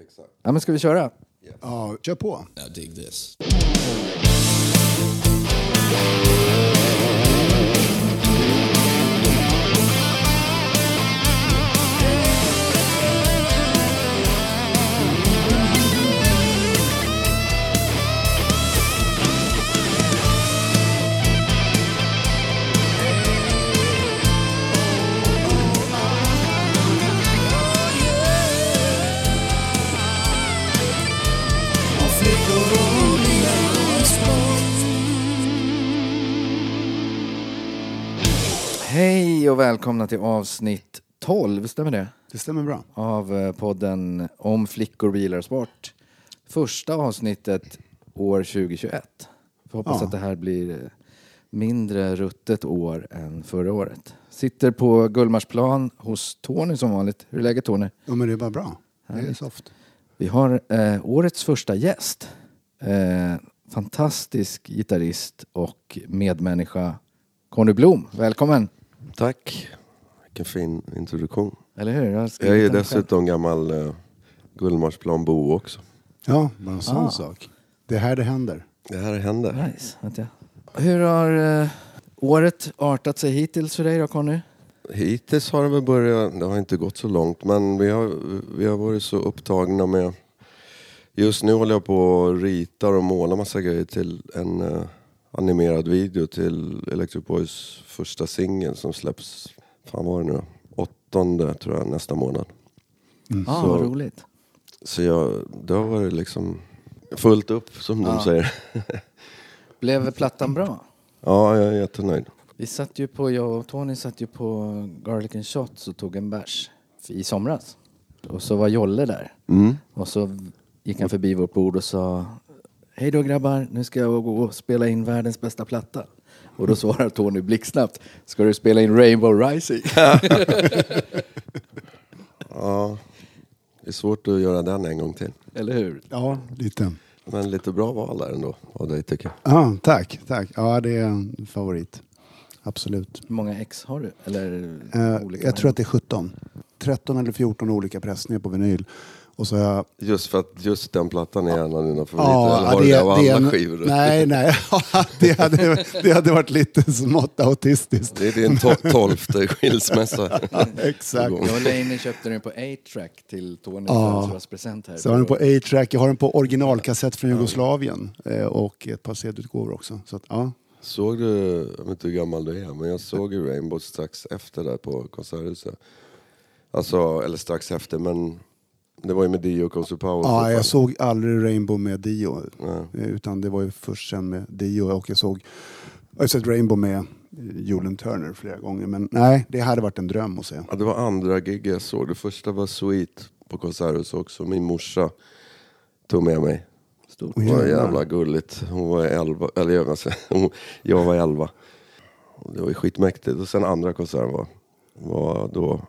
Exakt. Ja, men ska vi köra? Ja, kör på. Now dig this. Hej och välkomna till avsnitt 12, stämmer det? Det stämmer bra. Av eh, podden om flickor, bilar och sport. Första avsnittet år 2021. Får hoppas Ja. att det här blir eh, mindre ruttet år än förra året. Sitter på Gullmarsplan hos Tony som vanligt. Hur är läget Tony? Ja, men det är bara bra. Det är Härligt. soft. Vi har eh, årets första gäst. Eh, fantastisk gitarrist och medmänniska Conny Blom. Välkommen! Tack. Vilken fin introduktion. Eller hur? Jag, Jag är dessutom gammal uh, Gullmarsplanbo också. Ja, bara en sån Ah. sak. Det är här det händer. Det här händer. Nice. Vänta. Hur har eh, året artat sig hittills för dig då Conny? Hittills har det väl börjat, det har inte gått så långt men vi har, vi har varit så upptagna med Just nu håller jag på och ritar och målar massa grejer till en eh, animerad video till Electric Boys första singel som släpps, fan var det nu? Åttonde tror jag nästa månad. Ja, Så- vad roligt. Så jag, det har varit liksom fullt upp som Ja. de säger. Blev plattan bra? Ja, jag är jättenöjd. Vi satt ju på, jag och Tony satt ju på Garlic and Shots och tog en bärs i somras. Och så var Jolle där. Mm. Och så gick han förbi vårt bord och sa Hej då grabbar, nu ska jag gå och spela in världens bästa platta. Och då svarar Tony blixtsnabbt Ska du spela in Rainbow Rising? Ja, det är svårt att göra den en gång till. Eller hur? Ja, lite. Men lite bra val där ändå av dig tycker jag. Ja, tack, tack. Ja, det är en favorit. Absolut. Hur många ex har du? Eller olika jag tror att det är 17. 13 eller 14 olika pressningar på vinyl. Och så har jag... Just för att just den plattan är en av dina favoriter. Ja, eller har du det av alla en- skivor? Nej, nej. det, hade, det hade varit lite smått autistiskt. Det är din to- tolfte skilsmässa. Exakt. Igång. Jag och Laney köpte den på A-track till Tonys Ja. födelsedagspresent här. Så har den på A-track, jag har den på originalkassett från Jugoslavien. Eh, och ett par CD-utgåvor också. Så att, ja. Såg du, jag vet inte hur gammal du är, men jag såg ju Rainbow strax efter där på Konserthuset. Alltså, eller strax efter, men det var ju med Dio och Cozy Power. ja, jag såg aldrig Rainbow med Dio. Nej. Eh, Utan det var ju först sen med Dio och jag såg jag har sett Rainbow med eh, Julen Turner flera gånger. Men nej, det hade varit en dröm att se. Ja, det var andra gig jag såg. Det första var Sweet på Konserthuset också. Min morsa tog med mig. Stort. Det var jävla gulligt. Hon var elva, eller jag, alltså, hon, jag var elva. Det var ju skitmäktigt. Och sen andra konserten var, var då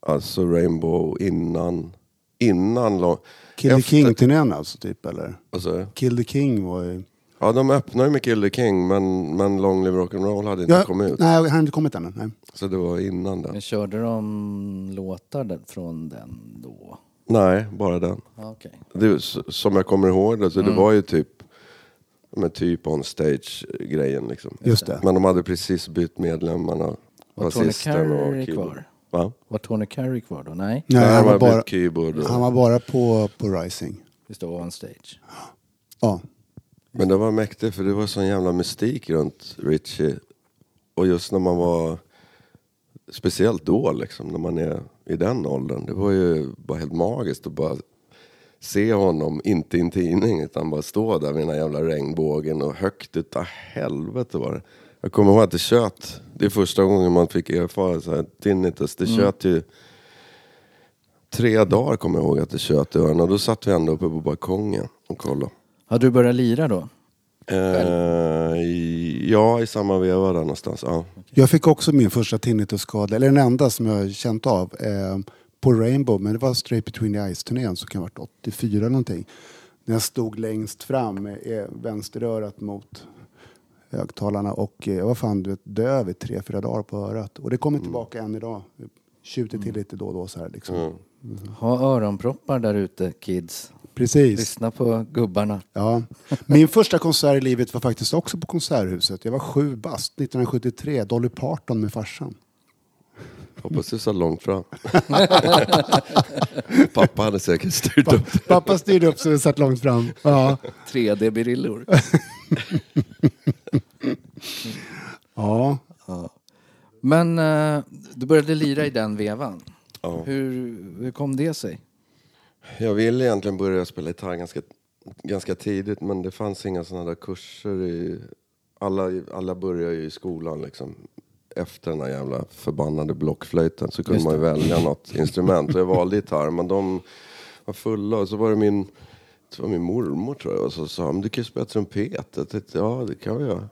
alltså Rainbow innan, innan lång, Kill the Efter- King-turnén alltså, typ, eller? alltså, Kill the King var ju... Ja, de öppnade ju med Kill the King, men, men Long Live Rock'n'Roll hade inte Ja, kommit ut. Nej, jag har inte kommit ännu. Nej. Så det var innan den. Men körde de låtar från den då? Nej, bara den. Ja, Okej. Det, som jag kommer ihåg det, så Mm. det var ju typ med typ on stage-grejen liksom. Just det. Men de hade precis bytt medlemmarna. Var Tony basisten och Carey keyboard. kvar? Va? Var Tony Carey kvar då? Nej, Nej, han var bara, keyboard. Och... han var bara på, på Rising. det står on stage. Ja. Men det var mäktigt för det var sån jävla mystik runt Richie. Och just när man var, speciellt då liksom, när man är i den åldern. Det var ju bara helt magiskt att bara se honom, inte i en tidning, utan bara stå där med den här jävla regnbågen och högt utav helvete var det. Jag kommer ihåg att det tjöt. Det är första gången man fick erfara så här tinnitus. Det tjöt ju tre dagar kommer jag ihåg att det tjöt i öronen. Och då satt vi ändå uppe på balkongen och kollade. Har du börjat lira då? Eh, i- ja, i samma veva där någonstans. Ja. Jag fick också min första tinnitusskada, eller den enda som jag känt av, eh, på Rainbow. Men det var Straight Between the Eyes-turnén som kan ha varit 84 eller någonting. När jag stod längst fram med eh, vänsterörat mot högtalarna och eh, jag var fan du vet, döv i tre, fyra dagar på örat. Och det kommer tillbaka än idag. Tjuter till lite då och då så här liksom. Mm. Ha öronproppar där ute, kids. Precis. Lyssna på gubbarna. Ja. Min första konsert i livet var faktiskt också på Konserthuset. Jag var sju bast, 1973. Dolly Parton med farsan. Hoppas du satt långt fram. Pappa hade säkert styrt upp det. Pappa styrde upp så vi satt långt fram. Ja. 3D-brillor. ja. Men eh, du började lira i den vevan. Ja. Hur, hur kom det sig? Jag ville egentligen börja spela gitarr ganska, ganska tidigt men det fanns inga sådana där kurser. I, alla, alla börjar ju i skolan liksom. Efter den här jävla förbannade blockflöjten så kunde man ju välja något instrument. Och jag valde gitarr men de var fulla och så var det min, det var min mormor tror jag och så sa de du kan ju spela trumpet. Jag tänkte, ja det kan vi göra.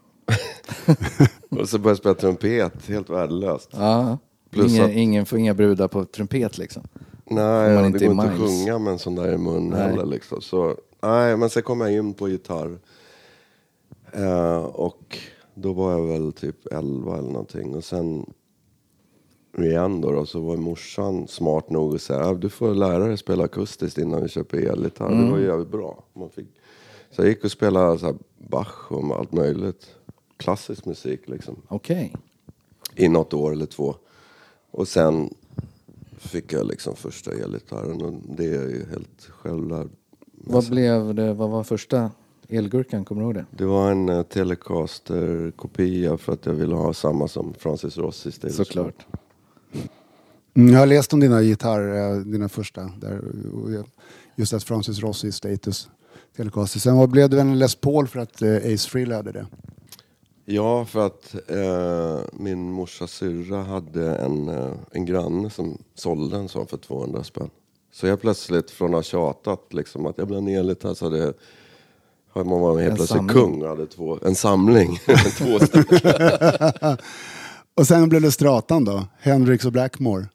och så började jag spela trumpet, helt värdelöst. Ja. Plus Ingen, att- ingen får inga brudar på trumpet liksom. Nej, ja, inte det går inte att sjunga med en sån där i mun Nej. heller. Liksom. Så, nej, men sen kom jag in på gitarr. Eh, och då var jag väl typ 11 eller någonting. Och sen igen då, då så var morsan smart nog att säga "Ja, du får lära dig spela akustiskt innan vi köper elgitarr. Det var ju jävligt bra. Man fick... Så jag gick och spelade så här Bach och allt möjligt. Klassisk musik liksom Okej. i något år eller två. Och sen fick jag liksom första elgitarren och det är ju helt självlärd. Vad blev det, vad var första elgurkan, kommer du ihåg det? Det var en uh, Telecaster-kopia för att jag ville ha samma som Francis Rossi Såklart. Mm, Jag har läst om dina gitarr, eh, dina första. Där, just att Francis Rossi status. Telecaster. Sen vad blev det en Les Paul för att eh, Ace Frehley hade det? Ja, för att eh, min morsas syrra hade en, eh, en granne som sålde en sån för 200 spänn. Så jag plötsligt från att ha tjatat liksom att jag blev en elgitarr så hade man var helt En plötsligt samling. kung och hade två, en samling. två stycken. Och sen blev det Stratan då? Hendrix och Blackmore.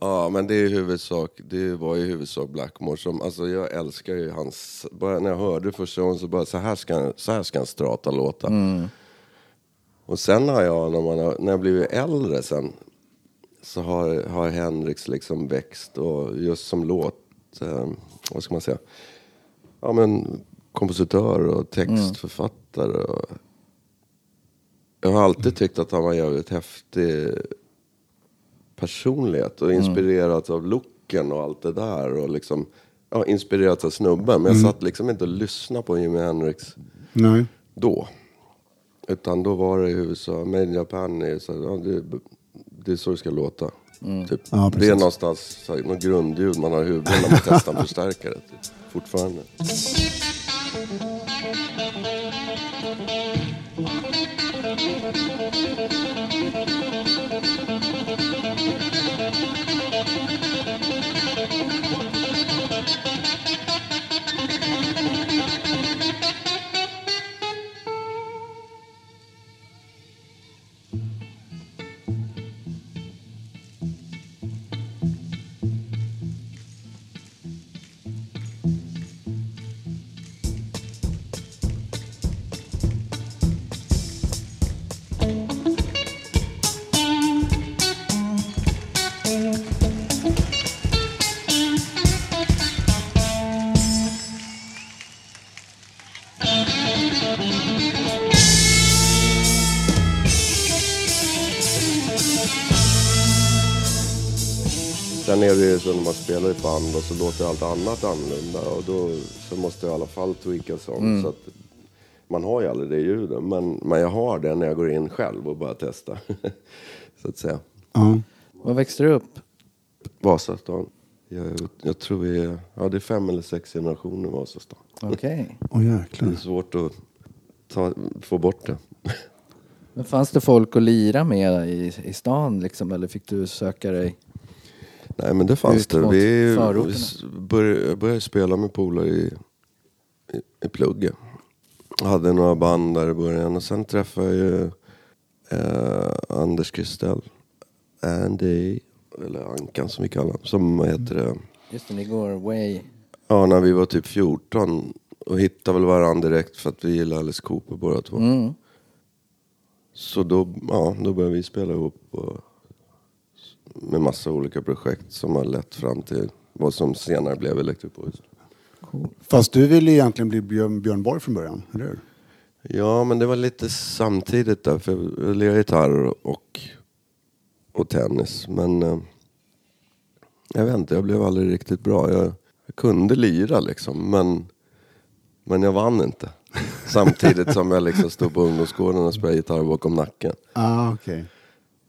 Ja, men det är i huvudsak, det var i huvudsak Blackmore som, alltså jag älskar ju hans, bara när jag hörde första gången så bara så här ska, så här ska en strata låta. Och sen har jag, när, man har, när jag blivit äldre sen, så har, har Hendrix liksom växt och just som låt, eh, vad ska man säga, ja men kompositör och textförfattare. Och, jag har alltid tyckt att han var jävligt häftig personlighet och inspirerat av looken och allt det där. Och liksom, ja, inspirerat av snubben. Men jag satt liksom inte och lyssnade på Jimi Hendrix Nej. då. Utan då var det i huvudsak Made in Japan. är Så, ja, det, det är så det ska låta. Typ. Ja, det är någonstans så, här, något grundljud man har i huvudet när man testar en förstärkare. Typ. Fortfarande. Det så när man spelar i band och så låter allt annat annorlunda. Och då så måste jag i alla fall tweaka sånt. Så att man har ju aldrig det ljudet. Men, men jag har det när jag går in själv och bara testar. så att säga. Ja. Var växte du upp? Vasastan. Jag, jag tror vi är, ja, det är fem eller sex generationer i Vasastan. Okej. Åh Det jäklar. är svårt att ta, få bort det. Men fanns det folk att lira med i, i stan liksom? Eller fick du söka dig? Nej men det fanns Ut det. mot Vi, vi förorterna. s- började, jag började spela med polare i, i, i plugget. Jag hade några band där i början och sen träffade jag ju eh, Anders Kristell. Andy, eller Ankan som vi kallar honom. Som vad heter det? Just det, ni går way... Ja, när vi var typ 14 och hittade väl varandra direkt för att vi gillade Alice Cooper båda två. Mm. Så då, ja, då började vi spela ihop och, med massa olika projekt som har lett fram till vad som senare blev Electric Boys. Fast du ville egentligen bli Björn, Björn Borg från början, eller hur? Ja, men det var lite samtidigt där. För jag lirade gitarr och, och tennis. Men eh, jag vet inte, jag blev aldrig riktigt bra. Jag, jag kunde lira liksom, men, men jag vann inte. Samtidigt som jag liksom stod på ungdomsgården och spelade gitarr bakom nacken. Ah, okej.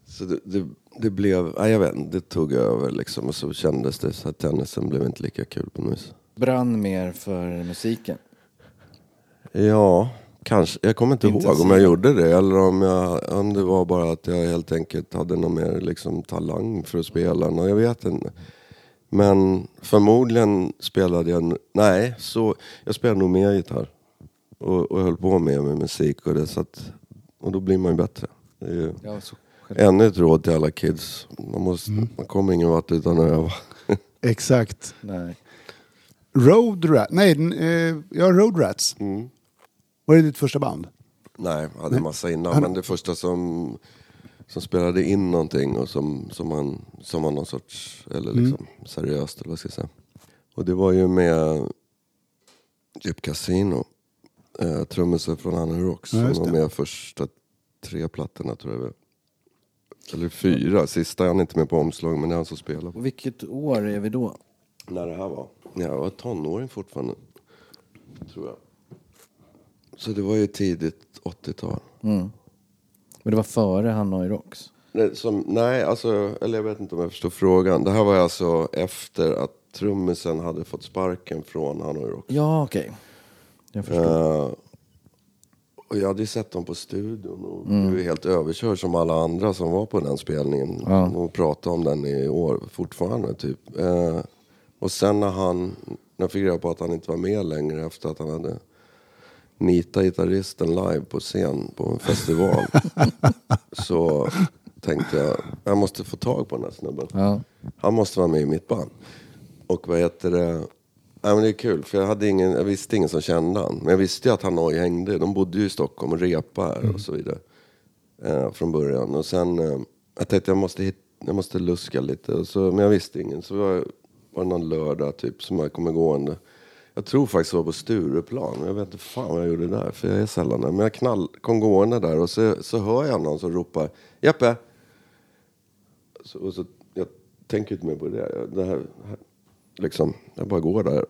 Så det, det, det blev, nej, jag vet inte, det tog över liksom. Och så kändes det så att tennisen blev inte lika kul på något vis. Brann mer för musiken. Ja, kanske. Jag kommer inte ihåg om jag gjorde det eller om, jag, om det var bara att jag helt enkelt hade någon mer liksom, talang för att spela. Och jag vet inte. Men förmodligen spelade jag... Nej, så, jag spelade nog mer gitarr. Och, och höll på mer med musik. Och, det, så att, och då blir man ju bättre. Ju Ja, så, ännu ett råd till alla kids. Man, måste, man kommer ingen vart utan att öva. Exakt. nej. Road Rats, nej, eh, ja, Road Rats. Mm. Var det ditt första band? Nej, jag hade Nej. massa innan. Han- Men det första som, som spelade in någonting och som, som, man, som var någon sorts, eller Mm. liksom seriöst eller vad ska jag säga. Och det var ju med Jeep Casino. Eh, trummisen från Anna Rocks Ja, som var med första tre plattorna tror jag. Eller fyra, sista är han inte med på omslag men det är han som spelar. Vilket år är vi då? När det här var? Jag var tonåring fortfarande. Tror jag. Så det var ju tidigt 80-tal. Mm. Men det var före Hanoi Rocks? Nej, som, nej, alltså, eller jag vet inte om jag förstår frågan. Det här var alltså efter att trummisen hade fått sparken från Hanoi Rocks. Ja, okej. Jag förstår. Eh, och jag hade ju sett dem på studion och blev helt överkörd som alla andra som var på den spelningen. Ja. Och pratade om den i år fortfarande typ. Eh, och sen när han, när jag fick reda på att han inte var med längre efter att han hade nitat gitarristen live på scen på en festival. så tänkte jag, jag måste få tag på den här snubben. Ja. Han måste vara med i mitt band. Och vad heter det? Ja, men det är kul, för jag, hade ingen, jag visste ingen som kände han. Men jag visste ju att Hanoi hängde. De bodde ju i Stockholm och repade här och så vidare. Eh, från början. Och sen, eh, jag tänkte jag måste, hit, jag måste luska lite. Och så, men jag visste ingen. Så var, var det någon lördag typ som jag kommer gående. Jag tror faktiskt det var på Stureplan. Jag vet inte fan vad jag gjorde där. För jag är sällan där. Men jag knall, kom gående där och så, så hör jag någon som ropar Jeppe! Så, och så, jag tänker inte mer på det. Jag, det här, liksom, jag bara går där.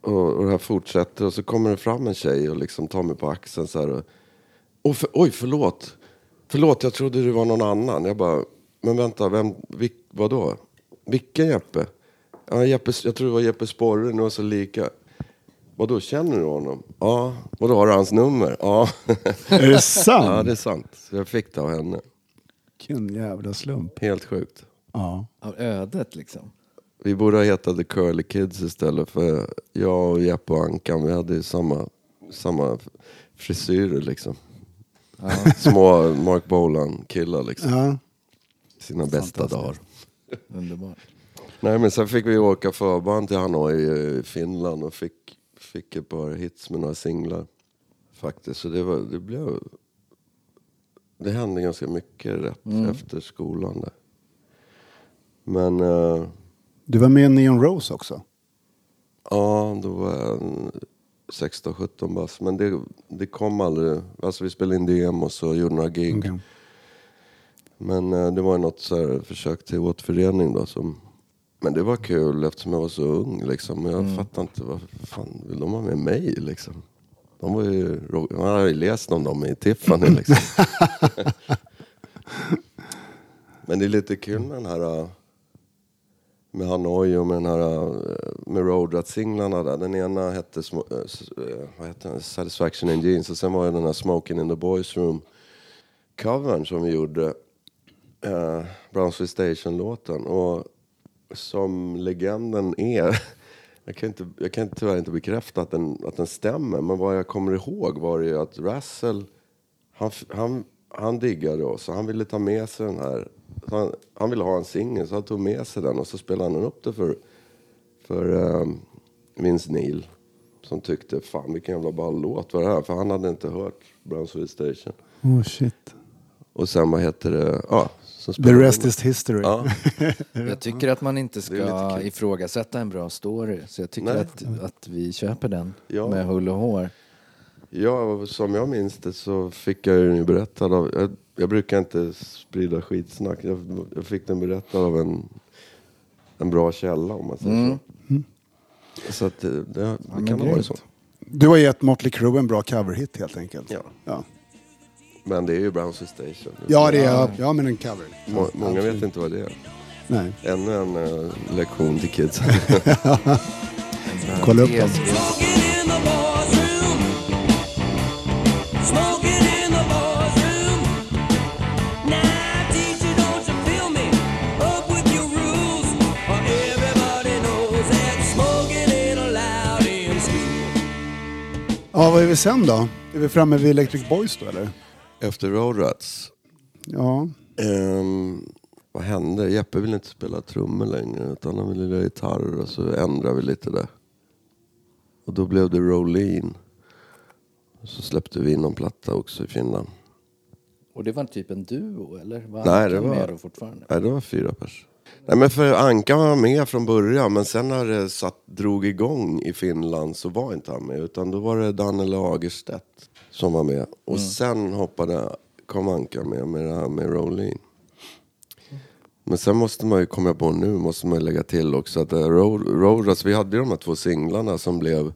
Och, och det här fortsätter och så kommer det fram en tjej och liksom tar mig på axeln så här. Och, oh, för, oj, förlåt. Förlåt, jag trodde du var någon annan. Jag bara, men vänta, vem, vilk, vadå? Vilken Jeppe? Ja, Jeppe? Jag tror det var Jeppe Sporre, ni var så lika. Vadå, känner du honom? Ja. Vadå, har du hans nummer? Ja. Är det sant? ja, det är sant. Så jag fick det av henne. Vilken jävla slump. Helt sjukt. Ja. Av ödet liksom. Vi borde ha hetat The Curly Kids istället för jag och Jeppe och Ankan, vi hade ju samma, samma frisyrer liksom. Små Mark Bolan-killar liksom. ja. Sina bästa dagar. Underbart. Nej men sen fick vi åka förband till Hanoi i Finland och fick, fick ett par hits med några singlar. Faktiskt, så det, var, det blev... Det hände ganska mycket rätt efter skolan där. Men... eh, Du var med i Neon Rose också. Ja, då var jag en 16-17 bast. Men det, det kom aldrig. Alltså vi spelade in DM och så gjorde några gig. Okej. Men eh, det var något så här försök till återförening då. Som, men det var kul eftersom jag var så ung liksom. Men jag fattar inte, vad fan vill de ha med mig liksom? De var ju, man hade ju läst om dem i Tiffany liksom. men det är lite kul med den här eh, med Hanoi och med den här eh, med Roadrat-singlarna där. Den ena hette eh, eh, vad hette den? Satisfaction in Jeans och sen var det den här Smoking in the Boys Room covern som vi gjorde. Eh, Brownsville Station-låten. Och som legenden är, jag kan, inte, jag kan tyvärr inte bekräfta att den, att den stämmer, men vad jag kommer ihåg var ju att Russell, han, han, han diggade oss och han ville ta med sig den här, han, han ville ha en singel så han tog med sig den och så spelade han upp det för, för eh, Vince Neil. Som tyckte, fan vilken jävla ball låt var det här? För han hade inte hört Brownsville Station. Oh shit. Och sen vad heter det, ja, The rest in. is history. Ja, Jag tycker att man inte ska ifrågasätta en bra story. Så jag tycker Nej. att, att vi köper den Ja. med hull och hår. ja, som jag minns det så fick jag ju berättad av... Jag, jag brukar inte sprida skitsnack. Jag, jag fick den berättad av en, en bra källa om man säger Mm. så. Så att det, det, det kan ha varit så. Du har gett Motley Crue en bra coverhit helt enkelt. Ja. Ja, Men det är ju Brownsy Station. ja, det är, ja men en cover. Må, många Absolut. vet inte vad det är. Nej. Ännu en eh, lektion till kids. Kolla upp dem. Ja, vad är vi sen då? Är vi framme vid Electric Boys då eller? Efter Road Rats. Ja. Ehm, vad hände? Jeppe ville inte spela trummor längre utan han ville lira gitarr och så ändrade vi lite där. Och då blev det Rolleen. Och Så släppte vi in någon platta också i Finland. Och det var typ en duo eller? Var Nej, det var- fortfarande? Nej, det var fyra pers. Nej, men för Anka var med från början men sen när det satt, drog igång i Finland så var inte han med utan då var det Danne Lagerstedt som var med. Och sen hoppade, kom Anka med med det här med Rolling. Men sen måste man ju komma på nu, måste man lägga till också att eh, Road, Road alltså, vi hade ju de här två singlarna som blev,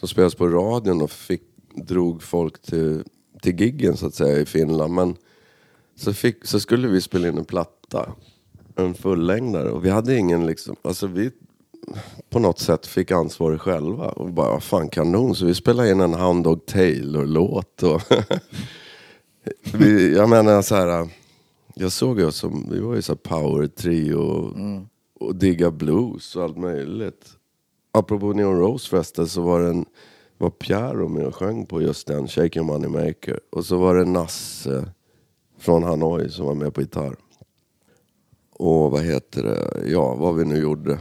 som spelades på radion och fick, drog folk till, till giggen så att säga i Finland. Men så, fick, så skulle vi spela in en platta, en fullängdare och vi hade ingen liksom, alltså vi på något sätt fick ansvar själva och bara, fan kanon, så vi spelade in en Hound Dog Taylor-låt och vi, jag menar så här, jag såg oss som, vi var ju så power trio och, och digga blues och allt möjligt. Apropå Neon Rose förresten så var den, var Piero med och sjöng på just den, Shake Your Money Maker. Och så var det Nasse från Hanoi som var med på gitarr. Och vad heter det, ja vad vi nu gjorde.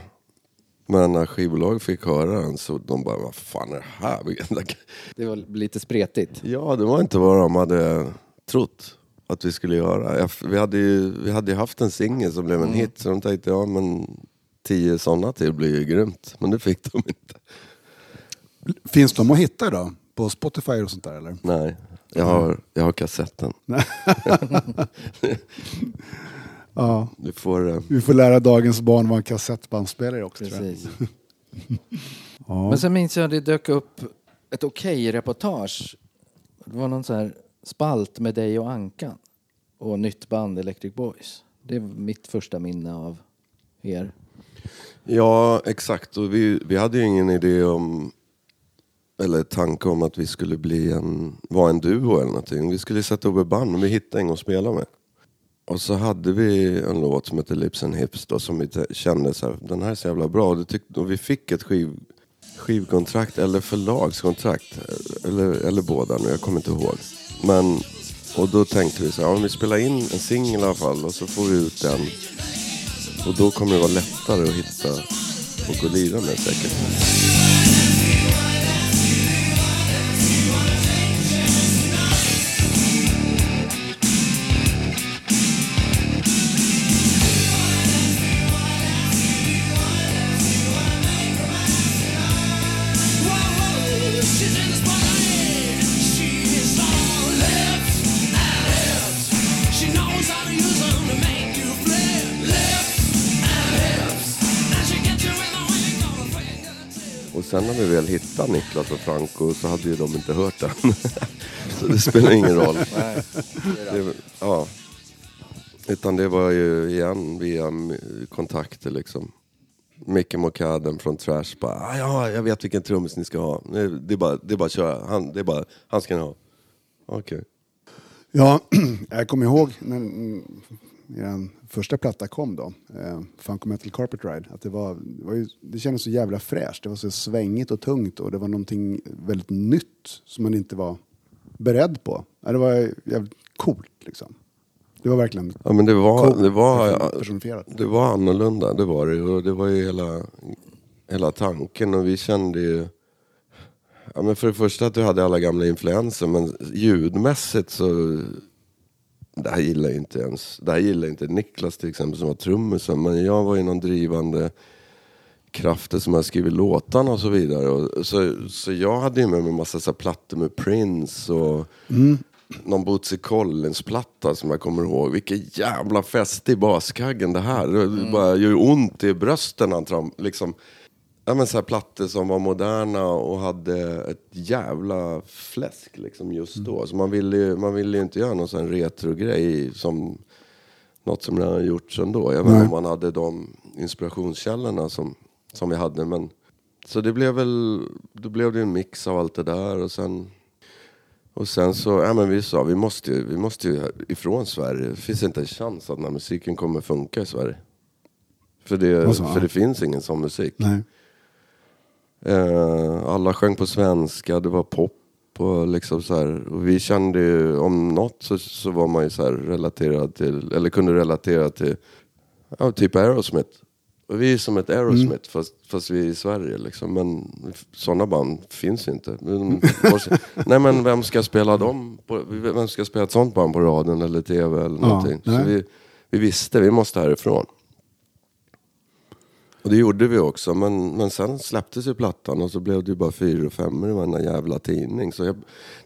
Men när skivbolaget fick höra den så de bara, vad fan är det här? Det var lite spretigt. Ja, det var inte vad de hade trott att vi skulle göra. Vi hade ju vi hade haft en singel som blev en hit så de tänkte, ja men tio sådana till blir ju grymt. Men det fick de inte. Finns de att hitta då? På Spotify och sånt där eller? Nej, jag har, jag har kassetten. Ja. Du får... eh, Vi får lära dagens barn vad en kassettbandspelare är också tror jag. Precis. Ja. Men sen minns jag att det dök upp ett okej-reportage. Det var någon så här spalt med dig och Ankan. Och nytt band Electric Boys. Det är mitt första minne av er. Ja, exakt. Och vi, vi hade ju ingen idé om, eller tanke om att vi skulle bli en, vara en duo eller någonting. Vi skulle sätta upp ett band, men vi hittade ingen att spela med. Och så hade vi en låt som hette Lips and Hips då, som vi kände så här, den här är så jävla bra. Och, det tyckte, och vi fick ett skiv, skivkontrakt eller förlagskontrakt. Eh, eller, eller båda nu, jag kommer inte ihåg. Men, och då tänkte vi så här, om vi spelar in en singel i alla fall och så får vi ut den. Och då kommer det vara lättare att hitta och att lira med säkert. Hittade Niklas och Franco så hade ju de inte hört den. så det spelar ingen roll. Det, ja. Utan det var ju igen via kontakter liksom. Micke Mokaden från Trash bara, "Ah, ja jag vet vilken trummis ni ska ha. Det är bara, det är bara att köra, han, det är bara, han ska ni ha. Okej. Ja, jag kommer ihåg när er första platta kom då, eh, Funk Metal Carpet Ride, att det, var, det, var ju, det kändes så jävla fräscht. Det var så svängigt och tungt och det var någonting väldigt nytt som man inte var beredd på. Det var jävligt coolt liksom. Det var verkligen Ja men det var, coolt det var. Det var annorlunda, det var det. Och det var ju hela, hela tanken. Och vi kände ju... Ja, men för det första att du hade alla gamla influenser, men ljudmässigt så det här gillar ju inte ens, det här gillar inte Niklas till exempel som var trummisen. Men jag var ju någon drivande krafter som har skrivit låtarna och så vidare. Och, så, så jag hade ju med mig massa så här plattor med Prince och någon Bootsy Collins-platta som jag kommer ihåg. Vilken jävla fest i baskaggen det här. Det bara gör ju ont i brösten när han liksom. Ja men så här plattor som var moderna och hade ett jävla fläsk liksom just då. Så man ville ju, man ville ju inte göra någon sån retro-grej som något som redan gjorts ändå. Jag vet inte om man hade de inspirationskällorna som, som vi hade. Men, så det blev väl, då blev det en mix av allt det där och sen och sen så, ja men vi sa vi måste ju, vi måste ju ifrån Sverige. Det finns inte en chans att den här musiken kommer funka i Sverige. För det, för det finns ingen sån musik. Nej. Eh, alla sjöng på svenska, det var pop och liksom så här. Och vi kände ju, om något så, så var man ju så relaterad till, eller kunde relatera till, ja typ Aerosmith. Och vi är som ett Aerosmith fast, fast vi är i Sverige liksom. Men sådana band finns ju inte. Men, nej men vem ska spela dem? På, vem ska spela ett sånt band på radion eller tv eller någonting? så nej. vi, vi visste, vi måste härifrån. Och det gjorde vi också, men, men sen släpptes ju plattan och så blev det ju bara fyra och femmor i varenda jävla tidning. Så jag,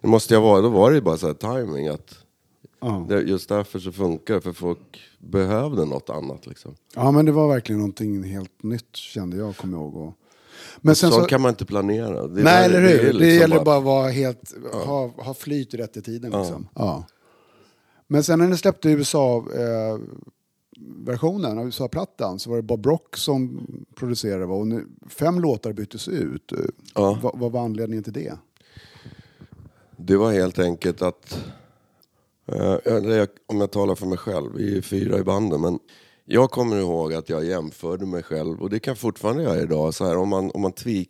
det måste jag vara, då var det ju bara så här timing att Ja. det, just därför så funkar det, för folk behövde något annat liksom. ja, men det var verkligen någonting helt nytt kände jag, kommer jag ihåg. Och... Men sen Sånt så... kan man inte planera. Det Nej, eller hur? Det, liksom gäller bara att vara helt, ha, ha flyt rätt i tiden. Ja. Liksom. Ja. Men sen när ni släppte USA-versionen av USA-plattan så var det Bob Rock som producerade va? och nu, fem låtar byttes ut. Ja. Vad, vad var anledningen till det? Det var helt enkelt att, eh, om jag talar för mig själv, vi är fyra i banden, men jag kommer ihåg att jag jämförde mig själv, och det kan jag fortfarande göra idag, så här, om man, om man tvi,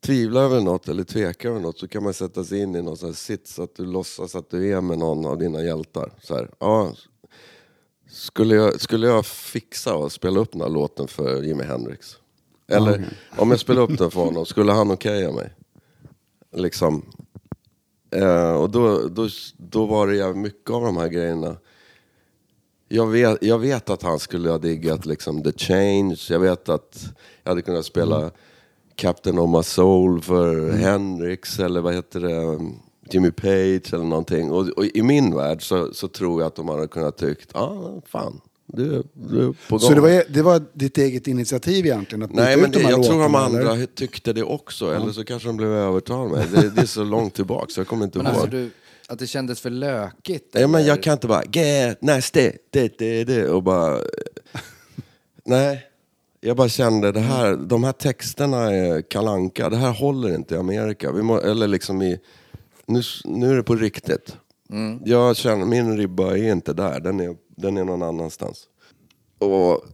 tvivlar över något eller tvekar över något så kan man sätta sig in i någon sån här sits att du låtsas att du är med någon av dina hjältar. Så här, ja, skulle, jag, skulle jag fixa och spela upp den här låten för Jimi Hendrix? Eller om jag spelar upp den för honom, skulle han okeja mig? Liksom, Eh, och då, då, då var det jävligt mycket av de här grejerna. Jag vet, jag vet att han skulle ha diggat liksom The Change. Jag vet att jag hade kunnat spela Captain of My Soul för Hendrix eller vad heter det? Jimmy Page eller någonting. Och, och i min värld så, så tror jag att de hade kunnat tyckt, ja ah, fan, du, du på gång. Så det var, det var ditt eget initiativ egentligen? Att Nej, men de det, jag tror de andra eller? tyckte det också. Eller så kanske de blev övertalade med. Det, det är så långt tillbaka så jag kommer inte Men ihåg. alltså du, att det kändes för lökigt? Nej, men jag kan inte bara get nasty, det, det, det och bara... Nej, jag bara kände det här, de här texterna är kalanka. det här håller inte i Amerika. Vi må, eller liksom i, nu, nu är det på riktigt. Jag känner, min ribba är inte där, den är, den är någon annanstans. Och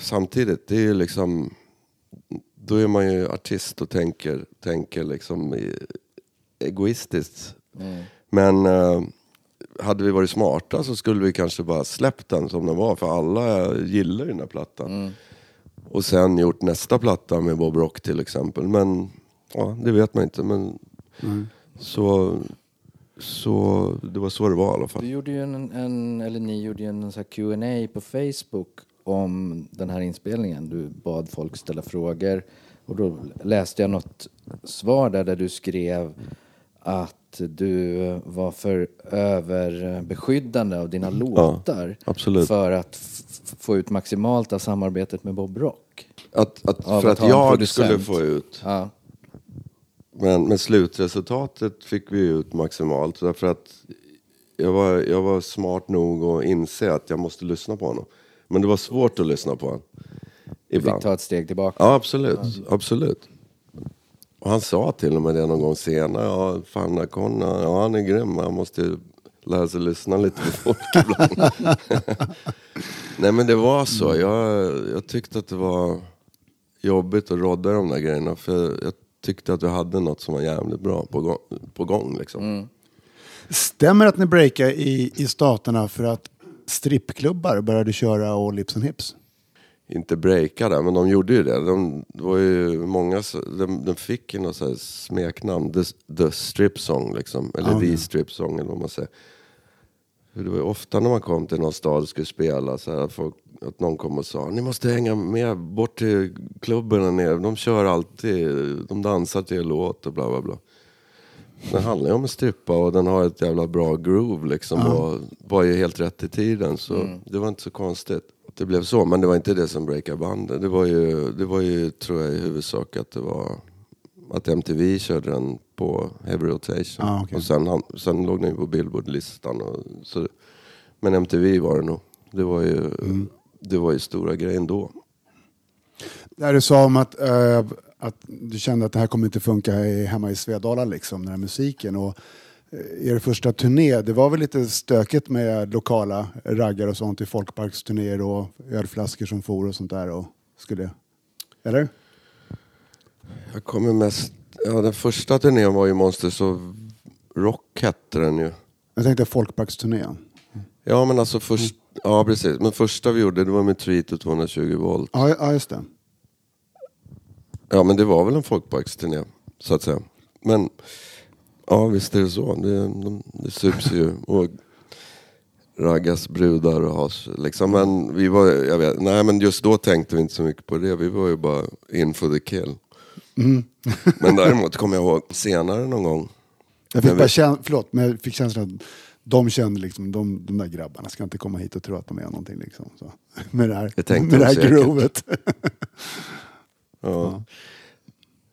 samtidigt, det är ju liksom, då är man ju artist och tänker, tänker liksom egoistiskt. Men eh, hade vi varit smarta så skulle vi kanske bara släppt den som den var. För alla gillar ju den här plattan. Och sen gjort nästa platta med Bob Rock till exempel. Men ja, det vet man inte. Men så, så det var så det var i alla fall. Du gjorde ju en, en eller ni gjorde ju en sån Q&A på Facebook om den här inspelningen. Du bad folk ställa frågor och då läste jag något svar där, där du skrev att du var för överbeskyddande av dina låtar absolut. för att få ut maximalt av samarbetet med Bob Rock. Att, att, för att att jag skulle få ut. Ja. Men, men slutresultatet fick vi ut maximalt. Därför att jag var, jag var smart nog att inse att jag måste lyssna på honom. Men det var svårt att lyssna på honom. Du fick Ibland. ta ett steg tillbaka. Ja, absolut. absolut. Och han sa till och med det någon gång senare. Ja, fan Akonna, ja han är grym. Han måste lära sig lyssna lite på folk ibland. Nej men det var så. Jag, jag tyckte att det var jobbigt att rodda de där grejerna. För jag tyckte att vi hade något som var jävligt bra på gång. På gång liksom. Stämmer att ni breakade i, i staterna för att strippklubbar började köra All Lips and Hips? Inte breaka där, men de gjorde ju det. De, det var ju många, de, de fick ju något smeknamn. The, the Strip Song liksom. Eller Ja, The. Strip Song eller vad man säger. Det var ofta när man kom till någon stad och skulle spela så här, att, folk, att någon kom och sa ni måste hänga med bort till klubben där nere. De kör alltid, de dansar till en låt och bla bla bla. Den handlar ju om att strippa och den har ett jävla bra groove liksom och var ju helt rätt i tiden så det var inte så konstigt att det blev så. Men det var inte det som breakade bandet. Det var ju, det var ju tror jag i huvudsak att det var att MTV körde den på Heavy Rotation. Ah, okej. Och sen, han- sen låg den ju på Billboard-listan. Och, så, men MTV var det nog. Det var ju, det var ju stora grejen då. Där du sa om att, eh, att du kände att det här kommer inte funka hemma i Svedala, liksom, den här musiken. Och, eh, er första turné, det var väl lite stökigt med lokala raggar och sånt i folkparksturnéer och ölflaskor som for och sånt där. Och skulle, eller? Jag kommer mest... Ja, den första turnén var ju Monsters of Rock hette den ju. Jag tänkte folkparksturnén. Ja men alltså först... Ja precis. Men första vi gjorde det var med Treat och 220 volt. Ja, ja, just det. Ja men det var väl en folkparksturné så att säga. Men ja visst är det så. Det, de, det sups ju och raggas brudar och has liksom. Men vi var, jag vet, nej men just då tänkte vi inte så mycket på det. Vi var ju bara in for the kill. men däremot kommer jag ihåg senare någon gång. Jag fick bara vi- kän, förlåt, men jag fick känslan att de kände liksom, de, de där grabbarna ska inte komma hit och tro att de är någonting liksom. Så, med det här, tänkte med det de här säkert. groovet. Ja.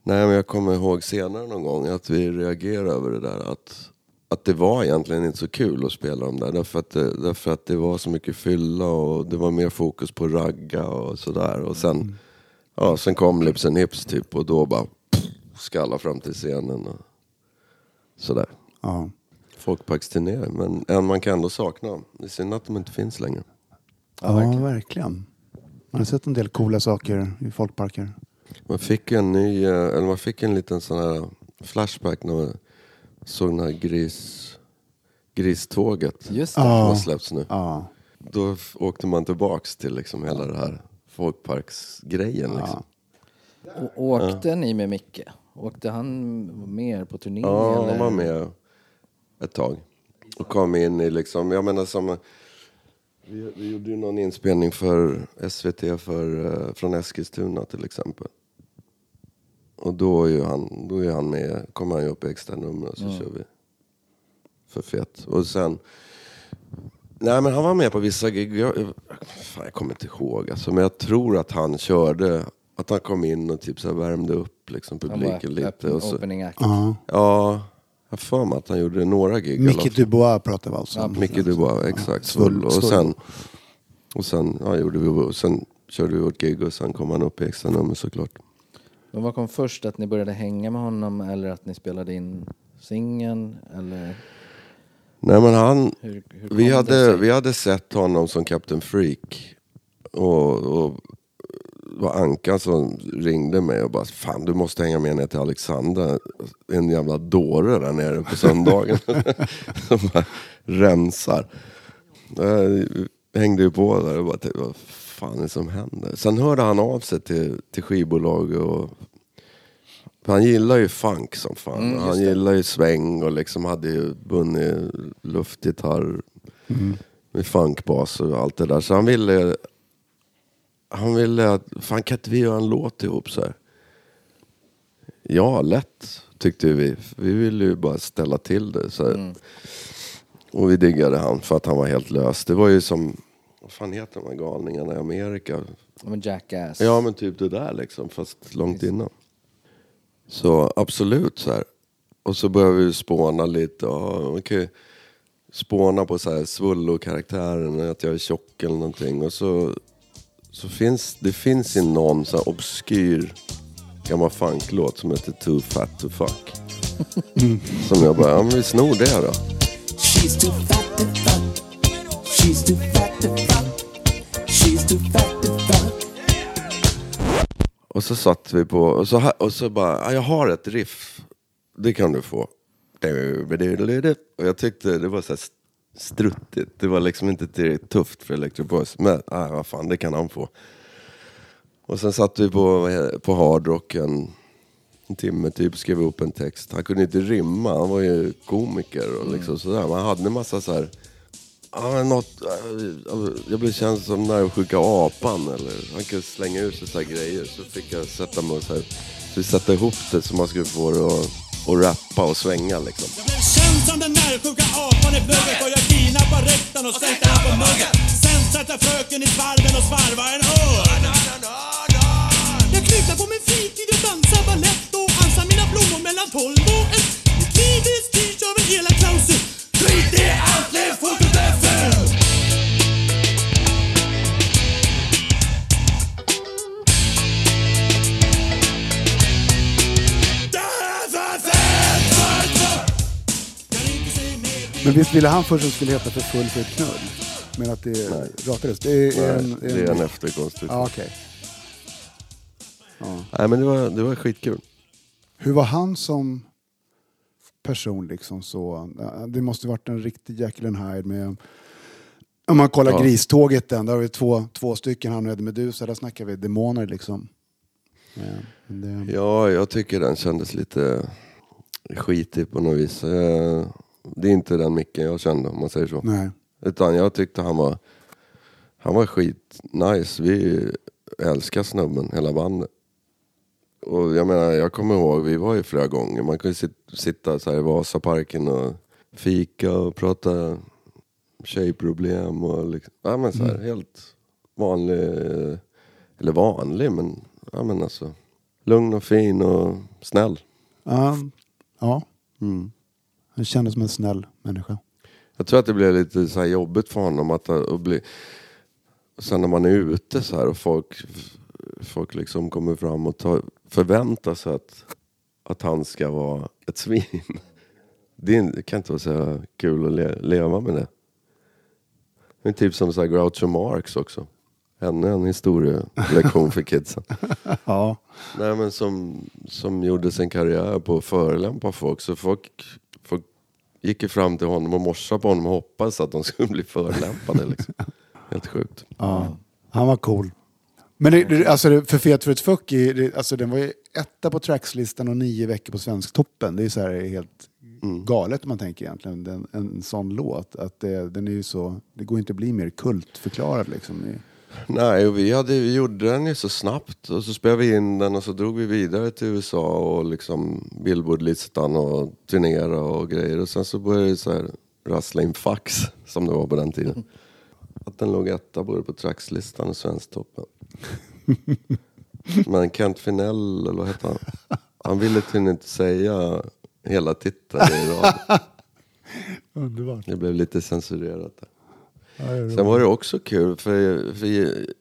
Nej men jag kommer ihåg senare någon gång att vi reagerade över det där att, att det var egentligen inte så kul att spela dem där. Därför att, det, därför att det var så mycket fylla och det var mer fokus på ragga och sådär. Och sen, ja, sen kom Lips and Hips typ och då bara pff, skalla fram till scenen och sådär. ja. Folkparksturné, men en man kan ändå sakna. Det är synd att de inte finns längre. Ja, verkligen. Man har sett en del coola saker i folkparker. Man fick en ny, eh, eller man fick en liten sån här flashback när man såg den här gris, griståget Just det. som har släppts nu. Ja. Då åkte man tillbaks till liksom hela det här folkparksgrejen liksom. Och åkte ni med Micke? Åkte han med er på turné? Ja, eller? han var med ett tag. Och kom in i liksom, jag menar som vi, vi gjorde ju någon inspelning för SVT för, eh, från Eskilstuna till exempel. Och då är ju han, då är han med, kommer han ju upp i extra nummer och så kör vi för fett. Och sen, nej men han var med på vissa gig, jag- fan, jag kommer inte ihåg alltså, men jag tror att han körde, att han kom in och typ så här värmde upp liksom publiken lite. öppen- Och så, opening act. ja. Ja, jag har för mig att han gjorde några gig. Micke. Dubois pratar vi alltså om. Micke Dubois, exakt. Svull- Svull. Och sen, och sen ja, gjorde vi, och sen körde vi vårt gig och sen kom han upp i extra nummer såklart. Men vad kom först? Att ni började hänga med honom eller att ni spelade in singeln? Eller Nej men han, hur, hur vi hade, vi hade sett honom som Captain Freak. Och, och det var Ankan som ringde mig och bara Fan du måste hänga med ner till Alexandra. En jävla dåre där nere på söndagen. som bara rensar. Jag hängde ju på där och bara vad fan är det som händer? Sen hörde han av sig till, till skivbolag och han gillar ju funk som fan. Mm, han gillar ju sväng och liksom hade ju vunnit luftgitarr med funkbas och allt det där. Så han ville, han ville att, fan kan inte vi göra en låt ihop så här? Ja, lätt tyckte vi. Vi ville ju bara ställa till det. Så. Mm. Och vi diggade han för att han var helt lös. Det var ju som, vad fan heter de här galningarna i Amerika? Men Jackass. Ja men typ det där liksom, fast långt innan. Så absolut så här. Och så började vi spåna lite. Kan ju spåna på så här svullo-karaktären, att jag är tjock eller någonting. Och så, så finns det finns ju någon så här obskyr gammal funklåt som heter Too Fat To Fuck. Som jag bara, ja men vi snor det då. She's too fat to fuck. She's too fat to fuck. She's too fat. Och så satt vi på, och så, och så bara, ah, jag har ett riff. Det kan du få. Och jag tyckte det var så här struttigt. Det var liksom inte tillräckligt tufft för Electric Boys. Men ah, vad fan, det kan han få. Och sen satt vi på, på hardrocken en, timme typ, skrev upp en text. Han kunde inte rimma, han var ju komiker och liksom sådär. Men han hade en massa så här Ja, något, eh, jag blev känd som den apan eller han kunde slänga ur sig så här grejer så fick jag sätta mig och så här, så vi sätta ihop det så man skulle få det att, och rappa och svänga liksom. Jag blev känd som den närsjuka apan i plugget och jag kidnappade rektorn och sänkte han på muggen. Sen satte fröken i svarven och svarva en örn. Jag knutar på min fritid och dansar balett och ansar mina blommor mellan tolv och ett. Mitt liv är styrt av en elak klausul. Skit i allt, lev fotot är fult! Men visst ville han först att det skulle heta för full för ett knull? Men att det ratades? Det är, Nej, en, det är en efterkonstruktion. Ja, okej. Nej men det var, det var skitkul. Hur var han som person liksom så? Det måste varit en riktig Jekyll Hyde med om man kollar Ja. Griståget den, där har vi två, två stycken, han och Eddie Meduza, där snackar vi demoner liksom. Ja, det, Ja, jag tycker den kändes lite skitig på något vis. Eh, Det är inte den micken jag kände om man säger så. nej. Utan jag tyckte han var, han var skit nice. Vi älskar snubben, hela bandet. Och jag menar, jag kommer ihåg, vi var ju flera gånger. Man kunde sit- sitta så här i Vasaparken och fika och prata tjejproblem och liksom, ja men så här, helt vanlig, eller vanlig men, ja men alltså lugn och fin och snäll. Ja, ja. Han kändes som en snäll människa. Jag tror att det blev lite så jobbigt för honom att, att bli... Sen när man är ute så här och folk, folk liksom kommer fram och tar, förväntar sig att, att han ska vara ett svin. Det, kan inte vara så kul att le, leva med det. Är typ som så här Groucho Marx också. Ännu en historielektion för kidsen. Ja. Nej men som, som gjorde sin karriär på att förolämpa folk. Så folk, folk gick ju fram till honom och morsade på honom och hoppades att de skulle bli förolämpade. Liksom. Helt sjukt. Ja, han var cool. Men det, alltså för Fet för ett fuck, det, alltså den var ju etta på trackslistan och nio veckor på Svensktoppen. Det är så här helt galet om man tänker egentligen, den, en sån låt. Att det, den är ju så, det går inte att bli mer kultförklarad liksom. Nej, och vi, hade, vi gjorde den ju så snabbt. Och så spelade vi in den och så drog vi vidare till USA och liksom Billboardlistan och turnera och grejer. Och sen så började det så här rassla in fax, som det var på den tiden. Att den låg etta både på trackslistan och Svensktoppen. Men Kent Finell, eller vad hette han? Han ville tydligen inte säga hela titeln i radio. Underbart. Det blev lite censurerat där. Sen var det också kul, för, för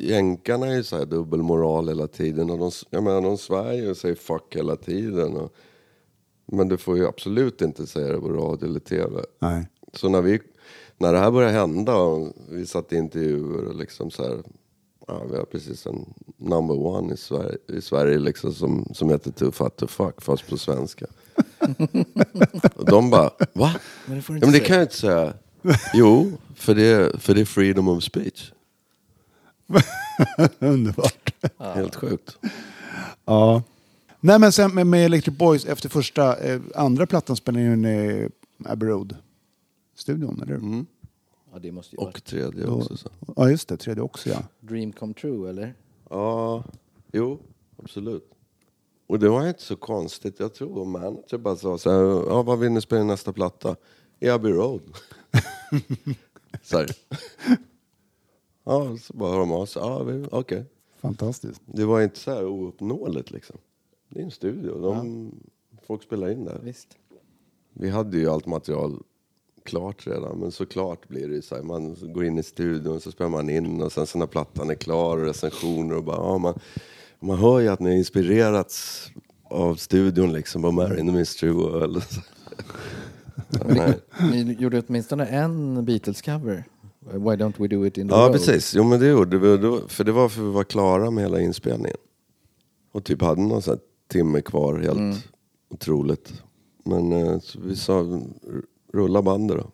jänkarna är ju så här dubbelmoral hela tiden. Och de, jag menar, de svär ju och säger fuck hela tiden. Och, men du får ju absolut inte säga det på radio eller tv. Nej. Så när, vi, när det här började hända och vi satt i intervjuer och liksom så här, ja, vi har precis en number one i Sverige, i Sverige liksom som, som heter Too Fat To Fuck, fast på svenska. och de bara, va? Men det får du Ja, inte men det kan jag inte säga. Jo, för det, är- för det är freedom of speech. Underbart. Helt sjukt. Ja. Nej men sen med, med Electric Boys, efter första, eh, andra plattan spelade ni in i Abbey Road-studion, eller hur? Ja, det måste ju vara Och tredje också. Så. Ja just det, tredje också ja. dream come true, eller? Ja, jo, absolut. Och det var inte så konstigt. Jag tror vår manager bara sa så här, ja, vad vill ni spela i nästa platta? I Abbey Road. så här. Ja, så bara hör de av sig. Ja, okej. Fantastiskt. Det var inte så här ouppnåeligt liksom. Det är en studio. De, Folk spelar in där. Visst. Vi hade ju allt material klart redan, men såklart blir det ju så här, man går in i studion så spelar man in och sen så när plattan är klar och recensioner och bara, ja, man, man hör ju att ni har inspirerats av studion liksom, på Mary and the Mystery World. Nej. Ni gjorde åtminstone en Beatles-cover. Why don't we do it in the Ja, road? precis. Jo, men det gjorde vi. och För det var för att vi var klara med hela inspelningen. Och typ hade någon sån här timme kvar, helt otroligt. Men eh, så vi sa, rulla bandet då.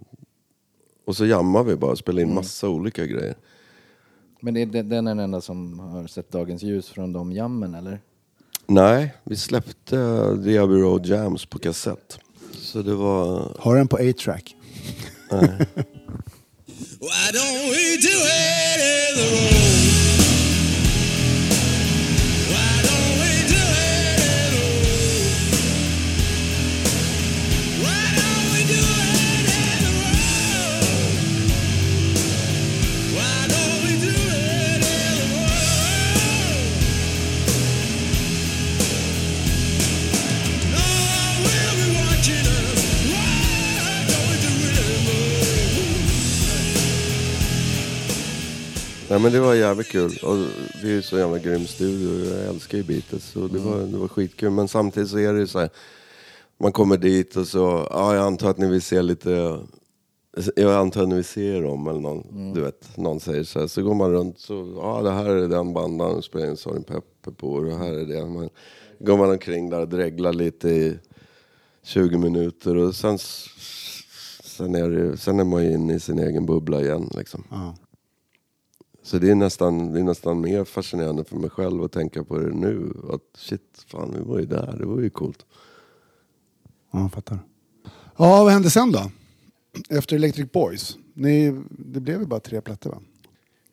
Och så jammade vi bara och spelade in massa olika grejer. Men det är, den den är den enda som har sett dagens ljus från de jammen, eller? Nej, vi släppte eh, The Abbey Road Jams på kassett. Så det var... Har den på A-track. Why don't we do it in the road? Nej men det var jävligt kul. Och det är ju så jävla grym studio. Jag älskar ju Beatles. Så det, var, det var skitkul. Men samtidigt så är det ju så här. Man kommer dit och så, ja jag antar att ni vill se lite jag antar att ni vill se dem eller någon, du vet, någon säger så här. Så går man runt så, ja det här är den bandan och spelar in Sgt. Pepper på och det här är det. Man, går man omkring där och dreglar lite i 20 minuter och sen, sen, är, det, sen är man ju inne i sin egen bubbla igen liksom. Ja. Så det är, nästan, det är nästan mer fascinerande för mig själv att tänka på det nu. Att shit, fan vi var ju där, det var ju coolt. Ja, jag fattar. Ja, vad hände sen då? Efter Electric Boys? Ni, det blev ju bara tre plattor va?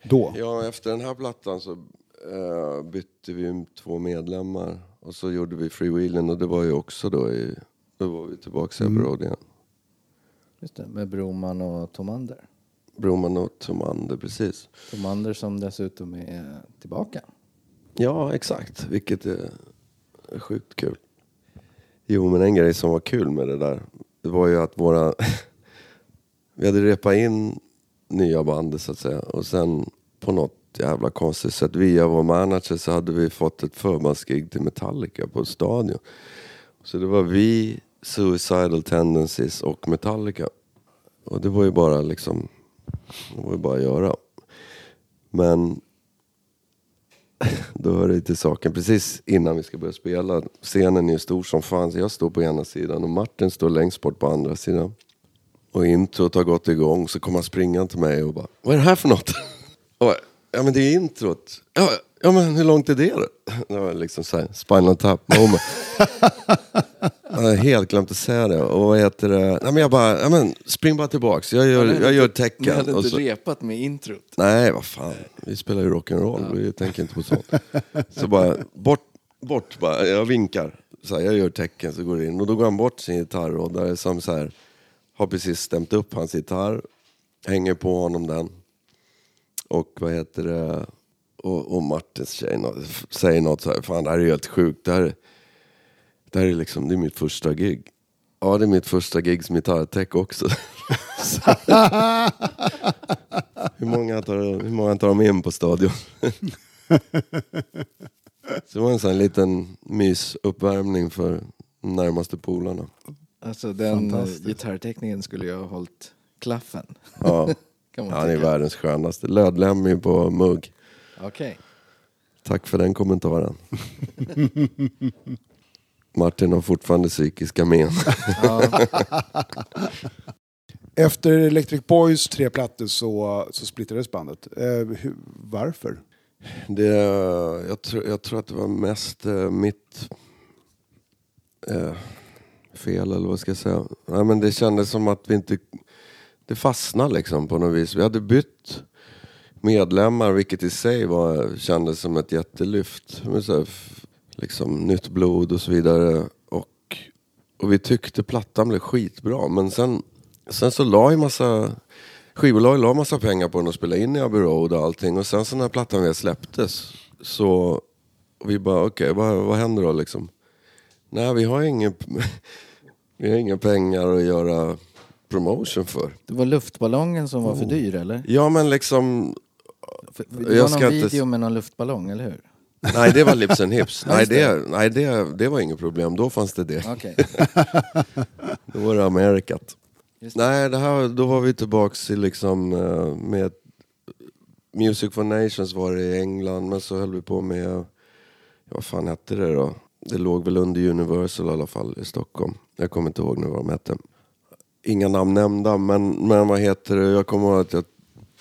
Då? Ja, efter den här plattan så eh, bytte vi två medlemmar. Och så gjorde vi Freewheeling och det var ju också då i... Då var vi tillbaka i Abbey Road igen. Just det, med Broman och Tomander. Broman och Tomander, precis. Tomander som dessutom är tillbaka. Ja, exakt. Vilket är sjukt kul. Jo, men en grej som var kul med det där, det var ju att våra... vi hade repat in nya bandet så att säga. Och sen på något jävla konstigt sätt, via vår manager så hade vi fått ett förbandsgig till Metallica på Stadion. Så det var vi, Suicidal Tendencies och Metallica. Och det var ju bara liksom, det var ju bara att göra. Men då hör det till saken. Precis innan vi ska börja spela. Scenen är ju stor som fan. Så jag står på ena sidan och Martin står längst bort på andra sidan. Och introt har gått igång. Så kommer han springande till mig och bara, vad är det här för något? Och bara, ja men det är introt. Ja, ja men hur långt är det då? Det var liksom såhär, spinal tap moment. Jag hade helt glömt att säga det. Och vad heter det? Nej men jag bara, ja men spring bara tillbaks. Jag gör, jag gör Ni tecken. hade Och inte så- repat med introt. Nej, vad fan. Vi spelar ju rock'n'roll, vi tänker inte på sånt. Så bara, bort, bort bara. Jag vinkar. Så här, jag gör tecken så går det in. Och då går han bort sin gitarrrådare som så här, har precis stämt upp hans gitarr. Hänger på honom den. Och vad heter det? Och, och Martins tjej säger något så här, fan det här är helt sjukt. Det här, det här är liksom, det är mitt första gig. Ja, det är mitt första gig som gitarrtech också. Så- hur, många tar, hur många tar de in på stadion? Så det var en sån liten mysuppvärmning för närmaste polarna. Alltså den eh, gitarrteckningen skulle jag ha hållit klaffen. Ja, Kan man han är tycka. världens skönaste. Lödlämmig på mugg. Okej. Tack för den kommentaren. Martin har fortfarande psykiska men. Efter Electric Boys tre plattor så, så splittrades bandet. Eh, hur, varför? Det, jag, tror, jag tror att det var mest eh, mitt eh, fel, eller vad ska jag säga. Nej, men det kändes som att vi inte... Det fastnade liksom på något vis. Vi hade bytt medlemmar, vilket i sig var, kändes som ett jättelyft. Med så här, liksom, nytt blod och så vidare. Och, och vi tyckte plattan blev skitbra. Men sen, sen så la ju massa... Skivbolaget la massa pengar på den och spelade in i Abbey Road och allting. Och sen så när plattan väl släpptes så vi bara okej, vad, vad händer då liksom? Nej, vi har ingen, vi har inga pengar att göra promotion för. Det var luftballongen som var för dyr eller? Ja men liksom, För, det Jag var någon ska inte- video med någon luftballong, eller hur? nej det var Lips and Hips. nej, det. nej det, det var inget problem, då fanns det det. Okej. Då var det Amerikat. Det. Nej, det här, då var vi tillbaks i liksom eh, med Music for Nations var det i England, men så höll vi på med, vad fan hette det då? Det låg väl under Universal i alla fall i Stockholm. Jag kommer inte ihåg nu vad de hette. Inga namn nämnda, men, men vad heter det? Jag kommer ihåg att jag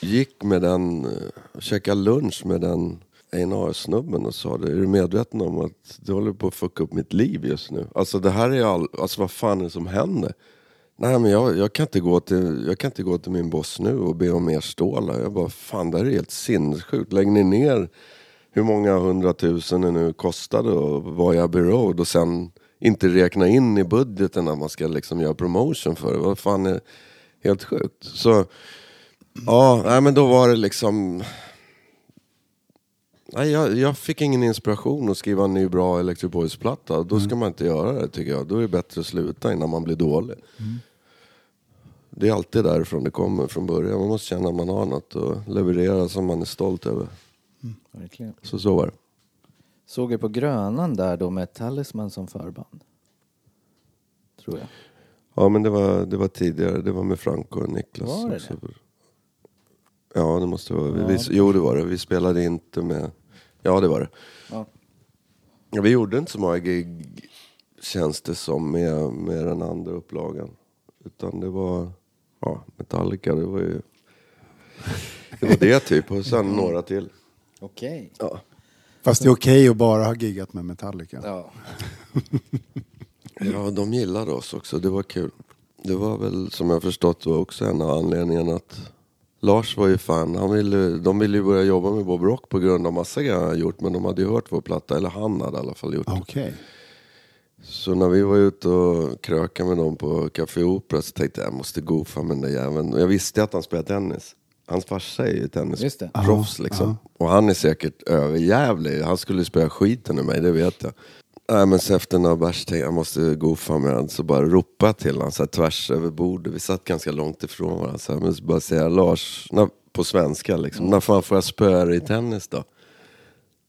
gick med den, eh, käkade lunch med den A&R-snubben och sa det, är du medveten om att du håller på att fucka upp mitt liv just nu? Alltså det här är all, alltså vad fan är det som händer? Nej men jag, jag, kan inte gå till, jag kan inte gå till min boss nu och be om mer stålar. Jag bara, fan det här är helt sinnessjukt. Lägger ni ner hur många hundratusen det nu kostade och vad jag Abbey Road och sen inte räkna in i budgeten att man ska liksom göra promotion för det. Vad fan är helt sjukt. Så ja, nej, men då var det liksom Nej, jag, jag fick ingen inspiration att skriva en ny bra Electric Boys-platta. Då ska man inte göra det tycker jag. Då är det bättre att sluta innan man blir dålig. Det är alltid därifrån det kommer från början. Man måste känna att man har något att leverera som man är stolt över. Verkligen. Så så var det. Såg jag på Grönan där då med Talisman som förband. Tror jag. Ja men det var, det var tidigare. Det var med Franco och Niklas. Var det också. Ja det måste vara. Ja. vi, jo det var det. Vi spelade inte med... Ja det var det. Ja. Ja, vi gjorde inte så många gig känns det som med, med den andra upplagan. Utan det var ja, Metallica, det var ju... Det var det typ och sen några till. Okej. Ja. Fast det är okej att bara ha giggat med Metallica. Ja. ja, de gillade oss också. Det var kul. Det var väl som jag förstått var också en av anledningarna att Lars var ju fan, han ville, de ville ju börja jobba med Bob Rock på grund av massa grejer han hade gjort. Men de hade ju hört vår platta, eller han hade i alla fall gjort. Okej. Så när vi var ute och krökade med dem på Café Opera så tänkte jag jag måste goofa med den där jäveln. Och jag visste att han spelade tennis. Hans farsa är ju tennisproffs liksom. Och han är säkert överjävlig. Han skulle spela skiten ur mig, det vet jag. Nej men så efter några bärs tänkte jag måste goofa med den. Så bara jag till honom så här, tvärs över bordet. Vi satt ganska långt ifrån varandra. Så här, men så bara säga Lars, när, på svenska liksom. När fan får jag spöa i tennis då?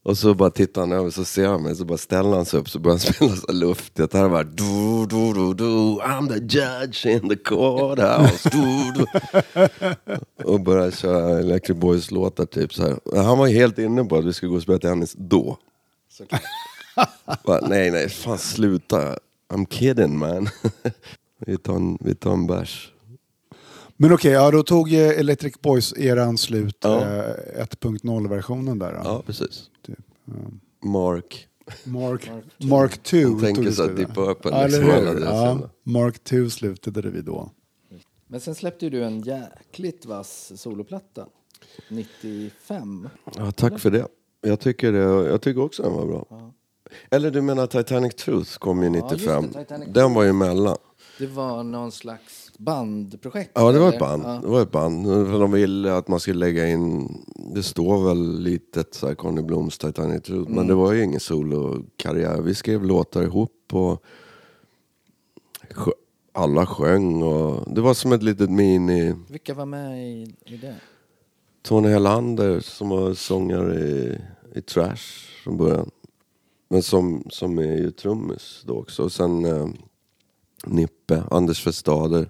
Och så bara tittar han över så ser han mig så bara ställer han sig upp så börjar han spela så luftigt. Han bara du, du, du, du, I'm the judge in the courthouse. Du, du. Och börjar köra Electric Boys låtar typ så här. Han var ju helt inne på att vi skulle gå och spela tennis då. bara, nej nej, fan sluta. I'm kidding man. vi, tar en, vi tar en bärs. Men okej, ja, då tog Electric Boys-eran slut, Ja. eh, 1.0-versionen där. Då. Ja precis. Typ. Ja. Mark. Mark, Mark 2 Han tänker så att. Deep Purple Ja, liksom, Ja. Mark 2 slutade det vi då. Men sen släppte ju du en jäkligt vass soloplatta. 95. Ja, tack för det. Jag tycker, det, jag tycker också den var bra. Eller du menar Titanic Truth kom ju Ja, just det, 95. Den var ju emellan. Det var någon slags bandprojekt? Ja, det var ett band. Ja. Det var ett band. För De ville att man skulle lägga in, det står väl litet så här Conny Bloms Titanic Truth. Mm. Men det var ju ingen solokarriär. Vi skrev låtar ihop och alla sjöng. Och det var som ett litet mini... Vilka var med i, i det? Tony Helander som var sångare i, i Trash från början. Men som, som är ju trummis då också. Och sen eh, Nippe, Anders Festader.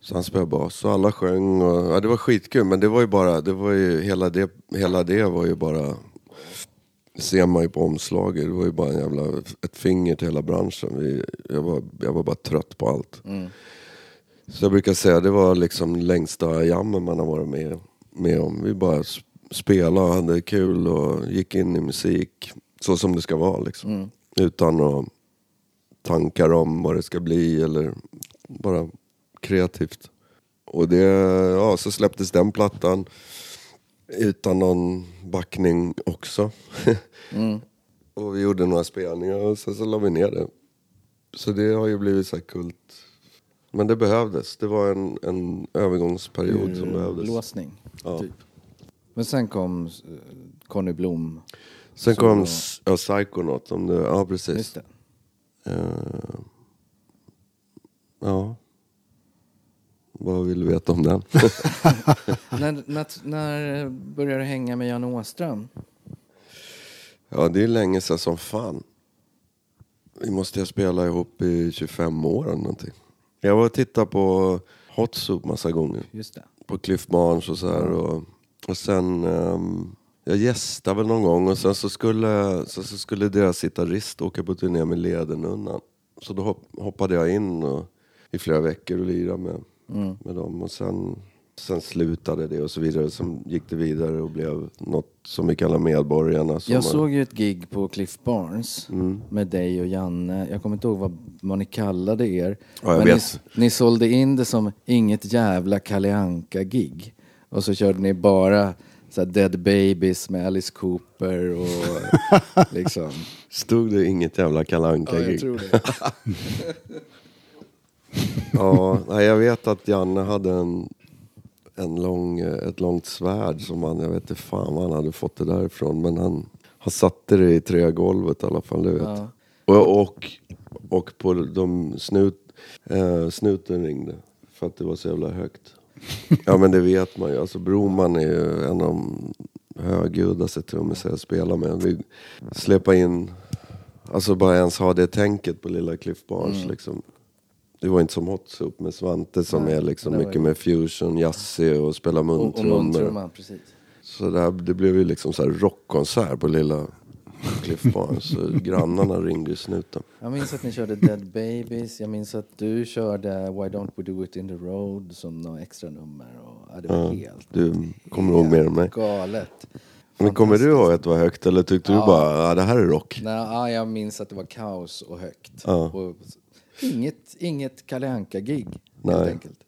Så han spelade bas och alla sjöng och ja, det var skitkul. Men det var ju bara, det var ju hela det, hela det var ju bara ser man ju på omslaget. Det var ju bara en jävla, ett finger till hela branschen. Vi, jag, var, jag var bara trött på allt. Så jag brukar säga det var liksom längsta jammen man har varit med, med om. Vi bara spelade, hade kul och gick in i musik så som det ska vara liksom. Utan att tankar om vad det ska bli eller bara kreativt. Och det, ja så släpptes den plattan utan någon backning också. och vi gjorde några spelningar och sen så la vi ner det. Så det har ju blivit så här kult. Men det behövdes. Det var en, en övergångsperiod som behövdes. Låsning, Ja. typ. Men sen kom eh, Conny Blom. Sen Så- kom ja, Psychonaut. Om det, ja, precis. Just det. Eh, ja. Vad vill du veta om den? när, när, när började du hänga med Jan Åström? ja, det är länge sedan som fan. Vi måste ha spelat ihop i 25 år eller någonting. Jag var och tittade på Hot Soup massa gånger. Just det. på Cliff Barnes och så här. Och, och sen, ehm, jag gästade väl någon gång och sen så skulle, så, så skulle deras gitarrist åka på turné med Ledernunnan. Så då hopp, hoppade jag in och, i flera veckor och lirade med, med dem. Och sen, Sen slutade det och så vidare. Sen gick det vidare och blev något som vi kallar Medborgarna. Som Jag var- såg ju ett gig på Cliff Barnes Mm. med dig och Janne. Jag kommer inte ihåg vad, vad ni kallade er. Ja, Men ni, ni sålde in det som inget jävla Kalle Anka-gig. Och så körde ni bara så Dead Babies med Alice Cooper och liksom... Stod det inget jävla Kalle Ja, jag tror det. Ja, nej, jag vet att Janne hade en, en lång, ett långt svärd som han, jag vet inte fan var han hade fått det därifrån. Men han, han satte det i trägolvet i alla fall, du vet. Ja. Och, och, och på de snut, eh, snuten ringde för att det var så jävla högt. Ja men det vet man ju. Alltså Broman är ju en av de högljuddaste trummisar jag spelar med. Vi släppa in, alltså bara ens ha det tänket på lilla Cliff Barnes liksom. Det var inte som Hot Soup med Svante som Nej, är liksom mycket mer fusion, jazzig och spelar Och, och muntrummor. muntrumman, precis. Så det, här, det blev ju liksom så här rockkonsert på lilla Cliff Barnes. Så grannarna ringde i snuten. Jag minns att ni körde Dead Babies. Jag minns att du körde Why Don't We Do It In The Road som något extra nummer. Och, ja, det var Ja, helt, du kommer ihåg mer än mig. galet. Men kommer du ihåg att det var högt eller tyckte du Ja. bara, ja det här är rock? Nej, ja, jag minns att det var kaos och högt. Ja. Och inget, inget Kalle Anka-gig, helt enkelt.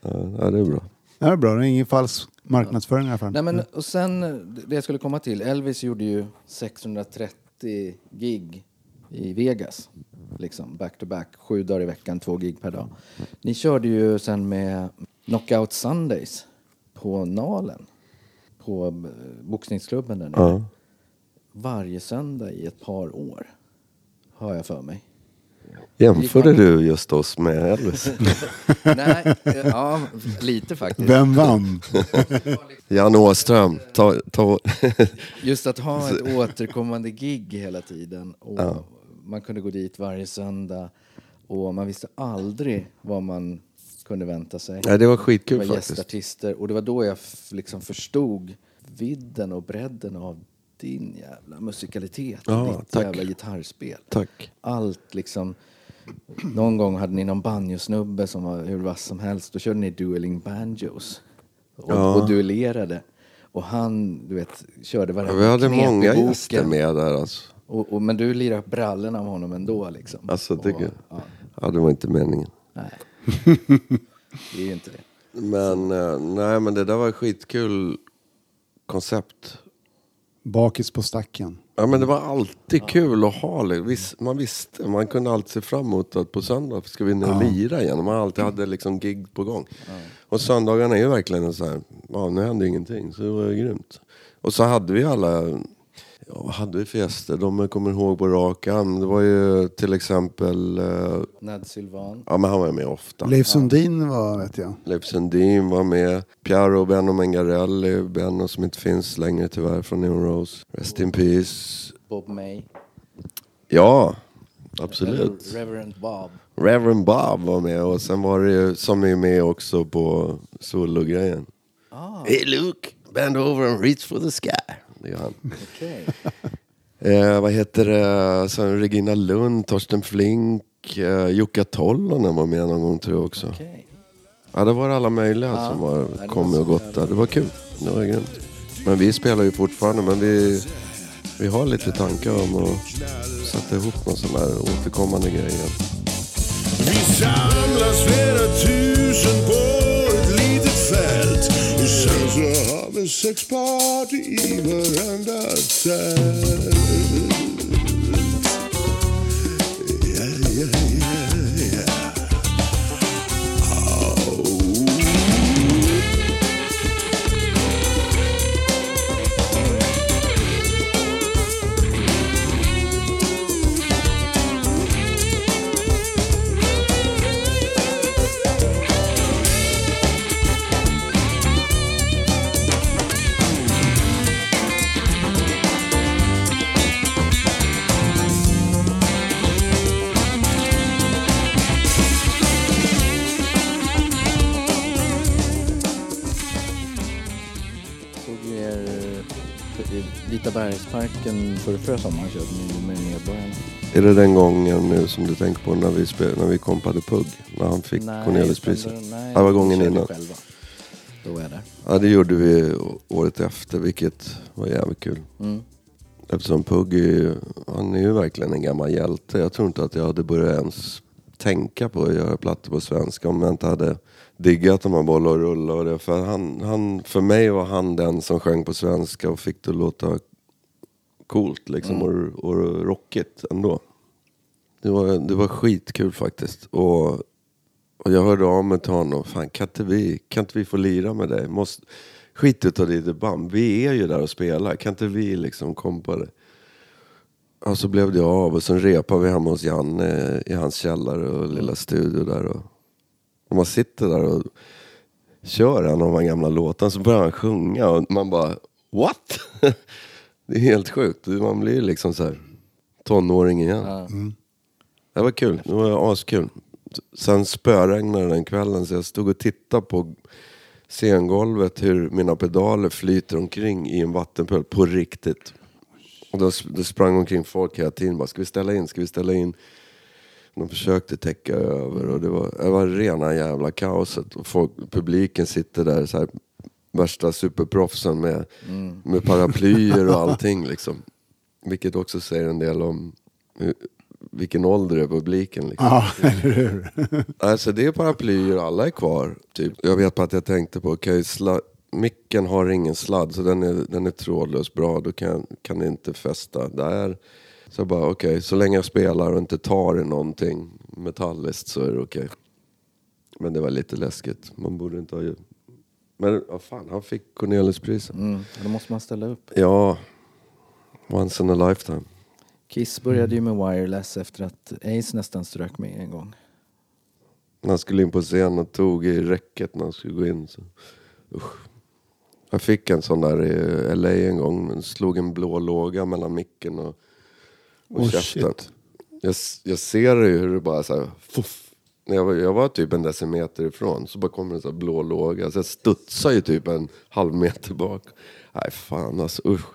Ja, ja det är bra. Det är bra, det är ingen falsk marknadsföring i alla fall. Nej, men, och sen, det jag skulle komma till, Elvis gjorde ju 630 gig i Vegas. Liksom back to back, sju dagar i veckan, två gig per dag. Ni körde ju sen med Knockout Sundays på Nalen. På eh, boxningsklubben där nere. Ja. Varje söndag i ett par år. Har jag för mig. Jämförde du just oss med Elvis? Nej, ja, lite faktiskt. Vem vann? Jan Åström, ta, ta, Just att ha ett återkommande gig hela tiden. Och Ja. Man kunde gå dit varje söndag. Och man visste aldrig vad man kunde vänta sig. Nej, det var Det skitkul var faktiskt. gästartister. Och det var då jag liksom förstod vidden och bredden av din jävla musikalitet. Ja, ditt tack. jävla gitarrspel. Tack. Allt liksom. Någon gång hade ni någon banjosnubbe som var hur vass som helst. Då körde ni dueling banjos. Och, Ja. och duellerade. Och han, du vet, körde varenda vi hade knep i många boken. gäster med där alltså. Och, och, men du lirade brallorna av honom ändå liksom. Alltså, tycker och, ja, Ja, det var inte meningen. nej. det är ju inte det. Men, eh, nej men det där var ett skitkul koncept. Bakis på stacken. Ja men det var alltid kul att ha det. Vis- Man visste, man kunde alltid se fram emot att på söndag ska vi ner och lira igen. Man alltid hade liksom gig på gång. Och söndagarna är ju verkligen en så här, ja nu hände ingenting så det var ju grymt. Och så hade vi alla, ja vad hade vi för gäster? De kommer ihåg på rak arm. Det var ju till exempel, eh, Nad Sylvan. ja men han var med ofta. Leif Sundin var, vet jag. Leif Sundin var med. Piero och Benno Mengarelli. Benno som inte finns längre tyvärr från Neon Rose. Rest in peace. Bob May. Ja, absolut. Reverend Bob. Reverend Bob var med och sen var det ju, som är med också på Solo-grejen. Ah, Hey Luke, bend over and reach for the sky. Det är han. okej. Eh, vad heter det? Sen Regina Lund, Torsten Flink, eh, Jukka Tollonen var med någon gång tror jag också. okej. Ja, det var alla möjliga Ja. som Ja, var och så gått där. Det var kul. Det var grymt. Men vi spelar ju fortfarande, men vi, vi har lite tankar om att sätta ihop någon sån där återkommande grej. Vi samlas flera tusen på och sen så har vi sexparty i bergsparken förra, sommaren körde ni med Medborgarna. Är det den gången nu som du tänker på när vi, spel, när vi kompade Pugg? När han fick Nej, Cornelispriset? nej, det var gången innan. Själva. Då var jag där. Ja, det gjorde vi året efter, vilket var jävligt kul. Mm. Eftersom Pugg är ju, han är ju verkligen en gammal hjälte. Jag tror inte att jag hade börjat ens tänka på att göra plattor på svenska om jag inte hade diggat de här bollar och rulla och det. För, han, han, för mig var han den som sjöng på svenska och fick det att låta coolt liksom och, och rockigt ändå. Det var, det var skitkul faktiskt. Och, och jag hörde av mig till honom. Fan, kan inte vi, kan inte vi få lira med dig? Måste, skit ut av ditt band. Vi är ju där och spelar. Kan inte vi liksom kompa det? Och så blev det av och sen repade vi hemma hos Janne i hans källare och lilla studio där. Och, och man sitter där och kör en av de här gamla låtarna så börjar han sjunga och man bara what? det är helt sjukt. Man blir liksom så här tonåring igen. Ja. Det var kul, det var askul. Sen spöregnade den kvällen så jag stod och tittade på scengolvet hur mina pedaler flyter omkring i en vattenpöl på riktigt. Och då, då sprang omkring folk hela tiden bara, ska vi ställa in, ska vi ställa in? De försökte täcka över och det var, det var rena jävla kaoset. Och folk, publiken sitter där så här, värsta superproffsen med, med paraplyer och allting liksom. Vilket också säger en del om hur, vilken ålder är publiken liksom. Ja, eller hur? Alltså det är paraplyer, alla är kvar. Typ. Jag vet bara att jag tänkte på, okay, sla- micken har ingen sladd så den är, den är trådlös bra, då kan, kan det inte fästa där. Så jag bara okej, så länge jag spelar och inte tar i någonting metalliskt så är det okej. Men det var lite läskigt, man borde inte ha. Men vad fan, han fick Cornelispriset. Mm. Då måste man ställa upp. Ja, once in a lifetime. Kiss började ju med Wireless efter att Ace nästan strök med en gång. När han skulle in på scen och tog i räcket när han skulle gå in. Så. Usch. Jag fick en sån där i LA en gång. men Slog en blå låga mellan micken och, och Oh, käften. shit. Jag, jag ser det ju hur det bara så här, fuff. När jag, var, jag var typ en decimeter ifrån så bara kommer en sån här blå låga. Så jag studsade ju typ en halv meter bak. Nej fan alltså usch.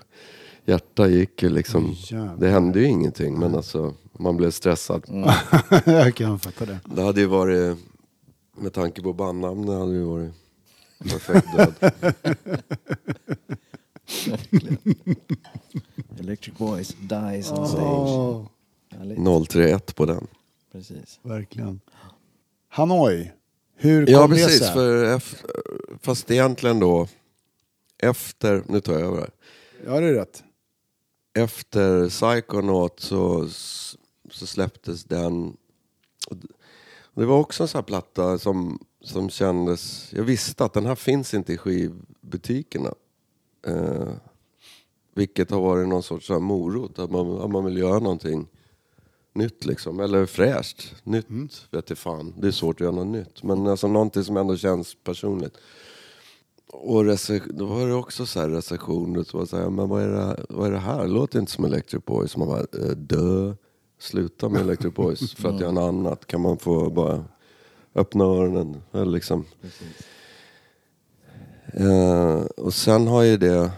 Hjärtat gick ju liksom. Jävlar. det hände ju ingenting men alltså man blev stressad. jag kan fatta det. Det hade ju varit, med tanke på bandnamnet hade ju varit perfekt död. Electric Boys dies on stage. Härligt. 031 på den. Precis. verkligen. Hanoi, hur Ja kom det precis, sig? för eff- fast egentligen då efter, nu tar jag över här. Ja, det är rätt. Efter Psychonaut så, så släpptes den. Det var också en sån här platta som, som kändes, jag visste att den här finns inte i skivbutikerna. Eh, vilket har varit någon sorts morot, att man, att man vill göra någonting nytt liksom. Eller fräscht. Nytt vet jag fan, det är svårt att göra något nytt. Men alltså någonting som ändå känns personligt. Och då var det också så här recensioner som var så här, men vad är det här? Vad är det här? Det låter inte som Electric Boys. Man bara, eh, dö. Sluta med Electric Boys för att göra något annat. Kan man få bara öppna öronen? Eller liksom. Eh, och sen har ju det...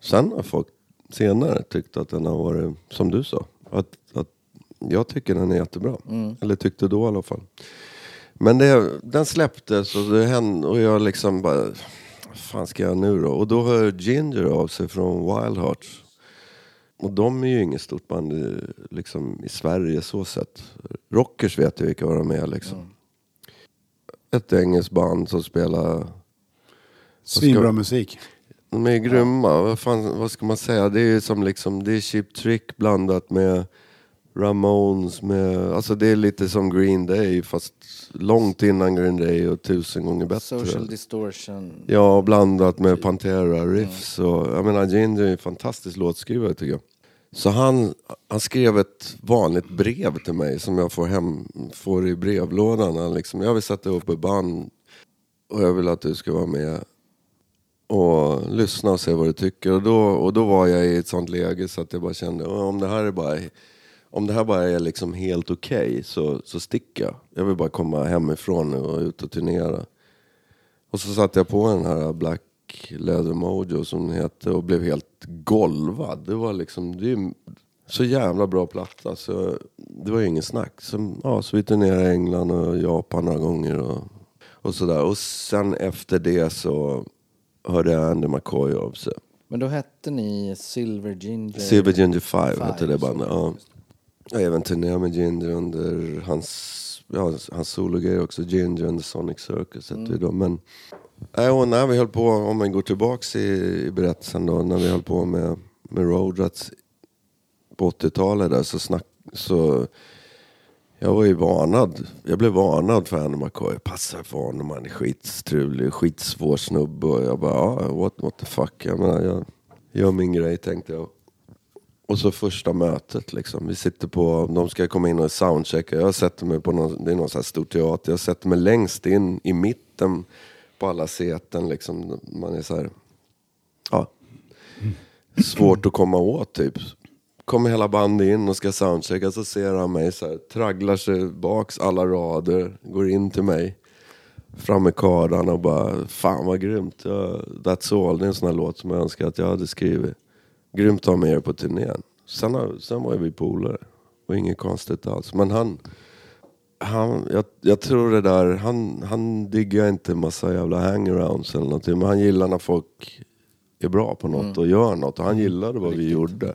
Sen har folk senare tyckt att den har varit, som du sa, att jag tycker den är jättebra. Eller tyckte då i alla fall. Men det, den släpptes och, det hände, och jag liksom bara, vad fan ska jag nu då? Och då hör Ginger av sig från Wild Hearts. Och de är ju inget stort band liksom, i Sverige så sett. Rockers vet ju vilka de är liksom. Ett engelskt band som spelar Svinbra musik. de är grymma. Vad, fan, vad ska man säga? Det är som liksom, det är Cheap Trick blandat med Ramones. Med, alltså det är lite som Green Day fast långt innan Green Day och tusen gånger bättre. Social distortion. Ja, blandat med Pantera riffs. Och, jag menar, Ginger är en fantastisk låtskrivare tycker jag. Så han, han skrev ett vanligt brev till mig som jag får, hem, får i brevlådan. Han liksom, jag vill sätta upp ett band och jag vill att du ska vara med och lyssna och se vad du tycker. Och då, och då var jag i ett sånt läge så att jag bara kände, "Åh, om det här är bara, om det här bara är liksom helt okej så, så sticker jag. Jag vill bara komma hemifrån nu och ut och turnera. Och så satte jag på den här Black Leather Mojo som den heter och blev helt golvad. Det var liksom, det är så jävla bra platta så det var ju ingen snack. Så, ja, så vi turnerade i England och Japan några gånger och, Och sådär. Och sen efter det så hörde Andy McCoy av sig. Men då hette ni Silver Ginger? Silver Ginger Five, Five, hette det bandet. så. Ja. Även turnerat med Ginger under hans, ja, hans sologrejer också. Ginger and the Sonic Circus hette Mm. då. Men nej, och när vi höll på, om man går tillbaks i, i berättelsen då, när vi höll på med, med Road Rats på 80-talet där så snack, så jag var ju varnad. Jag blev varnad för Andy McCoy. Passa för honom, han är skitstrulig, skitsvår snubbe. Och jag bara, ja, what, what the fuck. Jag menar, jag gör min grej tänkte jag. Och så första mötet liksom. Vi sitter på, de ska komma in och soundchecka. Jag sätter mig på någon, det är någon så här stor teater. Jag sätter mig längst in i mitten på alla säten liksom. Man är så här, ja. Svårt att komma åt typ. Kommer hela bandet in och ska soundchecka så ser han mig så här, tragglar sig baks alla rader, går in till mig. Fram med kardan och bara, fan vad grymt. Ja, That's all, det är en sån här låt som jag önskar att jag hade skrivit. Grymt att ha med er på turnén. Sen, har- sen var vi polare. Och inget konstigt alls. Men han, han jag, jag tror det där, han, han diggar inte massa jävla hangarounds eller någonting. Men han gillar när folk är bra på något och gör något. Och han gillade vad vi gjorde.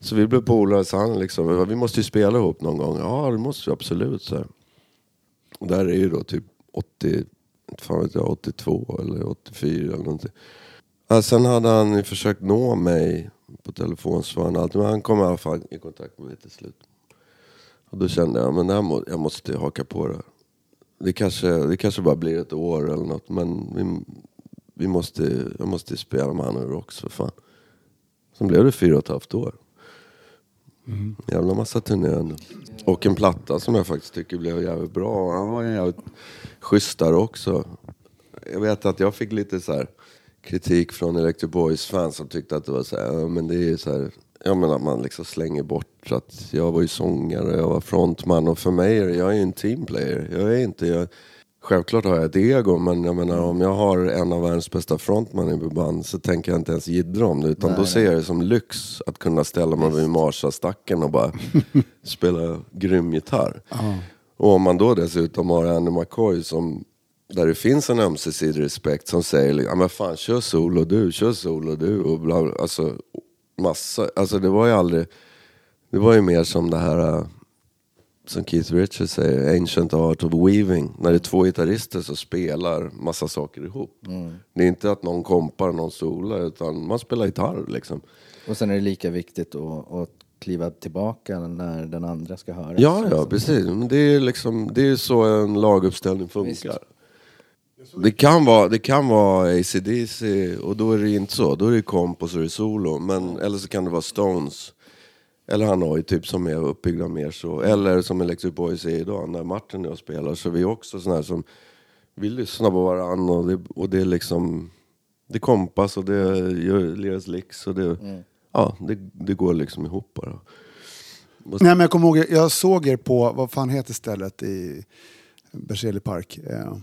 Så vi blev polare, så han liksom, vi måste ju spela ihop någon gång. Ja, det måste vi absolut. Så. Och där är ju då typ 80, inte fan vet jag, 82 eller 84 eller någonting. Ja, sen hade han ju försökt nå mig på telefonsvararen alltid, men han kom i alla fall i kontakt med mig till slut. Och då kände jag, men det här må, jag måste haka på det. Det kanske, det kanske bara blir ett år eller något, men vi, vi måste, jag måste spela med han Rox för fan. Sen blev det fyra och ett halvt år. Jävla massa turnerande. Och en platta som jag faktiskt tycker blev jävligt bra. Han var en jävligt schysst där också. Jag vet att jag fick lite så här kritik från Electric Boys-fans som tyckte att det var så här, ja, men det är så här, jag menar man liksom slänger bort att jag var ju sångare, jag var frontman och för mig är jag är ju en teamplayer. Jag är inte, jag, självklart har jag ett ego men jag menar om jag har en av världens bästa frontman i band så tänker jag inte ens jiddra om det utan då ser jag det som lyx att kunna ställa mig vid Marsa-stacken och bara spela grym gitarr. Och om man då dessutom har Andy McCoy som där det finns en ömsesidig respekt som säger ja men fan kör solo du, kör solo du och bla, bla alltså massa, alltså det var ju aldrig, det var ju mer som det här äh, som Keith Richards säger, Ancient Art of Weaving. När det är två gitarrister som spelar massa saker ihop. Det är inte att någon kompar någon solar utan man spelar gitarr liksom. Och sen är det lika viktigt att, att kliva tillbaka när den andra ska höras. Ja, ja precis. Men det är liksom, det är så en laguppställning funkar. Det kan vara, det kan vara AC/DC och då är det inte så. Då är det komp och så är det solo. Men, eller så kan det vara Stones. Eller Hanoi typ som är uppbyggda mer så. Eller som Electric Boys är idag. När Martin och jag spelar så är vi också sådana här som vill lyssna på varandra. Och det, och det är liksom, det kompas och det liras licks. Och det, ja, det, det går liksom ihop bara. Nej, men jag kommer ihåg, jag såg er på, vad fan heter stället i Berzelii park? Eh,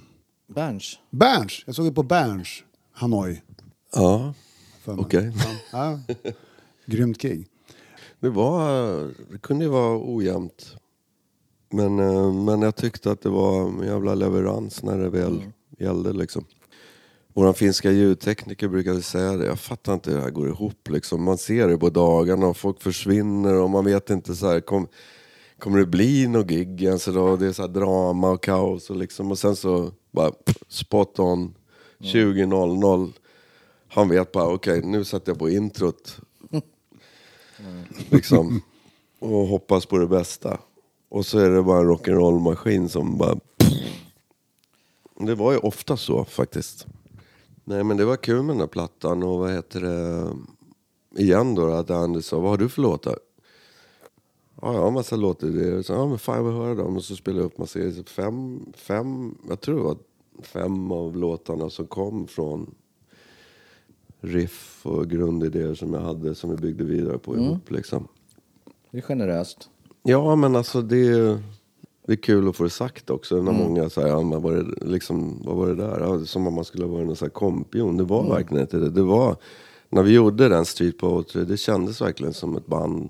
Berns. Berns! Jag såg er på Berns, Hanoi. Ja, för mig. okej. Ja. Grymt gig. Det, var, det kunde ju vara ojämnt. Men, eh, men jag tyckte att det var en jävla leverans när det väl gällde. Liksom. Vår finska ljudtekniker brukade säga det. Jag fattar inte hur det här går ihop. Liksom. Man ser det på dagarna och folk försvinner och man vet inte så här, kom, kommer det bli något gig ens idag? Det är så drama och kaos och, liksom, och sen så bara spot on 20.00. Han vet bara, okej nu sätter jag på introt liksom. Och hoppas på det bästa. Och så är det bara en rock'n'roll-maskin som bara... Det var ju ofta så faktiskt. Nej men det var kul med den där plattan och vad heter det... Igen då att Andy sa, vad har du för låtar? Ja, jag har en massa låtar. Det. Så, ja men fan jag vill höra dem. Och så spelade jag upp massa grejer. Fem, fem, jag tror det var fem av låtarna som kom från riff och grundidéer som jag hade som vi byggde vidare på ihop liksom. Det är generöst. Ja, men alltså det är, det är kul att få det sagt också. När många säger, ja, men var det, liksom, vad var det där? Ja, som om man skulle ha varit någon sån här kompion. Det var verkligen inte det. Det var, när vi gjorde den Street Poetry, det kändes verkligen som ett band.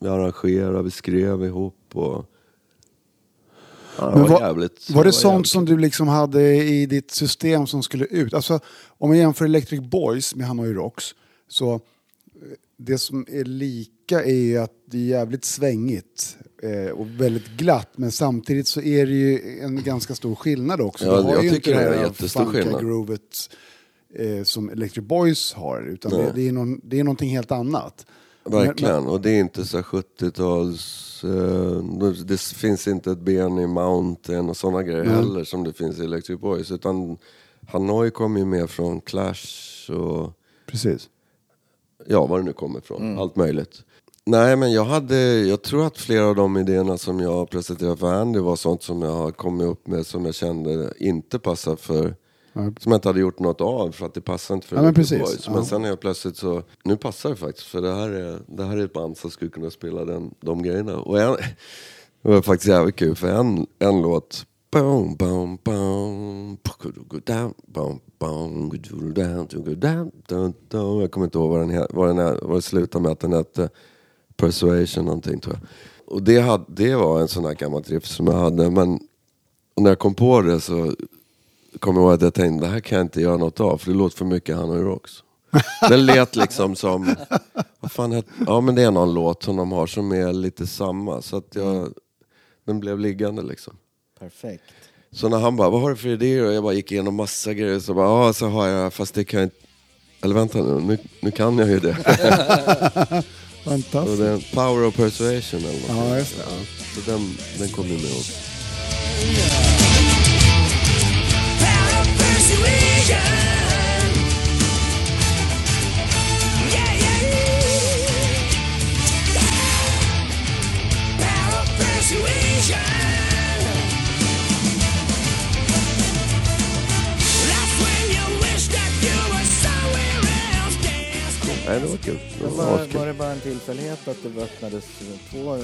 Vi arrangerade, vi skrev ihop och... Ja, det var, var- jävligt. Var det jävligt sånt som du liksom hade i ditt system som skulle ut? Alltså, om man jämför Electric Boys med Hanoi Rocks, så eh, det som är lika är ju att det är jävligt svängigt eh, och väldigt glatt, men samtidigt så är det ju en ganska stor skillnad också. Ja, Du har jag ju tycker inte det är här jättestor skillnad. groovet eh, som Electric Boys har, utan det, det, är någon, det är någonting helt annat. Verkligen, och det är inte så här 70-tals... Eh, det finns inte ett ben i Mountain och sådana grejer Mm. heller som det finns i Electric Boys. Utan Hanoi kommer ju med från Clash och Precis. ja, var det nu kommer ifrån. Allt möjligt. Nej, men jag hade, jag tror att flera av de idéerna som jag presenterade för Andy var sånt som jag har kommit upp med som jag kände inte passar för Ja. som jag inte hade gjort något av för att det passar inte för Ja, men precis. Boys. Ja. Men sen är jag plötsligt så, nu passar det faktiskt för det här är, det här är ett band som skulle kunna spela den, de grejerna. Och en, det var faktiskt jävligt kul för en, en låt Boom, boom, boom. Jag kommer inte ihåg vad den, he- vad den, är, vad det slutade med, att den hette Persuasion någonting tror jag. Och det, hade, det var en sån här gammal riff som jag hade, men när jag kom på det så kom jag ihåg att jag tänkte, det här kan jag inte göra något av, för det låter för mycket Hanoi Rocks. Den lät liksom som, vad fan het, ja men det är någon låt som de har som är lite samma, så att jag, den blev liggande liksom. Perfekt. Så när han bara, vad har du för idéer? Och jag bara gick igenom massa grejer, så bara, ja så har jag, fast det kan jag inte, eller vänta nu, nu, nu kan jag ju det. Fantastiskt. det är Power of Persuasion eller något. Ja, just det. Ja. Så den, den kom ju med också. Nej, det var kul. Det Men var var, askul. var det bara en tillfällighet att det öppnades två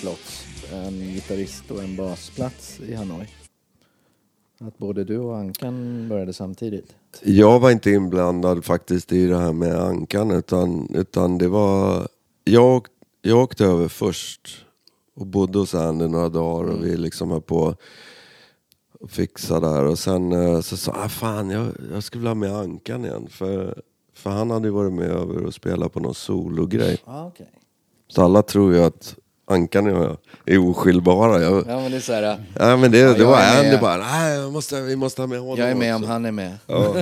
slots? En gitarrist och en basplats i Hanoi? Att både du och Ankan började samtidigt? Jag var inte inblandad faktiskt i det här med Ankan utan, utan det var... Jag, jag åkte över först och bodde hos Andy några dagar och vi liksom höll på och fixa där och sen eh, så sa jag, ah, fan jag, jag skulle vilja ha med Ankan igen för, för han hade ju varit med över och spelat på någon sologrej. Ah, okej. Så alla tror ju att Jag är oskiljbara. Jag, Ja men det är så här, ja, men det, det jag var är med. Andy bara, nej jag måste, vi måste ha med honom jag är med om också." han är med. Ja.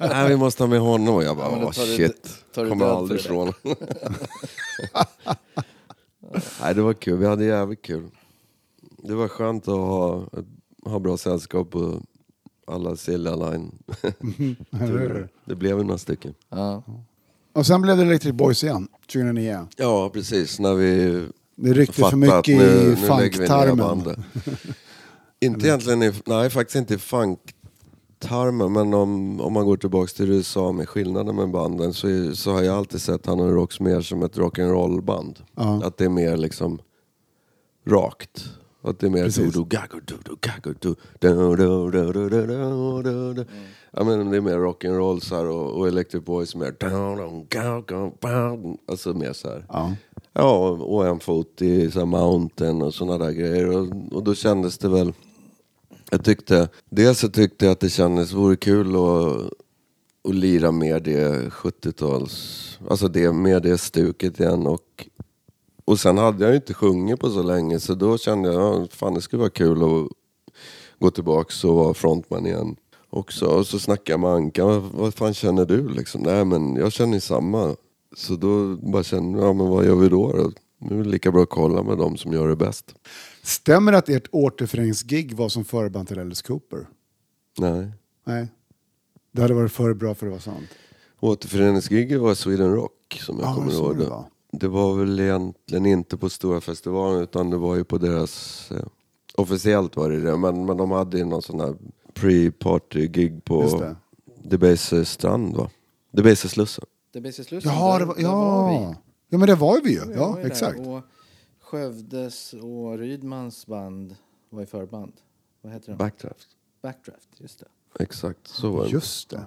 Nej, vi måste ha med honom. Och jag bara, Ja, men då åh tar du- shit. tar du Kommer död aldrig för det. ifrån. Nej, det var kul. Vi hade jävligt kul. Det var skönt att ha, ha bra sällskap och alla Silja Line. det blev ju några stycken. Ja. Och sen blev det Electric Boys igen, 2009. Ja, precis. När vi det ryckte för mycket nu, i funktarmen. inte egentligen i, nej faktiskt inte i funktarmen, men om, om man går tillbaka till USA med skillnaden med banden så, så har jag alltid sett Han och Rox mer som ett rock'n'roll-band. Ja. Att det är mer liksom rakt. Att det är mer do-do-gago-do-do-gago-do. Ja, men det är mer rock'n'roll och, och Electric Boys mer... Alltså mer så här. Ja. Ja, och en fot i så här mountain och sådana där grejer. Och, och då kändes det väl... Jag tyckte... Dels så tyckte jag att det kändes, vore kul att, att lira mer det 70-tals... Alltså det, mer det stuket igen. Och, och sen hade jag ju inte sjungit på så länge så då kände jag, ja, fan det skulle vara kul att gå tillbaks och vara frontman igen. Också. Och så snackade jag med Anka, vad, vad fan känner du liksom? Nej men jag känner ju samma. Så då bara kände jag, ja men vad gör vi då? då? Nu är det lika bra att kolla med dem som gör det bäst. Stämmer det att ert återföreningsgig var som förband till Alice Cooper? Nej. Nej. Det hade varit för bra för att vara sant. Återföreningsgiget var Sweden Rock som jag Ja, kommer ihåg det var. Det var väl egentligen inte på stora festivalen utan det var ju på deras... Eh, officiellt var det det, men, men de hade ju någon sån här pre-party-gig på. Debaser strand va? Debaser Slussen. Det blir Slussen, Jaha, där- det var, där var vi. ja. ja, men det var vi ju. Ja, var ju där. exakt. Och Skövdes och Rydmans band var i förband. Vad heter de? Backdraft. Backdraft, just det. Exakt, så var det. Just det.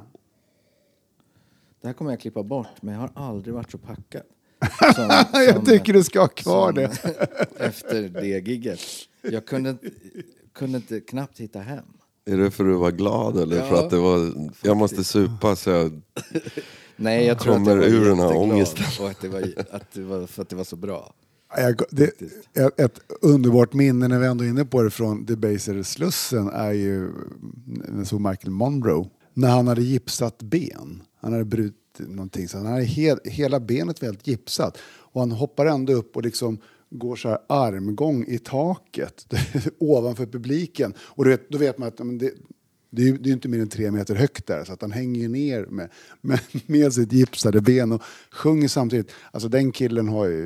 Det här kommer jag klippa bort, men jag har aldrig varit så packad. Som, Jag tycker du ska ha kvar som det. efter det gigget. Jag kunde, kunde inte knappt hitta hem. Är det för att du var glad eller för Ja, att det var, jag måste supa så jag, Nej, jag tror att Kommer jag var ur den här ångesten. Och att det, var, att det var för att det var så bra. Jag, det, ett, underbart minne när vi ändå är inne på det från Debaser-slussen är ju när jag såg Michael Monroe. När han hade gipsat ben. Han hade brutit någonting. Så han hade he, hela benet var helt gipsat. Och han hoppar ändå upp och liksom går så här armgång i taket ovanför publiken. Och du vet, då vet man att det, det är ju det är inte mer än tre meter högt där så att han hänger ju ner med, med, med sitt gipsade ben och sjunger samtidigt. Alltså den killen har ju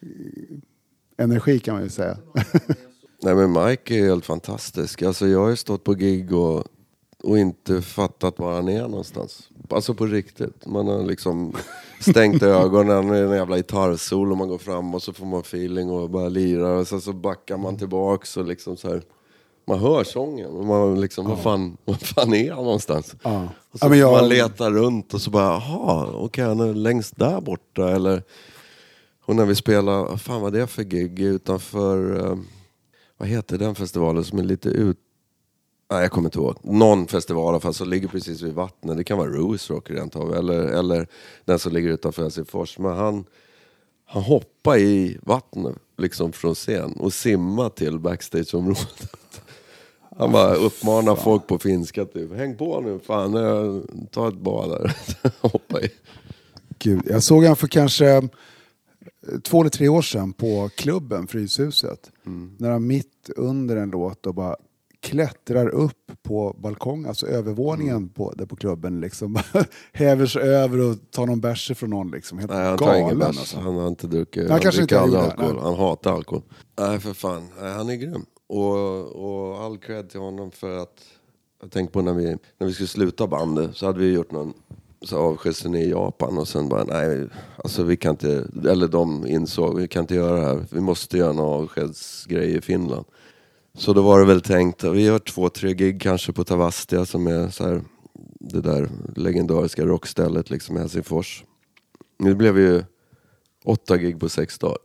eh, energi kan man ju säga. nej men Mike är helt fantastisk. Alltså jag har ju stått på gig och, och inte fattat var han är någonstans. Alltså på riktigt. Man har liksom stängt ögonen med en jävla gitarrsol och man går fram och så får man feeling och bara lirar och sen så backar man tillbaks och liksom så här. Man hör sången och man liksom, vad fan, vad fan är han någonstans? Ja. Och så Ja, jag- man leta runt och så bara, jaha, okej han är längst där borta eller... Och när vi spelar, vad fan var det för gig utanför, eh, vad heter den festivalen som är lite ut... Nej jag kommer inte ihåg. Någon festival i alla fall som ligger precis vid vattnet. Det kan vara Rose Rock rent av. Eller, eller den som ligger utanför Helsingfors. Men han, han hoppar i vattnet liksom från scen och simmar till backstageområdet. Han bara uppmanar folk på finska typ. Häng på nu fan, ta ett bad där. Hoppa i. Gud, jag såg han för kanske eh, två eller tre år sedan på klubben Fryshuset. När han mitt under en låt och bara klättrar upp på balkongen, alltså övervåningen på, där på klubben. Liksom. Häver sig över och tar någon bärs från någon. Liksom. Helt Nej han tar ingen galen bärs. alltså. Han har inte druckit. Han Han, kanske inte gjorde det, alkohol. Han hatar alkohol. Nej för fan. Nej, han är grym. Och, och all cred till honom för att jag tänkte på när vi, när vi skulle sluta bandet så hade vi gjort någon avskedsturné i Japan och sen bara nej, alltså vi kan inte, eller de insåg vi kan inte göra det här. Vi måste göra någon avskedsgrej i Finland. Så då var det väl tänkt, vi gör två, tre gig kanske på Tavastia som är så här, det där legendariska rockstället liksom i Helsingfors. Det blev ju åtta gig på sex dagar.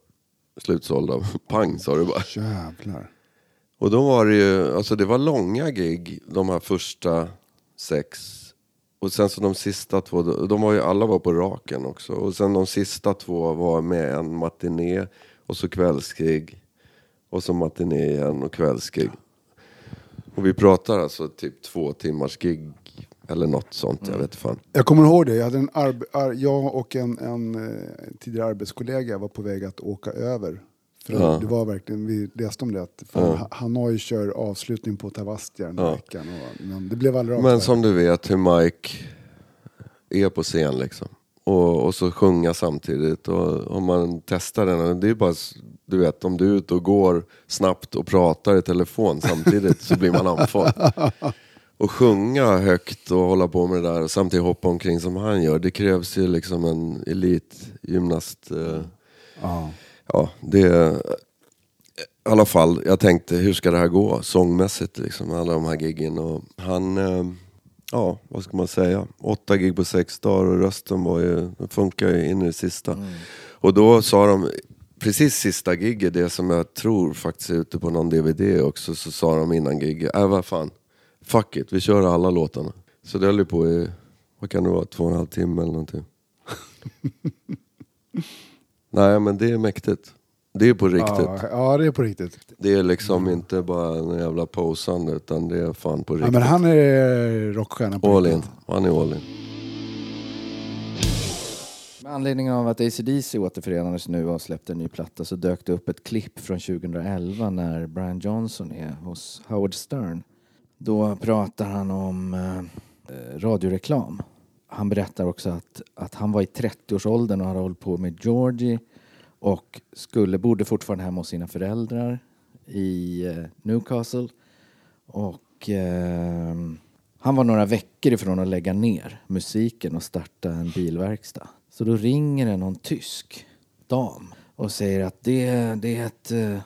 Slutsålda. Pang sa det bara. Jävlar. Och då var det ju, alltså det var långa gig de här första sex. Och sen så de sista två, de var ju, alla var på raken också. Och sen de sista två var med en matiné och så kvällsgig. Och så matiné igen och kvällsgig. Och vi pratar alltså typ två timmars gig eller något sånt, jag vet fan. Jag kommer ihåg det. Jag, hade en arb- ar- jag och en, en eh, tidigare arbetskollega var på väg att åka över. För Ja. Det var verkligen, vi läste om det, att Ha- Hanoi kör avslutning på Tavastia den här Ja. veckan. Och, men det blev aldrig av. Men som du vet hur Mike är på scen liksom. Och, och så sjunga samtidigt. Och om man testar den, det är bara, du vet om du är ute och går snabbt och pratar i telefon samtidigt så blir man andfådd. Och sjunga högt och hålla på med det där och samtidigt hoppa omkring som han gör. Det krävs ju liksom en elitgymnast. Eh, Ja. Ja, det i alla fall, jag tänkte hur ska det här gå sångmässigt liksom, alla de här giggen och han, eh, ja vad ska man säga, åtta gig på sex dagar och rösten var ju, den funkar ju in i det sista. Och då sa de, precis sista giget, det som jag tror faktiskt är ute på någon DVD också, så sa de innan giget, äh vad fan, fuck it, vi kör alla låtarna. Så det höll ju på i, vad kan det vara, två och en halv timme eller någonting. Nej men det är mäktigt. Det är på riktigt. Ja, ja, det är på riktigt. Det är liksom inte bara en jävla posande utan det är fan på Ja, riktigt. men han är rockstjärna på All in. riktigt. Han är all in. Med anledning av att AC/DC återförenades nu och släppte en ny platta så dök det upp ett klipp från 2011 när Brian Johnson är hos Howard Stern. Då pratar han om eh, radioreklam. Han berättar också att, att han var i 30-årsåldern och hade hållit på med Georgie och skulle, bodde fortfarande hemma hos sina föräldrar i eh, Newcastle. Och eh, han var några veckor ifrån att lägga ner musiken och starta en bilverkstad. Så då ringer det någon tysk dam och säger att det, det är ett, eh,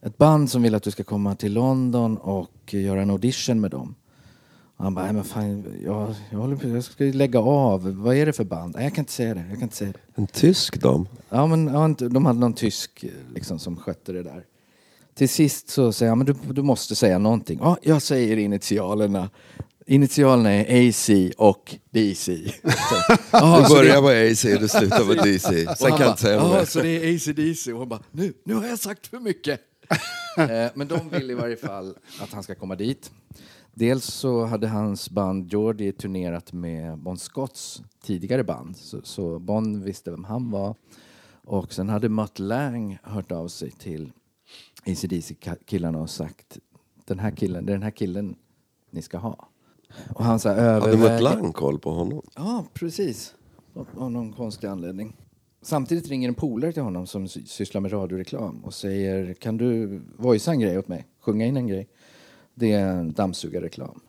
ett band som vill att du ska komma till London och göra en audition med dem. Han bara, "Nej, men fan, jag, jag, håller på, jag ska ju lägga av. Vad är det för band? Nej, jag kan inte säga det. Jag kan inte säga det. En tysk dam. Ja, men ja, de hade någon tysk liksom, som skötte det där. Till sist så säger han, men du, du måste säga någonting. Ja, jag säger initialerna. Initialerna är AC och DC. Så, "Jaha, Du börjar vara AC och du slutar vara DC. Sen kan jag inte säga "Jaha, mer. så det är ACDC. Och hon bara, nu, nu har jag sagt för mycket. eh, men de vill i varje fall att han ska komma dit. Dels så hade hans band Geordie turnerat med Bon Scotts tidigare band. Så, så Bon visste vem han var. Och sen hade Mutt Lang hört av sig till ACDC-killarna och sagt den här killen, det är den här killen ni ska ha. Och han sa Hade överväger... Mutt Lang koll på honom? Ja, precis. Av- någon konstig anledning. Samtidigt ringer en polare till honom som sy- sysslar med radioreklam och säger kan du voicea en grej åt mig? Sjunga in en grej. Det är en dammsugarreklam.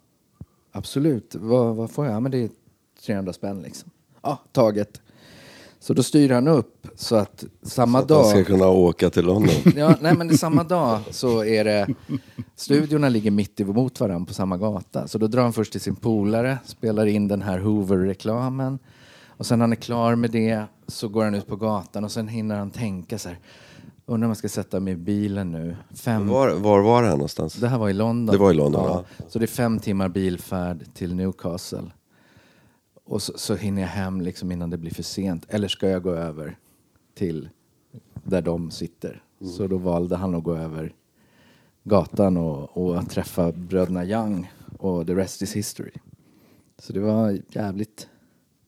Absolut. Vad, vad får jag? Ja, men det är 300 spänn liksom. Ja, taget. Så då styr han upp så att samma Att han ska dag... kunna åka till London. Ja, nej men samma dag så är det Studiorna ligger mitt emot varandra på samma gata. Så då drar han först till sin polare, spelar in den här Hoover-reklamen. Och sen när han är klar med det så går han ut på gatan och sen hinner han tänka så här. Undrar om jag ska sätta mig i bilen nu. Fem... Var, var var det här någonstans? Det här var i London. Det var i London, ja. Så det är fem timmar bilfärd till Newcastle. Och så, så hinner jag hem liksom innan det blir för sent. Eller ska jag gå över till där de sitter? Mm. Så då valde han att gå över gatan och, och träffa bröderna Young och the rest is history. Så det var jävligt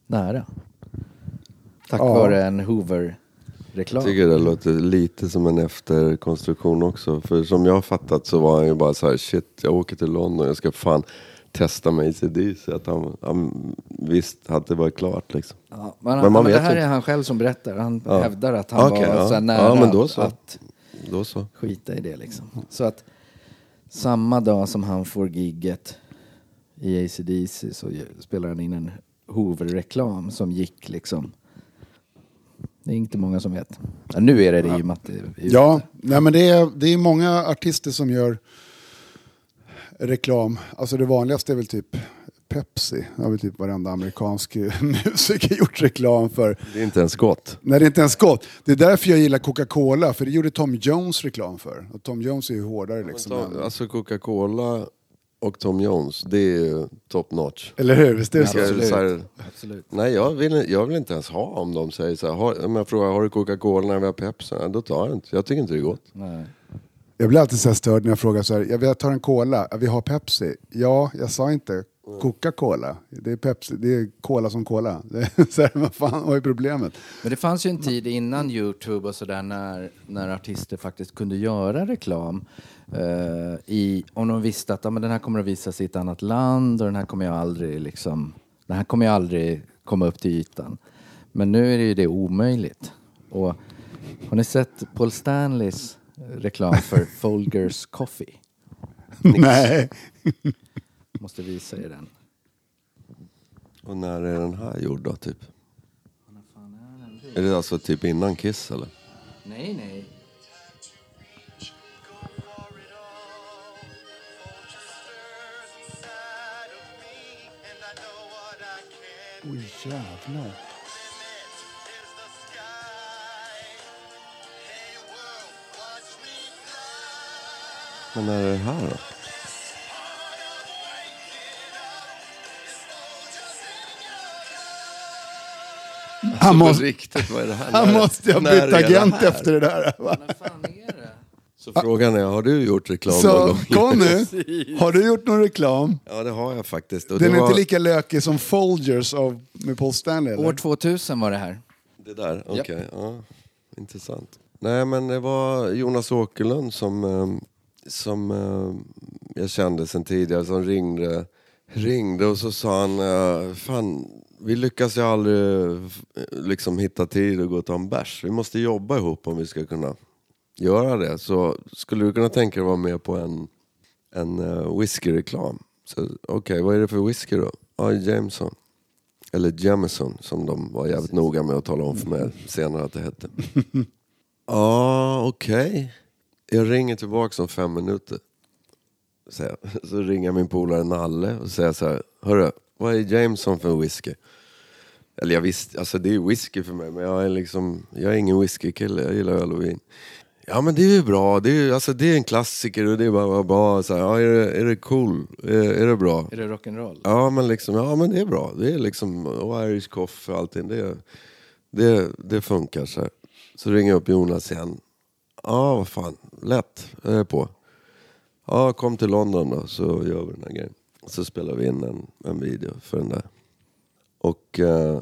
nära. Tack Ja. vare en Hoover-reklam. Jag tycker det låter lite som en efterkonstruktion också. För som jag har fattat så var han ju bara så här, shit jag åker till London, jag ska fan testa mig i CDC. Att han, han visste att det var klart liksom. Ja, men, Men man men det vet här ju är han själv som berättar. Han Ja. hävdar att han Okej, var ja. så nära Ja, så. att Då så. skita i det liksom. Så att samma dag som han får gigget i ACDC så spelar han in en Hoover-reklam som gick liksom. Det är inte många som vet. Ja, nu är det det i och med att det är. Ja, nej, men det är, det är många artister som gör reklam. Alltså det vanligaste är väl typ Pepsi. Det har väl typ varenda amerikansk musiker gjort reklam för. Det är inte ens gott. Nej, det är inte ens gott. Det är därför jag gillar Coca-Cola, för det gjorde Tom Jones reklam för. Och Tom Jones är ju hårdare liksom. Ta- än- Alltså Coca-Cola och Tom Jones, det är ju top notch. Eller hur? Visst är det så? jag- så här, Absolut. nej, jag vill, jag vill inte ens ha om de säger så här, har, om jag frågar har du Coca-Cola när vi har Pepsi? Nej, då tar jag inte. Jag tycker inte det är gott. Nej. Jag blir alltid så här störd när jag frågar så här, jag vill ta en cola, Ja, vi har Pepsi. Ja, jag sa inte Coca-Cola. Det är Pepsi, det är cola som cola. Så här, vad fan, vad är problemet? Men det fanns ju en tid innan Youtube och sådär när, när artister faktiskt kunde göra reklam. eh, i, om de visste att ja, men den här kommer att visas i ett annat land och den här kommer jag aldrig liksom, den här kommer jag aldrig komma upp till ytan. Men nu är det ju det omöjligt. Och har ni sett Paul Stanleys reklam för Folgers Coffee? Nej. Måste visa er den. Och när är den här gjord då, typ? Är det alltså typ innan Kiss eller? Nej, nej. Oj jävlar. Men när är det här då? Han måste, riktigt, vad är det här? han När- måste ju ha bytt det agent här? efter det där. va? Vad fan är det? Så frågan är, har du gjort reklam någon Så gång? Conny, har du gjort någon reklam? Ja, det har jag faktiskt. Och Den det är var inte lika lökig som Folgers av, med Paul Stanley eller? År 2000 var det här. Det där, okej. Ja, intressant. Nej, men det var Jonas Åkerlund som, eh, som eh, jag kände sen tidigare som ringde, ringde och så sa han, eh, fan, vi lyckas ju aldrig eh, liksom hitta tid att gå och ta en bärs. Vi måste jobba ihop om vi ska kunna göra det. Så skulle du kunna tänka dig att vara med på en, en uh, whiskyreklam? Så, Okej, vad är det för whisky då? Ja, Jameson. Eller Jameson som de var jävligt noga med att tala om för mig senare att det hette. Ja, okej. Jag ringer tillbaka om fem minuter. jag. Så ringer min polare Nalle och säger så här. Hörru, vad är Jameson för whisky? Eller jag visste, alltså det är whisky för mig men jag är liksom, jag är ingen whiskykille, jag gillar öl och vin. Ja men det är ju bra, det är, ju- alltså, det är en klassiker och det är bara, bara bra. Så här, ja, är, det, är det cool? Är, är det bra? Är det rock'n'roll? Ja men liksom, ja men det är bra. Det är liksom, och Irish coffee och allting. Det, det, det funkar så här. Så ringer jag upp Jonas igen. Ja vad fan, lätt, jag är på. Ja kom till London då så gör vi den här grejen. Så spelar vi in en, en video för den där. Och eh,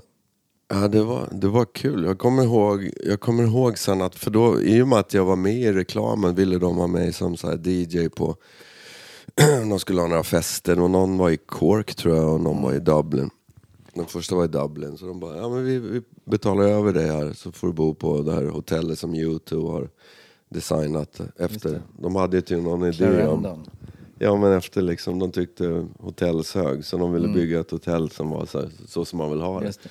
ja, det, var, det var kul. Jag kommer, ihåg, jag kommer ihåg sen att, för då, i och med att jag var med i reklamen ville de ha mig som så här DJ på de skulle ha några fester och någon var i Cork tror jag och någon var i Dublin. Den första var i Dublin så de bara, ja men vi, vi betalar över det här så får du bo på det här hotellet som U2 har designat efter. De hade ju typ någon idé om. Ja men efter liksom, de tyckte hotellsög så de ville bygga ett hotell som var så, så som man vill ha det. Det.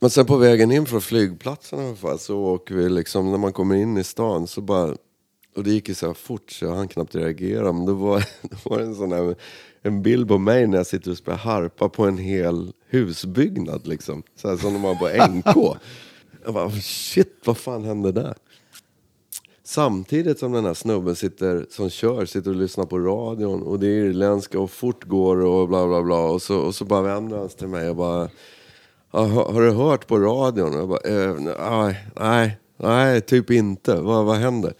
Men sen på vägen in från flygplatsen i alla fall så åker vi liksom, när man kommer in i stan så bara, och det gick ju så här fort så jag hann knappt reagera men då var, då var det en sån här, en bild på mig när jag sitter och spelar harpa på en hel husbyggnad liksom. Så här som de har på NK. Jag bara shit vad fan hände där? Samtidigt som den här snubben sitter, som kör sitter och lyssnar på radion och det är irländska och fort går och bla bla bla och så, och så bara vänder han sig till mig och bara Ja, har, har du hört på radion? Och Jag bara, eh, nej, nej, nej, typ inte. Vad, vad händer?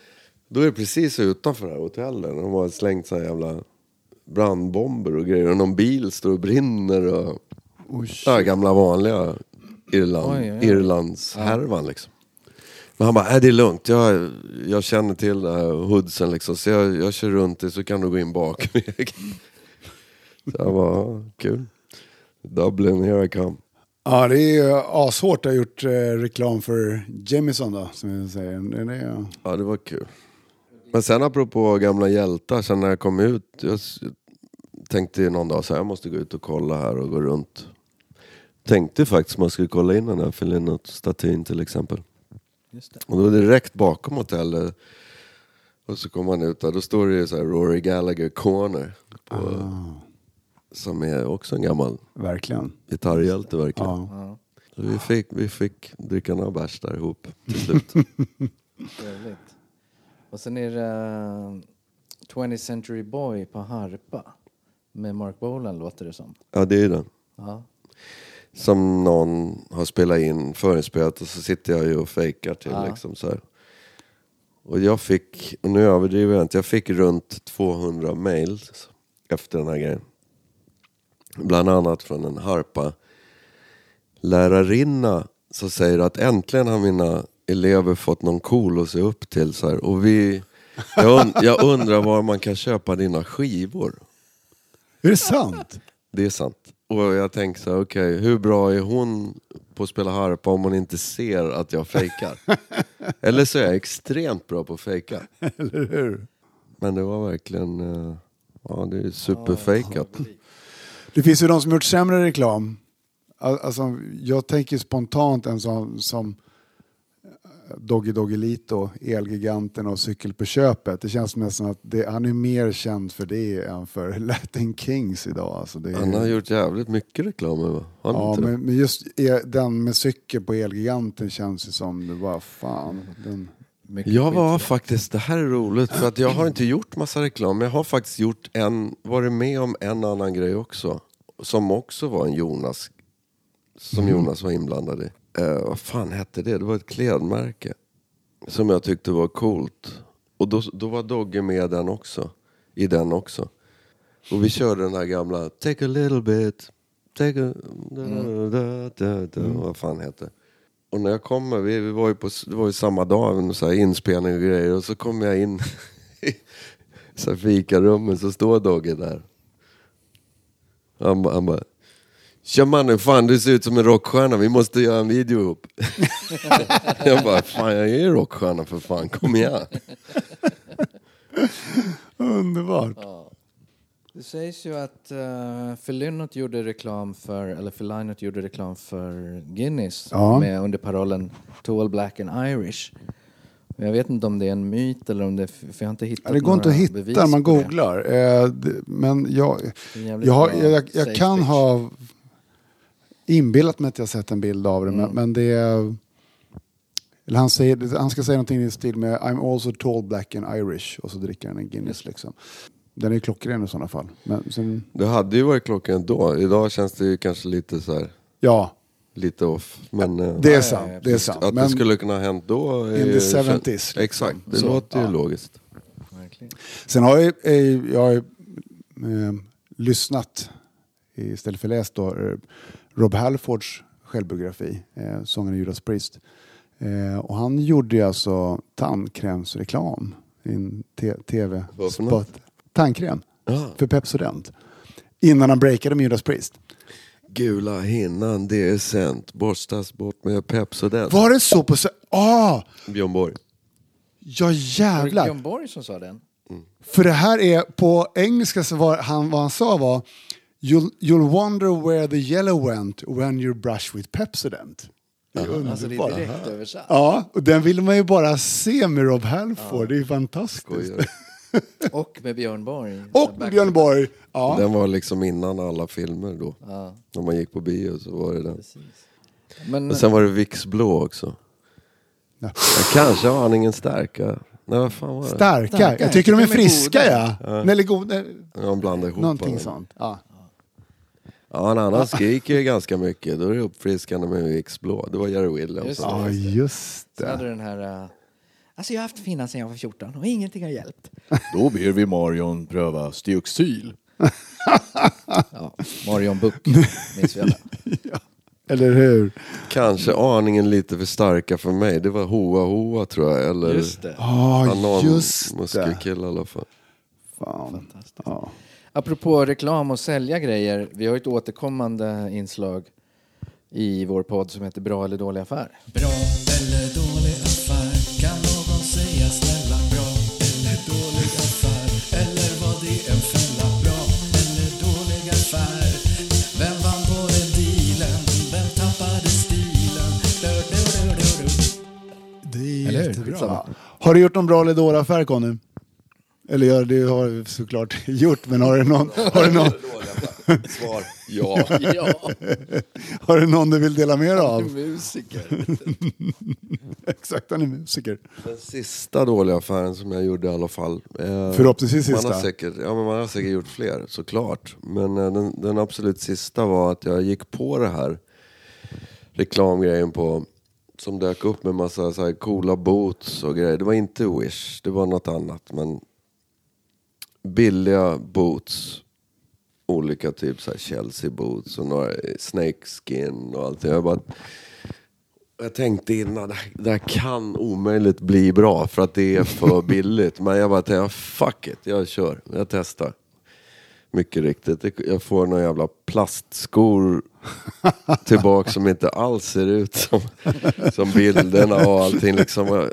Då är det precis utanför det här hotellet. De har slängt såna jävla brandbomber och grejer. Och någon bil står och brinner. Och, ja, gamla vanliga Irland. Irlands härvan liksom. Men han bara, nej det är lugnt. Jag, jag känner till här hoodsen liksom. Så jag, jag kör runt det så kan du gå in bakvägen. så jag bara, ja, kul. Dublin, here I come. Ja, det är ju ashårt att ha gjort eh, reklam för Jamison då, som jag säger. Det, det, är- Ja, det var kul. Men sen apropå gamla hjältar, sen när jag kom ut, jag tänkte någon dag så här, jag måste gå ut och kolla här och gå runt. Tänkte faktiskt man skulle kolla in den här Felinot-statyn till exempel. Just det. Och då direkt bakom hotellet, och så kom man ut där, då står det ju så här Rory Gallagher Corner. På, Som är också en gammal verkligen. gitarrhjälte verkligen. Ja, Så vi fick, vi fick dricka några bärs där ihop till slut. trevligt. Och sen är det eh, 20th Century Boy på harpa. Med Mark Bolan låter det som. ja, det är den. Ja. Som någon har spelat in förinspelat och så sitter jag ju och fejkar till Ja. liksom så här. Och jag fick, och nu överdriver jag inte, jag fick runt 200 mails efter den här grejen. Bland annat från en harpa lärarinna som säger att äntligen har mina elever fått någon cool att se upp till. Så här. Och vi, jag, und, jag undrar var man kan köpa dina skivor. Är det sant? Det är sant. Och jag tänker så här, okej, hur bra är hon på att spela harpa om hon inte ser att jag fejkar? Eller så är jag extremt bra på att fejka. Eller hur? Men det var verkligen, eh, ja det är superfejkat. Det finns ju de som gjort sämre reklam. Al- Alltså, jag tänker spontant en sån som Doggy Doggelito, Elgiganten och Cykel på köpet. Det känns nästan att det, han är mer känd för det än för Latin Kings idag. Alltså det är, Han har gjort jävligt mycket reklam va? Han ja, men, men just e- den med cykel på Elgiganten känns ju som det var fan. Den, Jag skit. var faktiskt, det här är roligt, för att jag har inte gjort massa reklam, men jag har faktiskt gjort en, varit med om en annan grej också. Som också var en Jonas, som Jonas var inblandad i. Eh, vad fan hette det? Det var ett klädmärke. Som jag tyckte var coolt. Och då, då var Dogge med den också, i den också. Och vi körde den här gamla Take a little bit, take a... Da, da, da, da, Vad fan heter Och när jag kommer, vi, vi var ju på, det var ju samma dag, så här inspelning och grejer. Och så kommer jag in i så här fikarummet, så står Dogge där. Han, han bara, Tja mannen, fan du ser ut som en rockstjärna, vi måste göra en video ihop. jag bara, fan jag är rockstjärna för fan, kom igen. underbart. Det sägs ju att uh, Felinot gjorde reklam för, eller Felinot gjorde reklam för Guinness Ja. med, under parollen Tall Black and Irish. Men jag vet inte om det är en myt eller om det, för jag har inte hittat Ja, det går inte några att bevis hitta man googlar. Eh, det- men jag, jag, jag, jag, kan pitch. ha inbillat mig att jag sett en bild av det, men, men det... Eller han, säger, han ska säga någonting i stil med I'm also tall, black and Irish och så dricker han en Guinness liksom. Den är klockren i sådana fall. Men sen, Det hade ju varit klockan då. Idag känns det ju kanske lite så här, ja, lite off. Men eh, det är ja, sant. Det är sant. att Men det skulle kunna ha hänt då. in the ju- 70s. liksom. Exakt, det Så, låter ju ja. logiskt. Verkligen. Sen har jag, jag har ju, eh, lyssnat istället för läst då, eh, Rob Halfords självbiografi, eh, sångaren Judas Priest. Eh, och han gjorde ju alltså tandkrämsreklam i en tv-spot. Tandkräm Ja. för Pepsodent. Innan han breakade med Judas Priest. Gula hinnan, det är sent. Borstas bort med Pepsodent. Var det så på... Ah! Björn Borg. Ja Var det jävlar! Björn Borg som sa den? För det här är på engelska så var han, vad han sa var You'll, you'll wonder where the yellow went when you brush with Pepsodent. Det är Alltså det är underbart. direkt översatt. Ja, och den vill man ju bara se med Rob Halford. Det är fantastiskt. Skojar. Och med Björn Borg. Och med Björn Borg. Ja. Den var liksom innan alla filmer då. Ja, När man gick på bio så var det den. precis. Men Och sen var det Vicks blå också. Ja. Ja, kanske aningen starka. Nej vad fan var det? Starka. Starka. Jag tycker de är friska goda. ja. Eller goda. Ja, de blandade ihop Någonting sånt. Ja. Ja, en annan skriker ju ganska mycket. Då är det uppfriskande med Vicks blå. Det var Jerry Williams. Just ja, just sen hade det. du den här... uh, Alltså jag har haft fina sedan jag var 14 och ingenting har hjälpt. Då ber vi Marion pröva Stioxyl. Ja, Marion Buck minns vi alla. Eller hur? Kanske aningen lite för starka för mig. Det var Hoa Hoa tror jag. Eller Just det. Ja, just det. muskelkille i alla fall. Fan. Ja. Apropå reklam och sälja grejer. Vi har ett återkommande inslag i vår podd som heter Bra eller dålig affär. Bra eller dålig affär? Kan någon säga snälla? Bra eller dålig affär? Eller var det en fälla? Bra eller dålig affär? Vem vann på den dealen? Vem tappade stilen? Du, du, du. Det är Eller jättebra. Skitsamma. Har du gjort någon bra eller dålig affär Conny? Eller ja, det har du såklart gjort, men har du någon, har du någon, Svar ja. Ja, har du någon du vill dela med dig av? musiker. Exakt, han är musiker. Den sista dåliga affären som jag gjorde i alla fall. Eh, Förhoppningsvis man sista. har, säkert, ja, men man har säkert gjort fler, såklart. Men eh, den, den absolut sista var att jag gick på det här reklamgrejen på som dök upp med massa så här coola boots och grejer. Det var inte Wish, det var något annat. Men billiga boots. Olika typ så här Chelsea boots och några snake skin och allt. Jag bara jag tänkte innan, det här, det här kan omöjligt bli bra för att det är för billigt. Men jag bara tänkte, fuck it, jag kör. Jag testar. Mycket riktigt. Jag får några jävla plastskor tillbaka som inte alls ser ut som, som bilderna och allting. Liksom.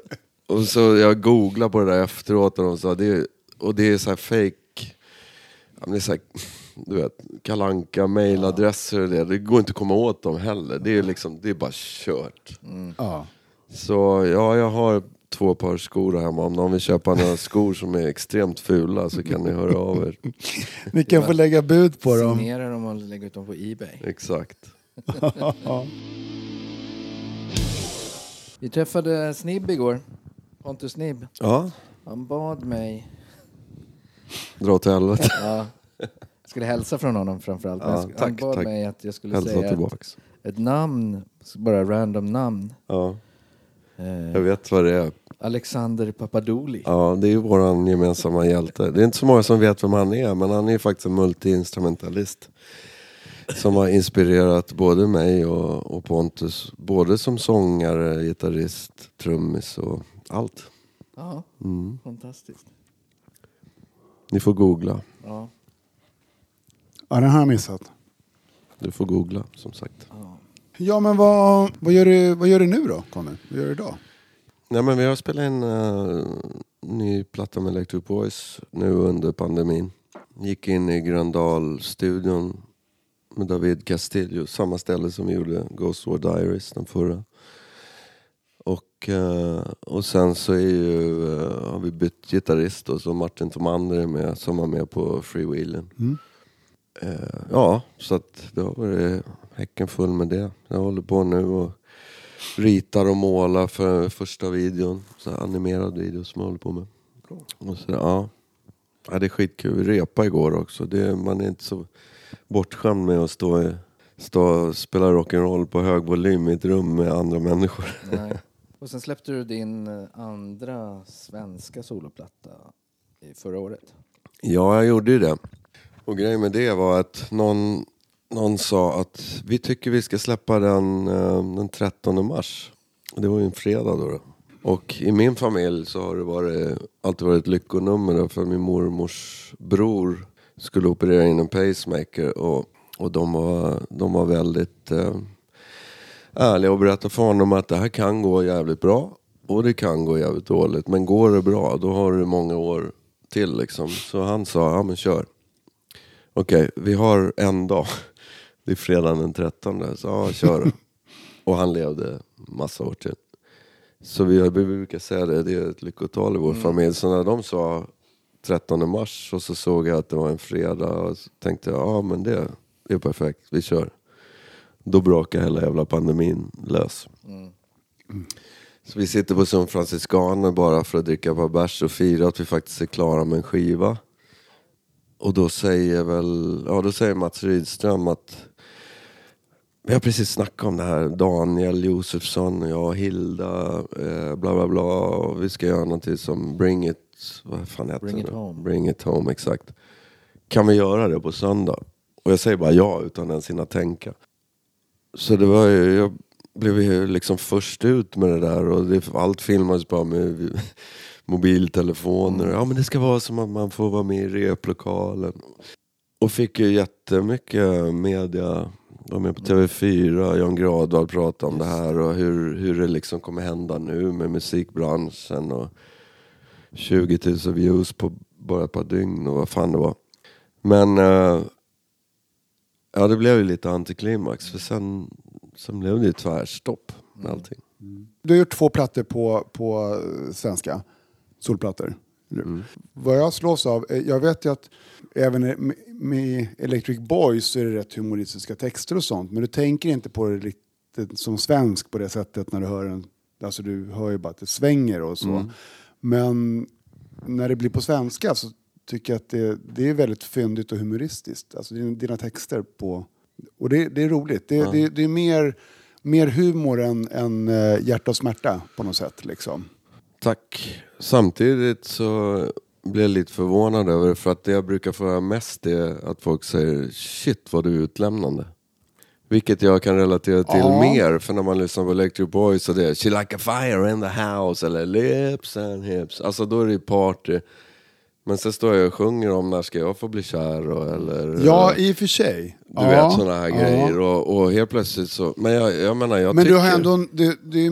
Och så jag googlade på det där efteråt och de sa, det är, och det är så här fake det är så här, du vet, kalanka mailadresser och det. Det går inte att komma åt dem heller. Det är liksom, det är bara kört. Ja. Så ja, jag har två par skor hemma. Om någon vill köpa några skor som är extremt fula så kan ni höra av er. Ni kan få lägga bud på dem. Signera dem och lägga ut dem på Ebay. Exakt. Vi träffade Snibb igår. Pontus Snibb. Ja, Han bad mig... dra åt helvete. Ja, jag skulle hälsa från honom framförallt. Ja, sk- han tack, bad tack. mig att jag skulle Hälsa säga tillbaks. ett namn, bara random namn. Ja, Eh, jag vet vad det är. Alexander Papadouli. Ja, det är ju våran gemensamma hjälte. Det är inte så många som vet vem han är, men han är ju faktiskt en multiinstrumentalist. Som har inspirerat både mig och, och Pontus. Både som sångare, gitarrist, trummis och allt. Ja, Mm. fantastiskt. Ni får googla. Ja, Ja, den har jag missat. Du får googla, som sagt. ja. Ja, men vad, vad, gör du, vad gör du nu då, Conny? Vad gör du idag? Nej, men vi har spelat in uh, ny platta med Electric Boys nu under pandemin. Gick in i Gröndal-studion med David Castillo, samma ställe som vi gjorde Ghost War Diaries, den förra. Och, eh, och sen så är ju, eh, har vi bytt gitarrist och så Martin Tomander är med, som var med på Freewheelen. Mm. Eh, ja, så att det har varit häcken full med det. Jag håller på nu och ritar och målar för första videon. Så animerad video som jag håller på med. Och så, ja. ja, det är skitkul. Vi repade igår också. Det, man är inte så bortskämd med att stå, stå och spela rock'n'roll på hög volym i ett rum med andra människor. Nej. Och sen släppte du din eh, andra svenska soloplatta förra året. Ja, jag gjorde ju det. Och grejen med det var att någon, någon sa att vi tycker vi ska släppa den eh, den 13 mars. Det var ju en fredag då. då. Och i min familj så har det varit, alltid varit ett lyckonummer då, för min mormors bror skulle operera in en pacemaker och, och de, var, de var väldigt eh, ärliga och berättade för honom att det här kan gå jävligt bra och det kan gå jävligt dåligt. Men går det bra då har du många år till liksom. Så han sa, ja men kör. Okej, vi har en dag. Det är fredagen den 13. Så ja, kör då. Och han levde massa år till. Så vi, vi brukar säga det, det är ett lyckotal i vår familj. Så när de sa 13 mars och så såg jag att det var en fredag och så tänkte jag, ja men det, det är perfekt, vi kör. Då brakar hela jävla pandemin lös. Så vi sitter på San Franciscaner bara för att dricka ett par bärs och fira att vi faktiskt är klara med en skiva. Och då säger väl, ja då säger Mats Rydström att vi har precis snackat om det här, Daniel Josefsson och jag och Hilda, eh, bla bla bla. Och vi ska göra någonting som Bring It, vad fan heter Bring det? It? Home. Bring It Home, exakt. Kan vi göra det på söndag? Och jag säger bara ja utan ens hinna tänka. Så det var ju, jag blev ju liksom först ut med det där och det, allt filmades bara med mobiltelefoner. Ja men det ska vara som att man får vara med i replokalen. Och fick ju jättemycket media, var med på TV4, Jan Gradvall pratade om det här och hur, hur det liksom kommer hända nu med musikbranschen och 20 000 views på bara ett par dygn och vad fan det var. Men eh, ja det blev ju lite antiklimax för sen, sen blev det ju tvärstopp med allting. Du har gjort två plattor på, på eh, svenska, solplattor. Vad jag slås av, eh, jag vet ju att även med- Electric Boys så är det rätt humoristiska texter och sånt. Men du tänker inte på det riktigt som svensk på det sättet när du hör en, alltså du hör ju bara att det svänger och så. Men när det blir på svenska så tycker att det, det är väldigt fyndigt och humoristiskt. Alltså dina, dina texter på, och det, det är roligt. Det, det, det är mer, mer humor än, än eh, hjärta och smärta på något sätt liksom. Tack. Samtidigt så blev jag lite förvånad över det, för att det jag brukar få höra mest är att folk säger shit vad du är utlämnande. Vilket jag kan relatera till Ja. mer, för när man lyssnar på Electric Boys och det är She like a fire in the house eller lips and hips. Alltså då är det party. Men sen står jag och sjunger om när ska jag få bli kär och, eller Ja, i och för sig. du ja, vet sådana här ja. grejer. Och, och helt plötsligt så, men jag, jag menar jag Men tycker... du har ändå en, det, det är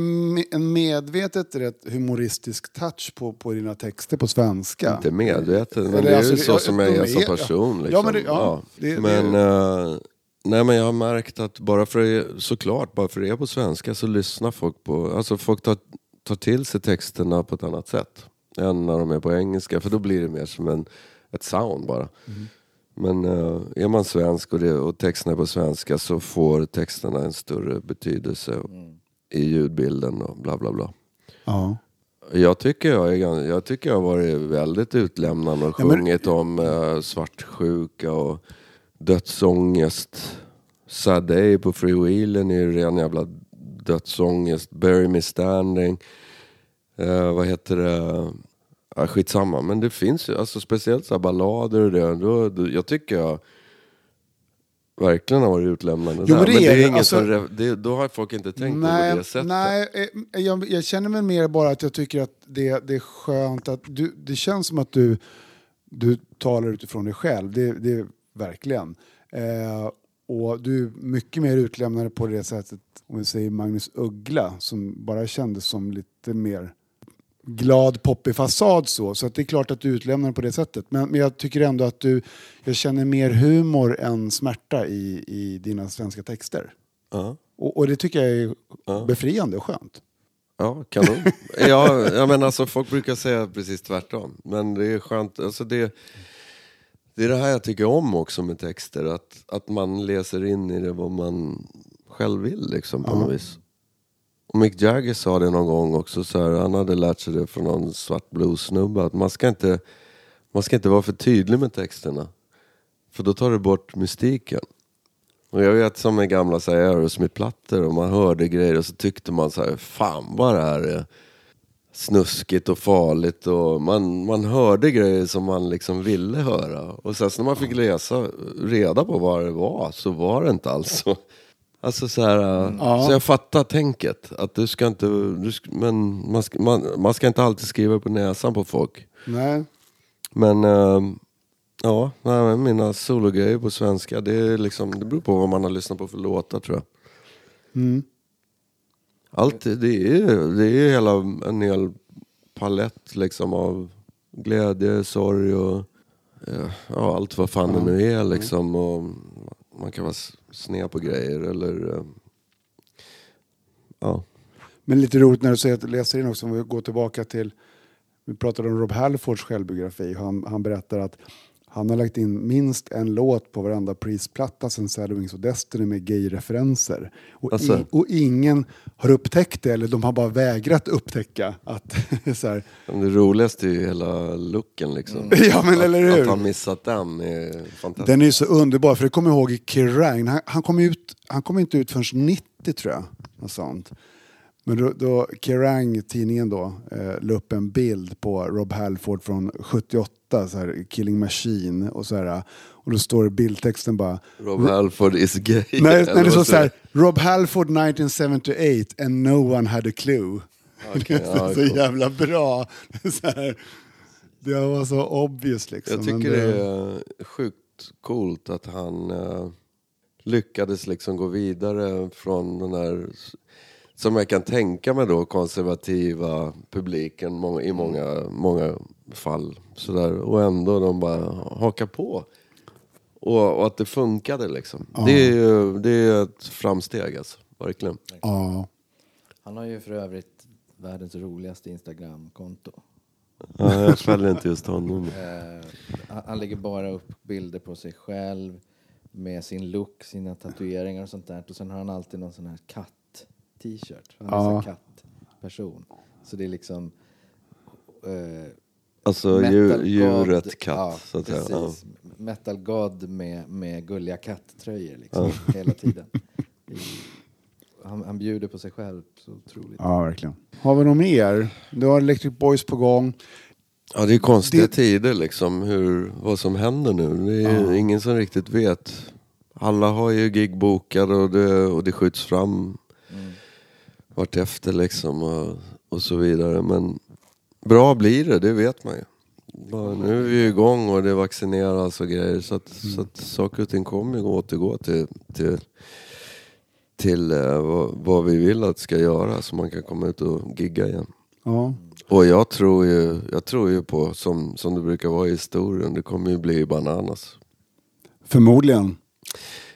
en medvetet rätt humoristisk touch på, på dina texter på svenska. Inte medveten, men Eller det är alltså, ju det- så ja, som jag är som ja. person. Ja, Liksom. men det- ja, det- men, eh, nej, men jag har märkt att bara för det, såklart, bara för det är på svenska så lyssnar folk på, alltså folk tar, tar till sig texterna på ett annat sätt än när de är på engelska, för då blir det mer som en, ett sound bara. Mm. Men eh, är man svensk och, det, och texterna är på svenska så får texterna en större betydelse i ljudbilden och bla bla bla. Ja. Jag tycker jag, är, jag tycker jag har varit väldigt utlämnande och Ja, men- sjungit om eh, svartsjuka och dödsångest. Sad Day på Freewheelen är ju ren jävla dödsångest. Bury Me Standing. Eh, vad heter det? Ja, skitsamma, men det finns ju, alltså speciellt så här ballader och det. Då, då, jag tycker jag verkligen har varit utlämnande Jo, men det är det det, ingen alltså- som, det, då har folk inte tänkt Nej, på det sättet. nej eh, jag, jag känner väl mer bara att jag tycker att det, det är skönt att du, det känns som att du, du talar utifrån dig själv. Det, det är verkligen. Eh, och du är mycket mer utlämnande på det sättet, om vi säger Magnus Uggla, som bara kändes som lite mer glad poppig fasad så. Så att det är klart att du utlämnar på det sättet. Men, men jag tycker ändå att du, jag känner mer humor än smärta i, i dina svenska texter. Ja. Och, och det tycker jag är befriande och skönt. Ja, kanon. ja, jag menar, alltså, folk brukar säga precis tvärtom. Men det är skönt. Alltså, det, det är det här jag tycker om också med texter. Att, att man läser in i det vad man själv vill liksom, på något vis. Och Mick Jagger sa det någon gång också, så här, han hade lärt sig det från någon svart blues-snubbe, att man ska, inte, man ska inte vara för tydlig med texterna. För då tar det bort mystiken. Och jag vet som med gamla Aerosmith-plattor, och man hörde grejer och så tyckte man så här, fan vad det här är snuskigt och farligt och man, man hörde grejer som man liksom ville höra. Och sen när man fick läsa reda på vad det var så var det inte alls så. Alltså så här, Ja. så jag fattar tänket. Att du ska inte, du ska, men man ska, man, man ska inte alltid skriva på näsan på folk. Nej. Men eh, ja, nej, mina sologrejer på svenska, det, är liksom, det beror på vad man har lyssnat på för låtar tror jag. Mm. Allt, det är det är hela en hel palett liksom av glädje, sorg och eh, ja, allt vad fan det nu är liksom. Och man kan vara s- sned på grejer eller eh, ja. Men lite roligt när du säger att du läser in också, om vi går tillbaka till, vi pratade om Rob Halfords självbiografi. Han, han berättar att han har lagt in minst en låt på varenda Priest-platta sen Sad Wings of Destiny med gay-referenser. Och, Alltså. i, och ingen har upptäckt det, eller de har bara vägrat upptäcka att så här, Det roligaste är ju hela looken liksom. Ja, men eller att, hur? Att han missat den är fantastiskt. Den är ju så underbar, för det kommer jag ihåg i Kerrang. Han, han, kom ut, han kom inte ut förrän 90 tror jag. Något sånt. Men då, då Kerrang, tidningen då, eh, la upp en bild på Rob Halford från 78, så här, Killing Machine. Och, så här, och då står det bildtexten bara... Rob Halford is gay. Nej, nej Eller det står så här, Rob Halford 1978 and no one had a clue. Okej, ja, så jävla bra. så här, det var så obvious liksom. Jag tycker men det är sjukt coolt att han eh, lyckades liksom gå vidare från den här, som jag kan tänka mig då, konservativa publiken må- i många, många fall. Sådär. Och ändå de bara hakar på. Och, och att det funkade liksom. Det, är, ju- det är ett framsteg alltså, verkligen. Ja. Han har ju för övrigt världens roligaste Instagramkonto. Ja, jag fäller inte just honom. Eh, han- han lägger bara upp bilder på sig själv med sin look, sina tatueringar och sånt där. Och sen har han alltid någon sån här katt-t-shirt. Han är Ja. en kattperson. Så det är liksom... Eh, Alltså god- djuret katt, ja, så att säga. Ja. precis. Metal God med, med gulliga katttröjor liksom, hela tiden. Han, han bjuder på sig själv så otroligt. Ja, verkligen. Har vi något mer? Du har Electric Boys på gång. Ja, det är konstiga Det- tider liksom, hur, vad som händer nu. Det är ingen som riktigt vet. Alla har ju gig bokade och det, och det skjuts fram vartefter liksom och, och så vidare. Men bra blir det, det vet man ju. Bara, nu är vi igång och det vaccineras och grejer så att, så att saker och ting kommer ju återgå till, till, till eh, vad, vad vi vill att ska göra så man kan komma ut och gigga igen. Ja. Och jag tror ju, jag tror ju på, som, som det brukar vara i historien, det kommer ju bli bananas. Förmodligen.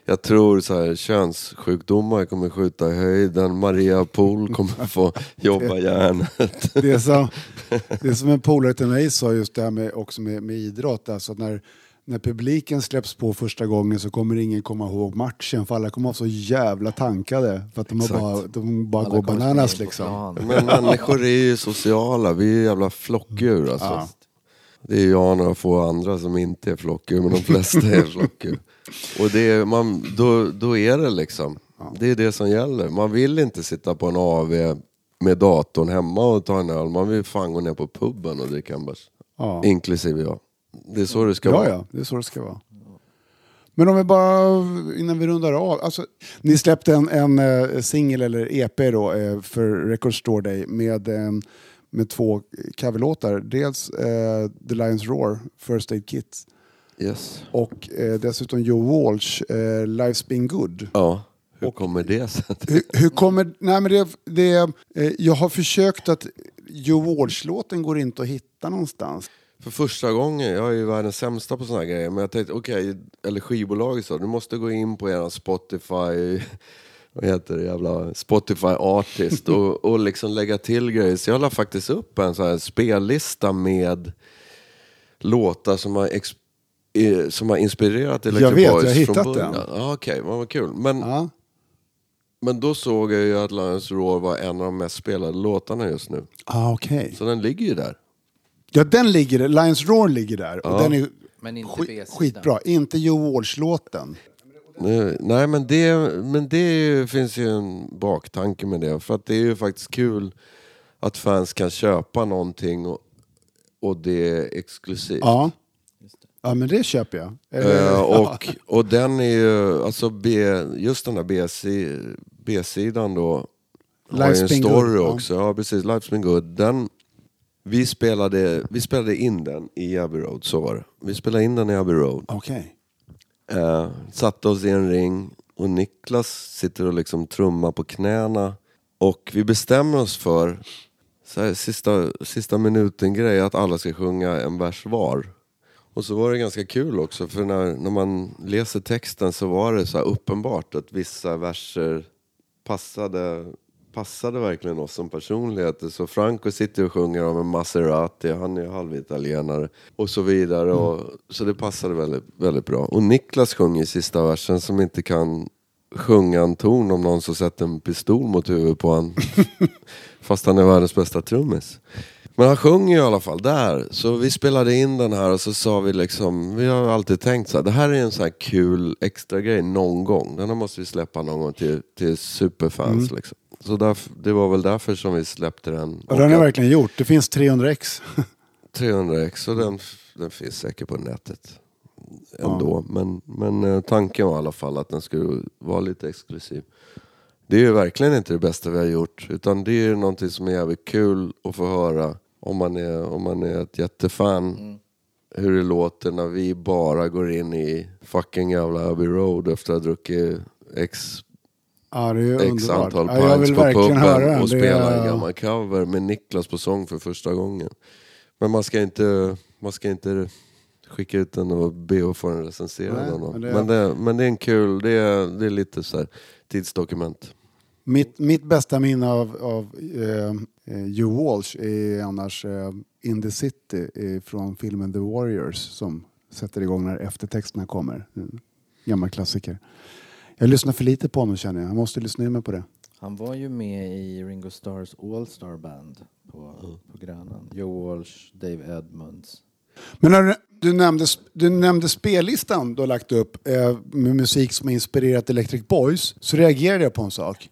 Jag tror så här, könssjukdomar kommer skjuta i höjden, Maria Pool kommer få jobba järnet. Det är, som, det är som en polare till mig sa just det här med, också med, med idrott. Alltså när, när publiken släpps på första gången så kommer ingen komma ihåg matchen för alla kommer vara så jävla tankade. För att de, har Exakt. bara, de bara Alla går bananas liksom. Men människor är ju sociala, vi är jävla flockdjur alltså. Ja. Det är jag och några få andra som inte är flockdjur, men de flesta är flockdjur. Och det man, då, då är det liksom, det är det som gäller. Man vill inte sitta på en AV med datorn hemma och ta en öl, man vill fan gå ner på puben och dricka en bärs. Ja. Inklusive jag. Det är så det ska Ja, vara. ja, det är så det ska vara. Men om vi bara, innan vi rundar av. Alltså, ni släppte en, en eh, singel eller EP då, eh, för Record Store Day med, eh, med två coverlåtar. Dels eh, The Lions Roar, First Aid Kit. Yes. Och eh, dessutom Joe Walsh, eh, Life's Been Good. Ja, hur kommer det sig? Hur, hur kommer... Nej men det, det, eh, jag har försökt att... Joe Walsh-låten går inte att hitta någonstans. För första gången, jag är ju världens sämsta på såna här grejer, men jag tänkte okej, eller skivbolaget sa, du måste gå in på eran Spotify, vad heter det, jävla Spotify Artist och, och liksom lägga till grejer. Så jag la faktiskt upp en sån här spellista med låtar som har, ex, eh, som har inspirerat Electric Jag vet, jag har Boys hittat den. Ja, okej, vad vad kul. Men Ja. Men då såg jag ju att Lions Roar var en av de mest spelade låtarna just nu. Ah, okej. Så den ligger ju där. Ja, den ligger där. Lions Roar ligger där. Och Ja. den är Men inte skit, B-sidan. skitbra. Inte Joe Walsh-låten. Nej men det, men det ju- finns ju en baktanke med det. För att det är ju faktiskt kul att fans kan köpa någonting och, och det är exklusivt. Ja. Ja, men det köper jag. Eh, och, och den är ju, alltså B, just den där B-si- B-sidan då, har ju Life's en story good, ja. också. Ja precis, Life's been good. Den, vi, spelade, vi spelade in den i Abbey Road, så var det. Vi spelade in den i Abbey Road. Okej. Eh, satte oss i en ring och Niklas sitter och liksom trummar på knäna. Och vi bestämmer oss för, så här, sista, sista minuten grej, att alla ska sjunga en vers var. Och så var det ganska kul också, för när, när man läser texten så var det så uppenbart att vissa verser passade, passade verkligen oss som personligheter. Så Franco sitter och sjunger om en Maserati, han är halvitalienare och så vidare. Och, så det passade väldigt, väldigt bra. Och Niklas sjunger i sista versen som inte kan sjunga en ton om någon som sätter en pistol mot huvudet på han. Fast han är världens bästa trummis. Men han sjunger ju i alla fall där. Så vi spelade in den här och så sa vi liksom, vi har alltid tänkt så här, det här är en sån här kul extra grej någon gång. Den här måste vi släppa någon gång till, till superfans liksom. Så därf- det var väl därför som vi släppte den. Och det har verkligen gjort. Det finns 300x. 300x och den, den finns säkert på nätet ändå. Men, men eh, tanken var i alla fall att den skulle vara lite exklusiv. Det är ju verkligen inte det bästa vi har gjort. Utan det är ju någonting som är jävligt kul att få höra om man är, om man är ett jättefan. Hur det låter när vi bara går in i fucking jävla Abbey Road efter att ha druckit x Ja, är X antal Ja, pints vill på puben och spela är- en gammal cover med Niklas på sång för första gången. Men man ska inte, man ska inte skicka ut den och be att få den recenserad av någon. men det- Men det, men det är en kul, det är, det är lite så här tidsdokument. Mitt, mitt bästa minne av, av eh, eh, Joe Walsh är annars eh, In the City eh, från filmen The Warriors som sätter igång när eftertexterna kommer. En gammal klassiker. Jag lyssnar för lite på honom känner jag. Jag måste lyssna in mig på det. Han var ju med i Ringo Stars All Star Band på, på Grönan. Joe Walsh, Dave Edmunds. Men när du, nämnde, du nämnde spellistan du har lagt upp eh, med musik som har inspirerat Electric Boys. Så reagerade jag på en sak.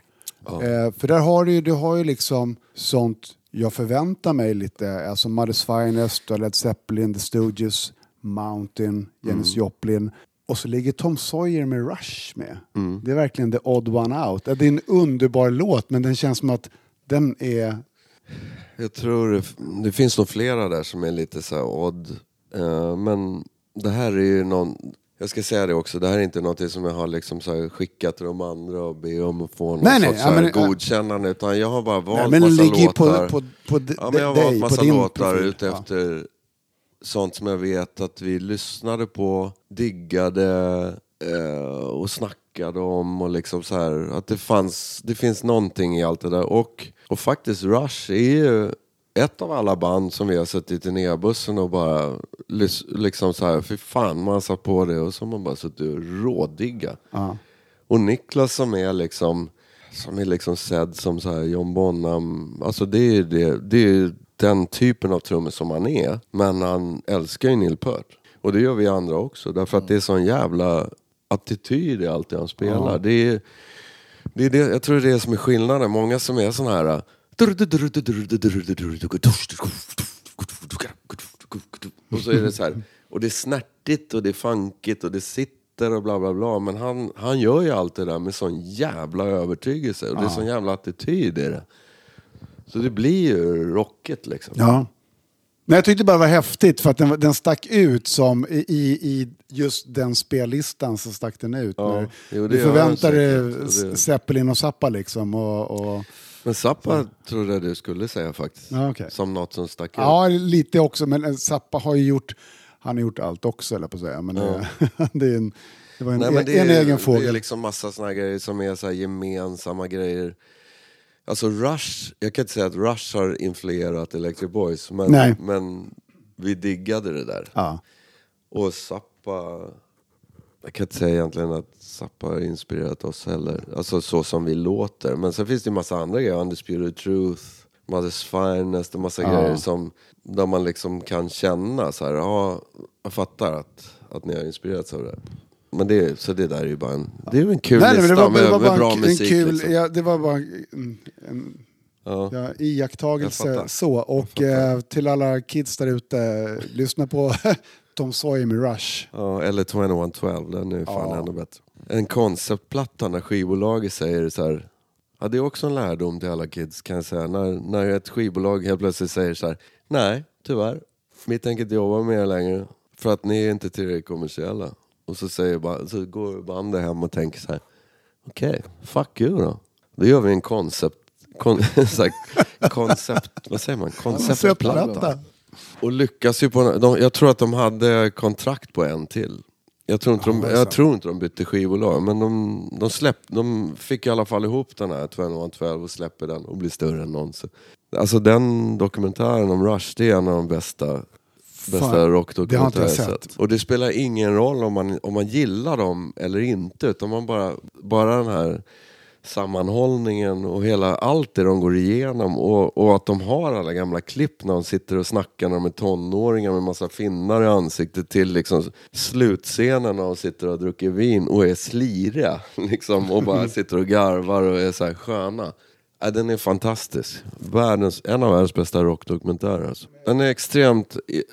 Eh, för där har du du har ju liksom sånt jag förväntar mig lite. Alltså Mother's Finest, Led Zeppelin, The Stooges, Mountain, Janis Joplin. Och så ligger Tom Sawyer med Rush med. Det är verkligen the odd one out. Det är en underbar låt men den känns som att den är... Jag tror det, det finns nog flera där som är lite så här odd. Eh, men det här är ju någon, jag ska säga det också, det här är inte något som jag har liksom så skickat till de andra och be om att få någon Nej, nej, sorts så men, godkännande. Utan jag har bara valt Nej, men massa låtar. på, på, på, d- Ja, men jag har valt massa låtar profil. ute Ja. sånt som jag vet att vi lyssnade på, diggade eh, och snackade om och liksom så här att det fanns, det finns någonting i allt det där och, och faktiskt Rush är ju ett av alla band som vi har suttit i turnébussen och bara liksom så här, fy fan man satt på det och så har man bara suttit och rådigga. Ja. Och Niklas som är liksom som är liksom sedd som så här John Bonham. Alltså det är, det, det är den typen av trummor som han är. Men han älskar ju Neil Peart. Och det gör vi andra också. Därför att det är sån jävla attityd i allt det han spelar. Det är, det är det, jag tror det är det som är skillnaden. Många som är sån här... Och så är det så här. Och det är snärtigt och det är funkigt och det sitter och bla bla bla. Men han, han gör ju allt det där med sån jävla övertygelse. Och det är sån jävla attityd i det. Så det blir ju rockigt liksom. Ja. Nej, jag tyckte bara det var häftigt för att den, den stack ut som i, i, just den spellistan så stack den ut. Ja, jo, du förväntade Det- Zeppelin och Zappa liksom. Och, och, Men Zappa trodde jag du skulle säga faktiskt. Ja, okej. Som något som stack ut. ja, lite också, men eh, Zappa har ju gjort, han har gjort allt också, eller på att säga. Men det, det, är en, det var en, Nej, men det en är, egen Det är fågel. liksom massa såna här grejer som är så gemensamma grejer. Alltså Rush, jag kan inte säga att Rush har influerat Electric Boys, men, Nej. men vi diggade det där. Ja. Och Zappa, jag kan inte säga egentligen att Zappa har inspirerat oss heller. Alltså så som vi låter. Men sen finns det ju massa andra grejer. Undisputed Truth, Mother's Finest och massa Ja. grejer som där man liksom kan känna så här, ja, jag fattar att, att ni har inspirerats av det. Men det, så det där är ju bara en, det är en kul Nej, lista det var, det med, var med bara bra en, en musik. kul, liksom. ja, det var bara en, en ja. iakttagelse så. Och eh, till alla kids där ute, lyssna på Tom Sawyer med Rush. Ja, eller 2112, den är fan Ja. ännu bättre. En konceptplatta när skivbolaget säger så här. Ja, det är också en lärdom till alla kids kan jag säga. När, när ett skivbolag helt plötsligt säger så här. Nej, tyvärr. Vi tänker inte jobba med er längre. För att ni är inte tillräckligt kommersiella. Och så, säger bara, så går bandet hem och tänker så här. Okej, fuck you då. Då gör vi en koncept... Kon, koncept... Vad säger man? Konceptplatta. Och lyckas ju på... De, jag tror att de hade kontrakt på en till. Jag tror inte, Ja, de, jag tror inte de bytte skivbolag, men de, de, släpp, de fick i alla fall ihop den här 2112 och släpper den och blir större än någonsin. Alltså den dokumentären om Rush, det är en av de bästa, bästa rockdokumentärer jag sett. Och det spelar ingen roll om man, om man gillar dem eller inte, utan man bara, bara den här sammanhållningen och hela allt det de går igenom och, och att de har alla gamla klipp när de sitter och snackar när de är tonåringar med massa finnar i ansiktet till liksom slutscenen när de sitter och dricker vin och är sliriga liksom, och bara sitter och garvar och är så här sköna. Ja, den är fantastisk. Världens, en av världens bästa rockdokumentärer. Alltså. Den är extremt i-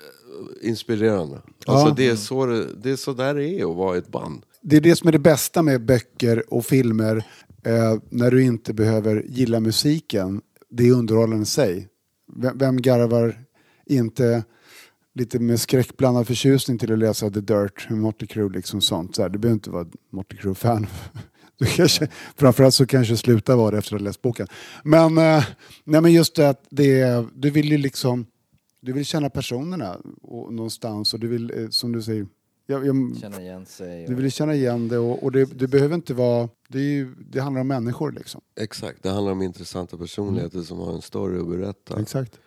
inspirerande. Alltså, Ja. det, är så det, det är så där det är att vara i ett band. Det är det som är det bästa med böcker och filmer eh, när du inte behöver gilla musiken. Det är underhållande i sig. Vem, vem garvar inte lite med skräckblandad förtjusning till att läsa The Dirt, Motley Crue, liksom sånt. Så här, du behöver inte vara Motley Crue-fan. Du kanske, framförallt så kanske sluta vara det efter att ha läst boken. Men, eh, nej, men just det att det, du vill ju liksom du vill känna personerna och, någonstans och du vill, eh, som du säger, jag, jag, Känna igen sig. du Och... vill känna igen det och, och det, det behöver inte vara... Det, är ju, det handlar om människor liksom. Exakt, det handlar om intressanta personligheter som har en story att berätta. Exakt.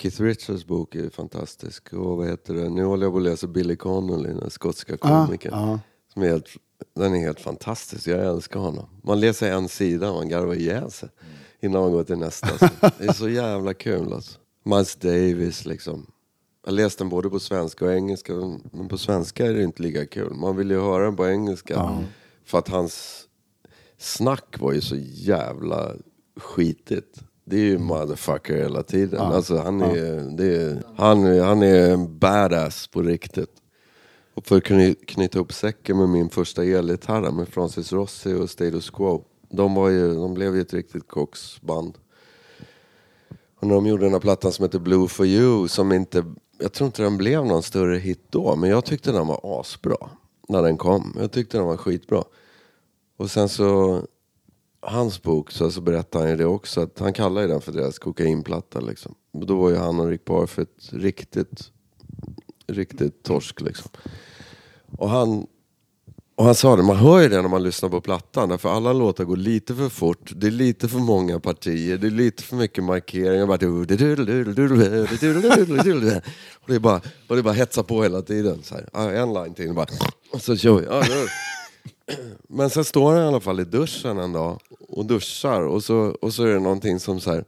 Keith Richards bok är fantastisk. Och vad heter det? Nu håller jag på att läsa Billy Connolly, den skotska Ja, komikern. ja. Som är helt, den är helt fantastisk, jag älskar honom. Man läser en sida och man garvar ihjäl sig innan man går till nästa. Så det är så jävla kul alltså. Miles Davis liksom. Jag läste den både på svenska och engelska, men på svenska är det inte lika kul. Man vill ju höra den på engelska. För att hans snack var ju så jävla skitigt. Det är ju motherfucker hela tiden. Alltså han är, det är, han, han är en badass på riktigt. Och för att kny- knyta upp säcken med min första elgitarr med Francis Rossi och Status Quo. De, var ju, de blev ju ett riktigt koksband. Och när de gjorde den här plattan som heter Blue for you, som inte, jag tror inte den blev någon större hit då, men jag tyckte den var asbra när den kom. Jag tyckte den var skitbra. Och sen så, hans bok, så, så berättar han ju det också, att han kallar ju den för deras kokainplatta liksom. Och Då var ju han och Rick Barfett riktigt, riktigt torsk liksom. Och han, och han sa det, man hör ju det när man lyssnar på plattan, därför alla låtar går lite för fort, det är lite för många partier, det är lite för mycket markeringar. Bara... Och det är bara, och det är bara hetsa på hela tiden. Så här. En line till, bara, och så kör vi. Ja, Men sen står han i alla fall i duschen en dag och duschar och så, och så är det någonting som så här,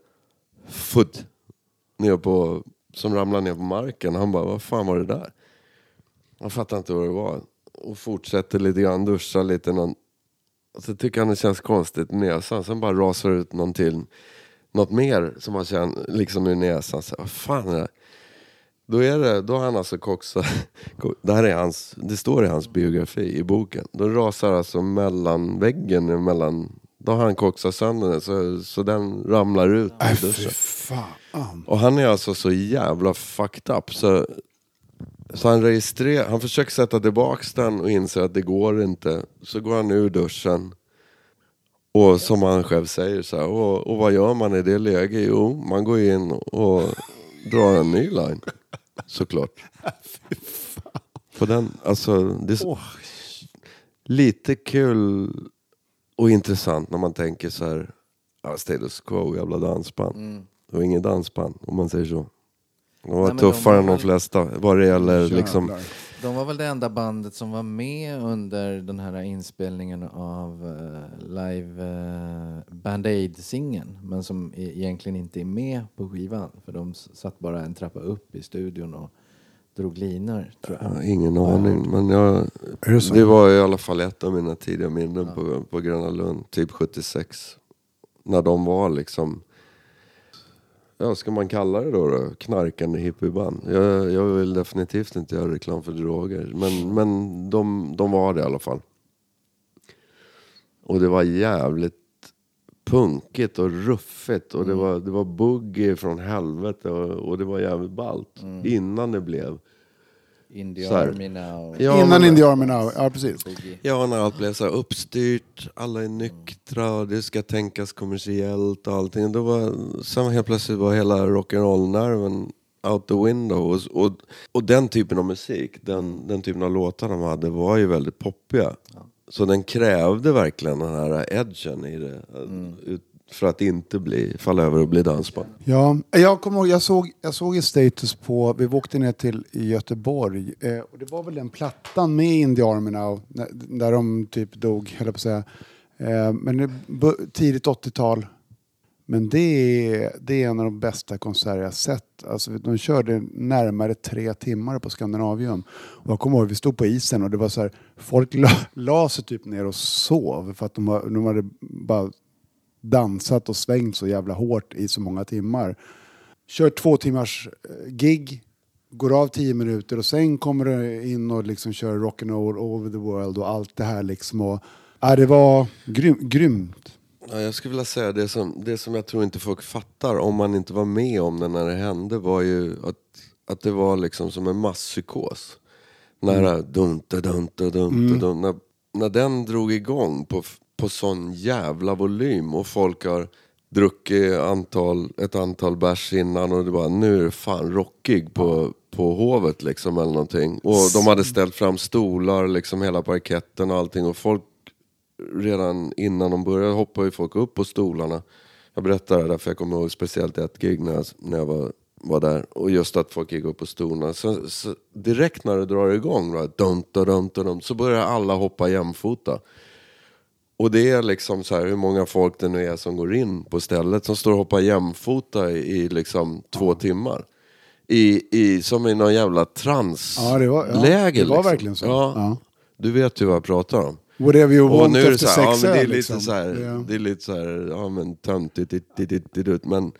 fudd, ner på, som ramlar ner på marken. Han bara, vad fan var det där? Han fattar inte vad det var. Och fortsätter lite grann, duschar lite. Någon, och så tycker han det känns konstigt i näsan. Sen bara rasar ut någon till, något mer som han känner liksom i näsan. Så, vad fan är det? Då, är det, då har han alltså koxat, det här är hans, det står i hans biografi i boken. Då rasar alltså mellan väggen, mellan, då har han koksat sönder den så, så den ramlar ut Äh, fy fan. Och han är alltså så jävla fucked up så, så han registrerar, han försöker sätta tillbaks den och inser att det går inte. Så går han ur duschen. Och som han själv säger så här, och, och vad gör man i det läget? Jo, man går in och drar en ny line. Såklart. På den, alltså, det är så, lite kul och intressant när man tänker så här, Status Quo, jävla dansband. Det var inget dansband om man säger så. De var Nej, men de tuffare var än de flesta vad det gäller liksom. De var väl det enda bandet som var med under den här inspelningen av uh, live uh, Band Aid-singeln men som e- egentligen inte är med på skivan för de satt bara en trappa upp i studion och drog linor ingen aning. Men jag, det det var i alla fall ett av mina tidiga minnen på, på Gröna Lund. Typ 76. När de var liksom... Ja, ska man kalla det då? då? Knarkande hippieband. Jag, jag vill definitivt inte göra reklam för droger. Men, men de, de var det i alla fall. Och det var jävligt punkigt och ruffigt. Och det var, det var boogie från helvete. Och, och det var jävligt ballt. Innan det blev... In the Så här. Army Now. Ja, Innan men- In the Army Now, ja precis. Ja, när allt blev så här uppstyrt, alla är nyktra och det ska tänkas kommersiellt och allting. Då var, sen helt plötsligt var hela rock'n'roll-nerven out the window. Och, och, och den typen av musik, den, den typen av låtar de hade var ju väldigt poppiga. Så den krävde verkligen den här edgen i det. ut- för att inte bli, falla över och bli dansband. Ja, jag kommer ihåg, jag såg, jag såg i status på, vi åkte ner till Göteborg eh, och det var väl den plattan med In där de typ dog, höll på att säga. Eh, men det, tidigt 80-tal. Men det är, det är en av de bästa konserter jag sett. Alltså, de körde närmare tre timmar på Skandinavium. Och jag kommer ihåg, vi stod på isen och det var så här, folk la, la sig typ ner och sov för att de, de hade bara dansat och svängt så jävla hårt i så många timmar. Kör två timmars eh, gig, går av tio minuter och sen kommer du in och liksom kör rock'n'roll over the world och allt det här liksom. Och, ja, det var grym, grymt. Ja, jag skulle vilja säga det som, det som jag tror inte folk fattar om man inte var med om det när det hände var ju att, att det var liksom som en masspsykos. När, dunta, dunta, dunta, dunta, när, när den drog igång på, på sån jävla volym och folk har druckit antal, ett antal bärs innan och det bara nu är det fan rockig på, på hovet liksom eller någonting. Och de hade ställt fram stolar, liksom hela parketten och allting och folk redan innan de började hoppade ju folk upp på stolarna. Jag berättar det där för jag kommer ihåg speciellt ett gig när jag, när jag var, var där. Och just att folk gick upp på stolarna. Så, så direkt när det drar igång, då, dun, dun, dun, så börjar alla hoppa jämfota. Och det är liksom så här hur många folk det nu är som går in på stället som står och hoppar jämfota i, liksom två timmar. I, i, som i någon jävla transläger. Ja, det var- ja, det var verkligen så. Ja. Ja. Du vet ju vad jag pratar om. Whatever you want efter ja, sex men det är lite liksom. så här, Ja. det är lite så här, ja men töntigt, men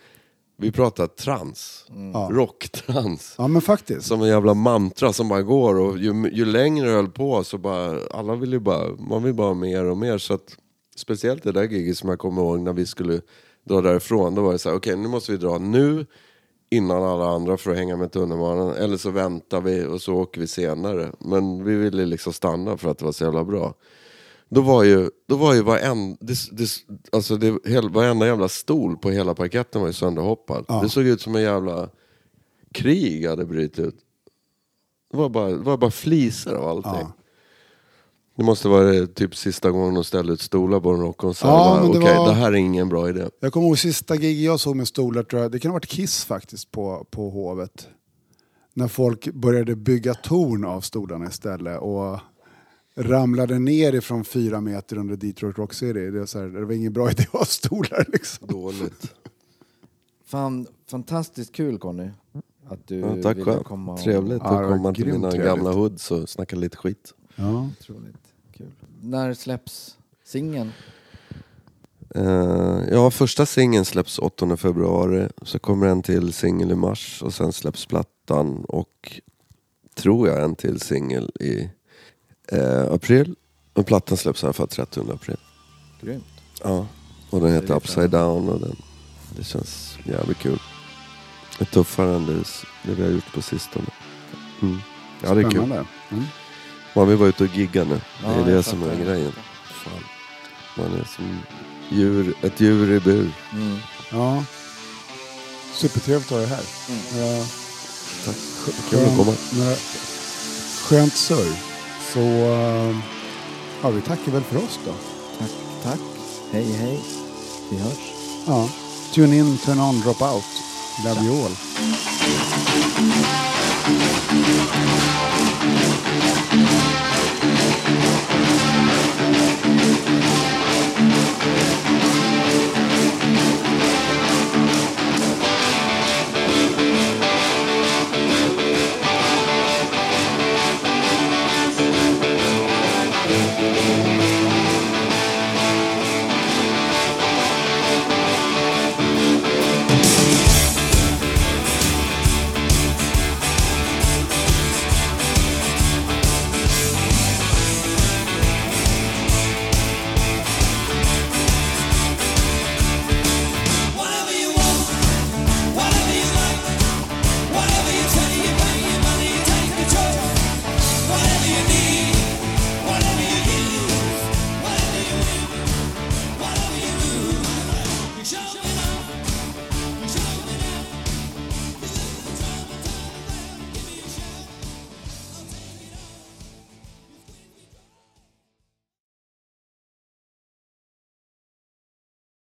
vi pratar trans, Ja. rocktrans. ja, men faktiskt. Som en jävla mantra som bara går och ju, ju längre det höll på så bara, alla vill ju bara, man vill bara ha mer och mer så att speciellt det där giget som jag kommer ihåg när vi skulle dra därifrån, då var det så här, okej nu måste vi dra nu innan alla andra för att hänga med tunnelbanan eller så väntar vi och så åker vi senare. Men vi ville liksom stanna för att det var så jävla bra. Då var ju, då var ju varenda, det, det, alltså det, hel, varenda jävla stol på hela parketten var ju sönderhoppad. Ja. Det såg ut som en jävla krig hade brutit ut. Det var bara, det var bara flisor av allting. Ja. Det måste vara typ sista gången de ställde ut stolar på en rockkonsert. Ja, Okej, det var- det här är ingen bra idé. Jag kommer ihåg sista gig jag såg med stolar, tror jag, det kan ha varit Kiss faktiskt på, på Hovet. När folk började bygga torn av stolarna istället och ramlade ner ifrån fyra meter under Detroit Rock City. Det, är så här, det var ingen bra idé att ha stolar liksom. Dåligt. Fan, fantastiskt kul Conny. Att du Ja, tack ville själv. komma och... Trevligt att komma till mina trevligt. gamla hoods och snacka lite skit. Ja. Otroligt kul. När släpps singeln? Eh, ja, första singeln släpps 8 februari. Så kommer en till singel i mars och sen släpps plattan och tror jag en till singel i eh, april. Och plattan släpps i alla fall 30 april. Grymt. Ja, och den heter det Upside Down och den, det känns jävligt kul. Det är tuffare än det, det vi har gjort på sistone. Mm. Ja, det är kul. Mm. Man vill vara ute och gigga nu. Det Ja, är det som är grejen. Fan. Man är som djur, ett djur i bur. Mm. Ja. Supertrevligt att ha dig här. Ja. Tack. Kul att komma. Några skönt surr. Så eh, ja, vi tackar väl för oss då. Tack, tack. Hej, hej. Vi hörs. Ja. Tune in, turn on, drop out. Love you all.